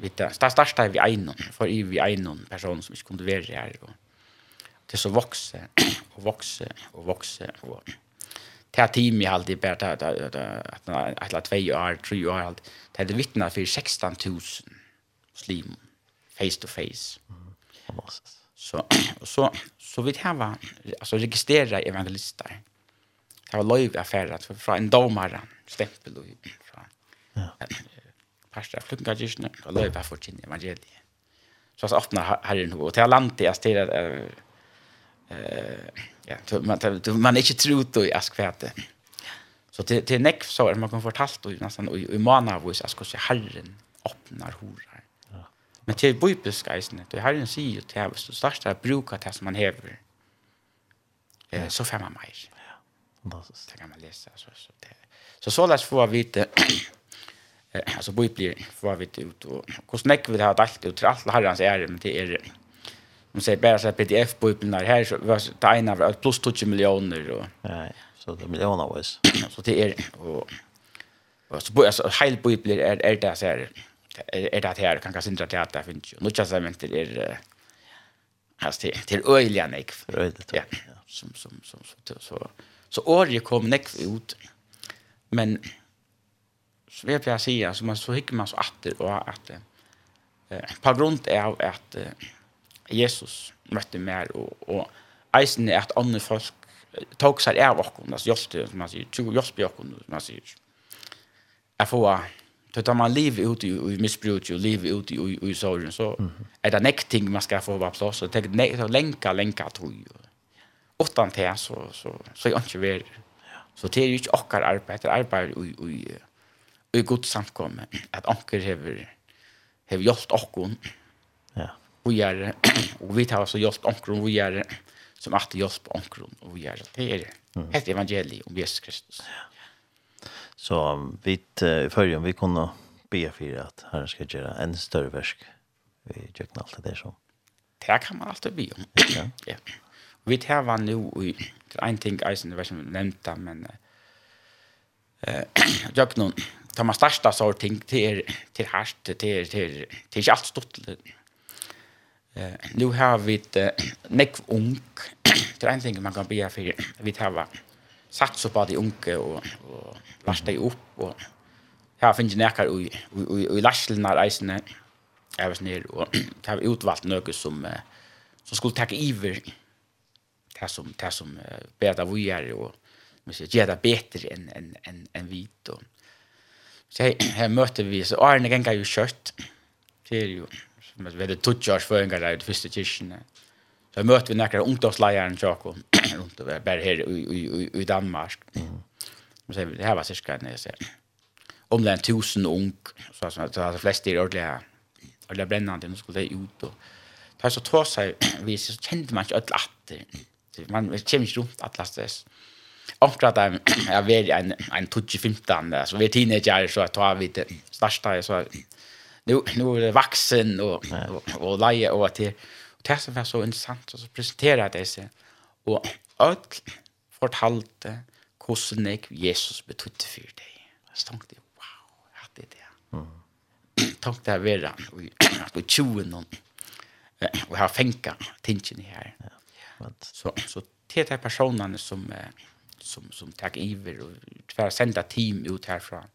vet du, det största vi en för i vi en person som inte kunde vara här och det så växer och växer och växer och det här teamet har alltid bara att att att två år, tre år allt. Det hade vittnat för 16 000 slim face to face. Så så så vi har alltså registrera evangelister. Det var live affärer att från en domare stämpel och från. Ja. Pastor flyttar just nu. Live affärer evangeliet. Så så öppnar herren och till landet jag stirrar ja, man, man är inte då i askväte. Så till, till nekv så är man kan fortalt och nästan i, i mana av jag ska i herren öppnar horar. Men till bojbeskaisen, då herren säger ju till att starta bruka det som man häver. Eh, så får man mer. Ja. Det kan man läsa. Så, så, det. så så läs får vi inte alltså bojblir för vi inte ut och hur snäck vi det här dalt ut till alla herrans ära men det är man säger bara så här pdf-bibeln där, här var det ena var plus 20 miljoner. Och, nej så det är miljoner vis. Så det är, och, och så, alltså, heilbibeln är, är det så här, är det här, kan kanske inte att det finns ju. Nu känns det inte, det är, alltså, till till öliga öjliga nek. Öjligt, ja. Som, som, som, så, så, så året kom nek ut. Men, så vet jag säga, så, man, så hickar man så åter och att, eh, på grund av att, eh, Jesus møtte mer, og, og eisen er at andre folk tok seg av okken, altså hjelpte, som man sier, tog hjelpte okken, som man sier. Jeg får, så tar man livet ut i, i misbruk, og livet ut i, i, i sorgen, så er det nekk ting man skal få på plass, og tenk, nek, så lenka, lenka, tog, og åttan til, så, så, så, så er jeg ikke verre. Så det er jo ikke okkar arbeid, det er arbeid i, i, i, i god samkomme, at anker hever, hever hjelpt okken, ja vi gör och vi tar så hjälp omkring vi gör som att hjälp omkring och gör det är det. Ett evangelium om Jesus Kristus. Så vi i förrjun vi kunde be för att Herren ska göra en större verk Vi gick allt det så. Det kan man alltid be om. Ja. ja. Vi tar var nu i en ting eisen, det var som men eh jökna tar man största så ting till till härst till till till inte allt stort Eh, nu har vi ett eh, neck ung. Det är en ting man kan be för vi har så på de unge och och lasta upp och här finns näkar och och lastlarna isen Jag vet ner och har utvalt något som som skulle ta iver det som det som bättre vi är och man ska det bättre än än än än vit och så här möter vi så Arne gänga ju kött. Det är ju men vi hade tutsjars føringar där i första kyrkene. Så møtte vi nekkere ungdomsleieren Tjako runt och bare här i, i, i, i Danmark. Mm. Så, det här var cirka en jeg Om det är en tusen ung, så, så, så, så, de flesta er ordentlig her. brännande, nu skulle det ut. Och, det da så två sig, vi, så kände man inte alle atter. Man kommer inte runt att steds. Omkring at jeg, jeg var en, en 20-15, så vi er teenager, så jeg tar vidt, det jeg, så nu nu är det vuxen och och, och leje och att det och det som var så intressant och så presentera det sig och allt fortalte hvordan jeg Jesus betydde for deg. Så tenkte jeg, wow, hade det det. Mm. tenkte jeg vera, på vi någon noen, og har fengt tingene her. Ja. Så, så till de personerna som, som, som tar iver och tver sända team ut härifrån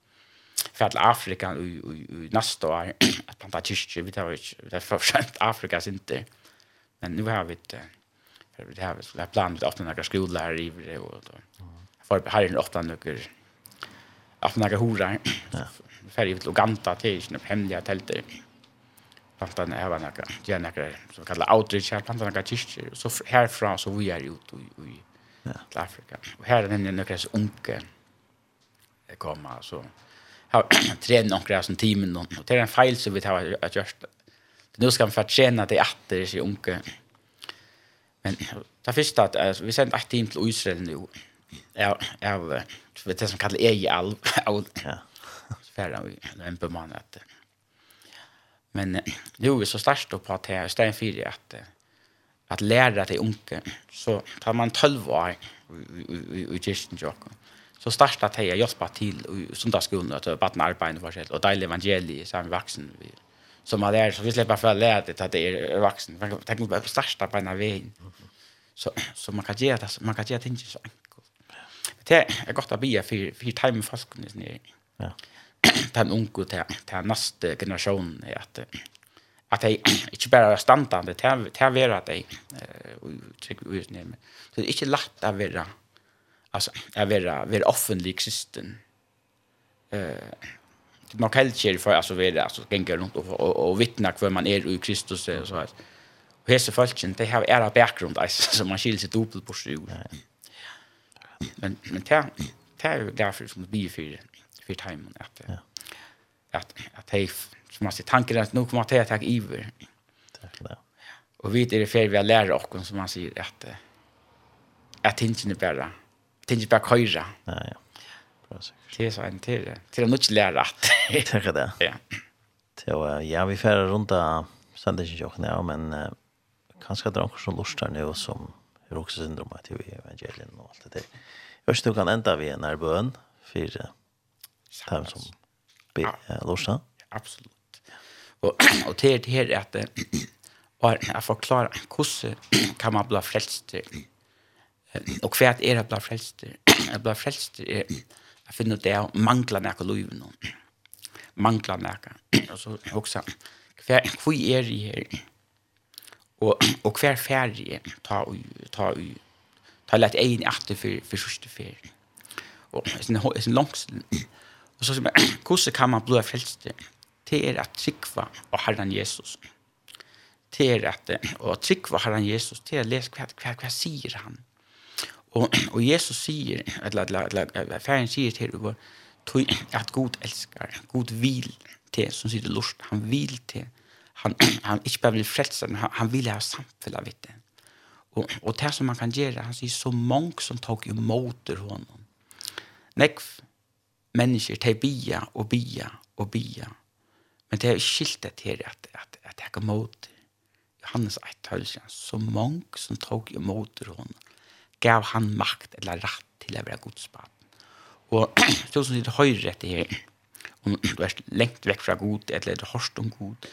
för att Afrika och nästa år att planta kyrkor vi tar vi tar sent. Afrika är inte. Men nu har vi det för det har vi så plan med att några skolor här i det och då. För här är det åtta några att några horar. Färg ut Uganda till sina hemliga tälter. Planta en här några ja några så kallade outreach här planta några kyrkor. Så härifrån så vi är ut i i Afrika. Och här är det några så unga kommer så har tränat några som teamen någon och det är en fel så vi tar att göra. Nu ska man få tjäna det att det är så unge. Men det första att alltså, vi sent ett team till Israel nu. Ja ja vet det som kallar EJ all ja. Färdan vi en på att men nu är vi så starkt på att det är sten fyra att att lära till unge. Så tar man 12 år i i i så starta det jag hjälpa till i söndagsskolan att barn arbeta och så och dela evangeliet som vuxen vi som har lärt så vi släpper för lärt det att det är vuxen man tänker på starta på en väg så så man kan göra det man kan göra ting så det är gott att be för för time fast ni ja. Den unge til, til neste generasjon er at at de ikke bare er standande til, til å være at jeg uh, så det er ikke lett å være alltså är vara vara offentlig kristen. Eh man kan inte för alltså vara alltså gänga runt och och, och vittna för man är i Kristus och så här. Och hese folken, de har era bakgrund alltså så man skiljer sig dubbelt på sig. Men men det det är därför som det blir för för timen att ja. att att hej som man ser tanken att nu kommer att jag ta över. Tack då. Och vi det är för vi har lärt oss som man säger att att tingen är bara tänker bara köra. Ja, ja. Bra säkert. Det är så en till. Till att inte lära att. Tack det. Ja. Så ja, vi färrar runt där sen det jag nu men kanske drar också lustar nu som är också syndrom att vi evangelien och allt det där. Jag tror kan ända vi när bön för dem som be lustar. Absolut. Och och det det här är att och att förklara hur kan man bli frälst Og hva er det blant frelster? Det blant frelster er å finne det å mangle noe liv nå. Mangle noe. Og så også, hva er det her? Og, og hva er ferdig ta og ta og ta lett en etter for, for sørste ferien. Og sin, sin langs. Og så sier man, hvordan kan man bli frelst? Det er at trykva og Herren Jesus. Det er at, og trykva Herren Jesus, det er å lese hva, hva, hva sier han? Och och Jesus säger eller, eller, eller færen sier til till at att god Gud god til, som som sitter lust, han vill til, han han ikke bara vill frelse, men han, han vill ha samfunnet, vet du. Och och det som man kan gjøre, han säger så mange som tog emot honom. Nekv mennesker till bia och bia och bia. Men det är skiltet det at, att att jeg ta emot Johannes 1 så mange som tog emot honom gav han makt eller rett til å være Guds barn. Og så som det høyre etter her, om du er lengt vekk fra Gud, eller du har om Gud,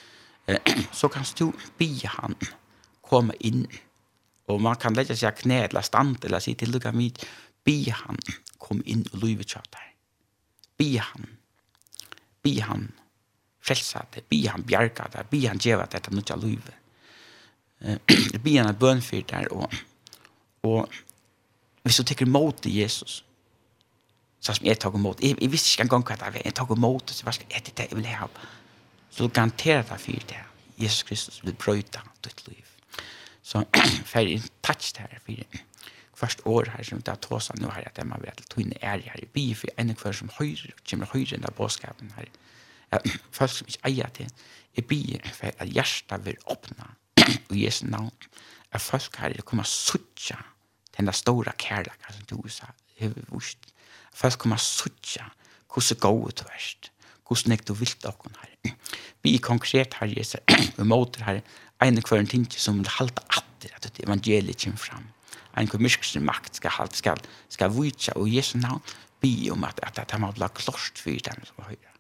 så kan du be han komme inn. Og man kan legge seg knæ eller stand, eller si til lukka mitt, be han kom inn og løyve kjøter. Be han, be han frelsa det, be han bjerga det, be han djeva det, det er nødja løyve. Be han er bønfyrt der, og, og hvis du tekker mot Jesus, så som jeg tar mot, jeg, jeg visste ikke engang hva det var, jeg tar mot det, så var det det jeg vil ha. Så du garanterer deg for det, Jesus Kristus vil brøyta ditt liv. Så fer jeg touch det her, for først år her som det er tåsa nå her, at jeg må være til tøyne er her i by, for en kvar som høyre, kommer høyre enn av bådskapen her, at folk som ikke eier til, jeg by, for at hjertet vil åpne, og Jesu navn, at folk her kommer suttja, den där stora kärleken som du sa huvudvurst. Först kommer suttja hur så gå ut värst. Hur snägt du vilt och hon här. Vi konkret här Jesus Vi måter här en kvar en ting som halta att att det evangeliet kommer fram. En komisk makt ska halt ska ska vitcha och Jesu namn bi om att att att han blir klost för dem som höjer.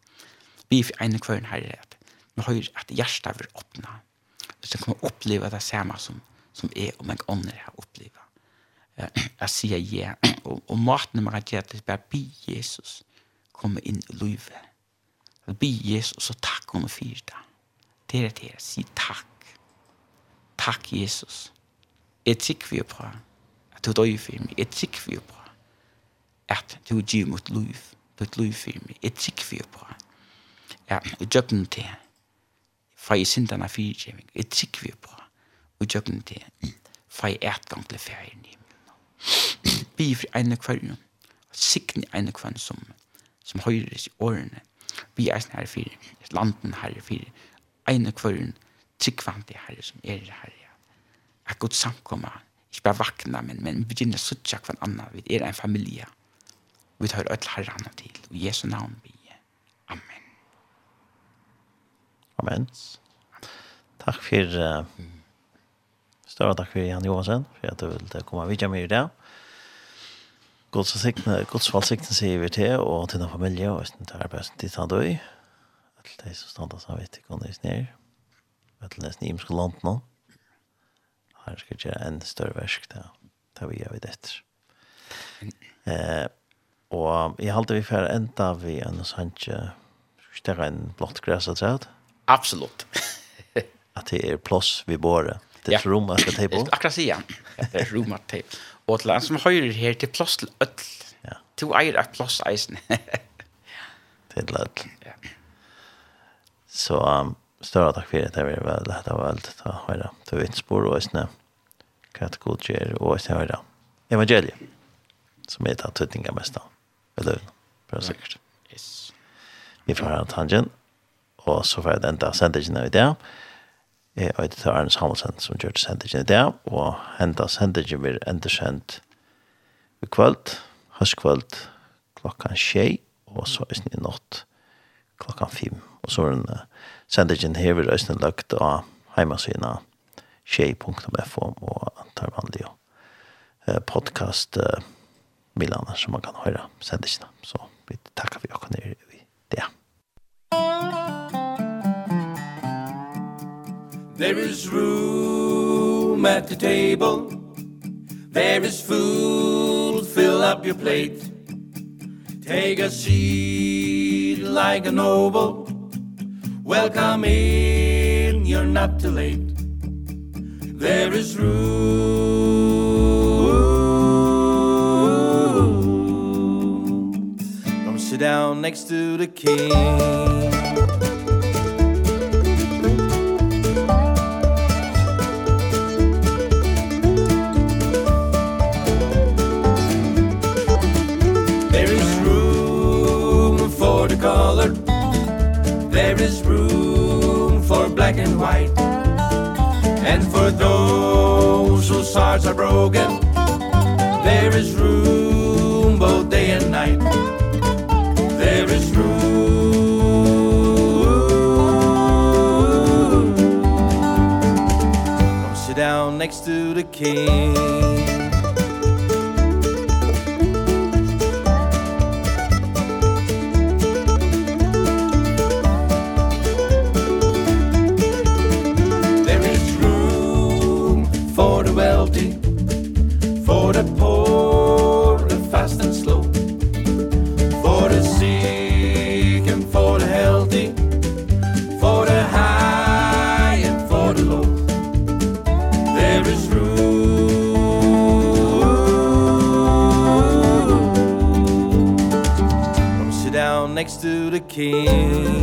Vi för en kvar här att vi har att hjärtat vill öppna. Så kommer uppleva det samma som som är om en ånder har uppleva jeg sier ja. Og, og maten man kan gjøre det, bare be Jesus komme inn i livet. Be Jesus, og så takk henne for det. Det er det si takk. Takk, Jesus. Jeg tykker vi på at du døg for meg. Jeg tykker vi på at du gir mot liv. Du er liv for meg. Jeg tykker vi på Ja, og gjør til fra i sindene fyrtjeving. Jeg tykker vi på og gjør til fra i etgang til ferien i bi for ene kvarjon. Sikne ene kvarjon som, som høyres i årene. Vi er sånn her for landen her for en ene kvarjon, tryggvante her som er herre. Er godt samkomma, ikke bare vakna, men, men vi begynne å suttja hver annen. vi er en familie. Vi tar ødel herrene til, og Jesu navn vi. Amen. Amen. Takk for, uh, større takk for Jan Johansen, for at du ville komme videre med i dag. Guds sikne, Guds valsikne sier vi til, og til noen familie, og til den arbeids til han døy. Til de som standa som vet ikke om det er snir. Til nesten imenske land nå. Her skal jeg gjøre en større versk, da. Det vi gjør vi etter. Eh, og jeg halte vi for enda vi en sannsje større en blått græs og træd. Absolutt. At det er plåss vi båret. Det er ja. rom at det er på. Akkurat sier han. Det er rom at det er på. Og til han som høyrer her til plass til ødel. Ja. To eier av plass eisen. til ødel. Ja. Så um, større takk for det. Det var veldig lett av alt å høre. Det var innspor og eisene. Hva er det god gjør og eisene høre. Evangeliet. Som er tatt tøtninga mest av. Eller, for sikkert. Yes. Vi får ha tangen. Og så får jeg den da sendingen i det. Ja Jeg vet til Arne Samuelsen som gjør det sendt i det, og enda sendingen blir enda endersendt i kvöld, høstkvöld, klokkan tjej, og så er det nått klokkan fem. Og så er den uh, sendingen her vil reisende lagt av heimasina tjej.fm og tar vanlig podcast uh, Milana som man kan høre sendingen. Så vi takkar vi akkurat nere i det. Thank. There is room at the table. There is food, fill up your plate. Take a seat like a noble. Welcome in, you're not too late. There is room. Come sit down next to the king. is room for black and white. And for those whose hearts are broken There is room both day and night. There is room. Come sit down next to the king. king.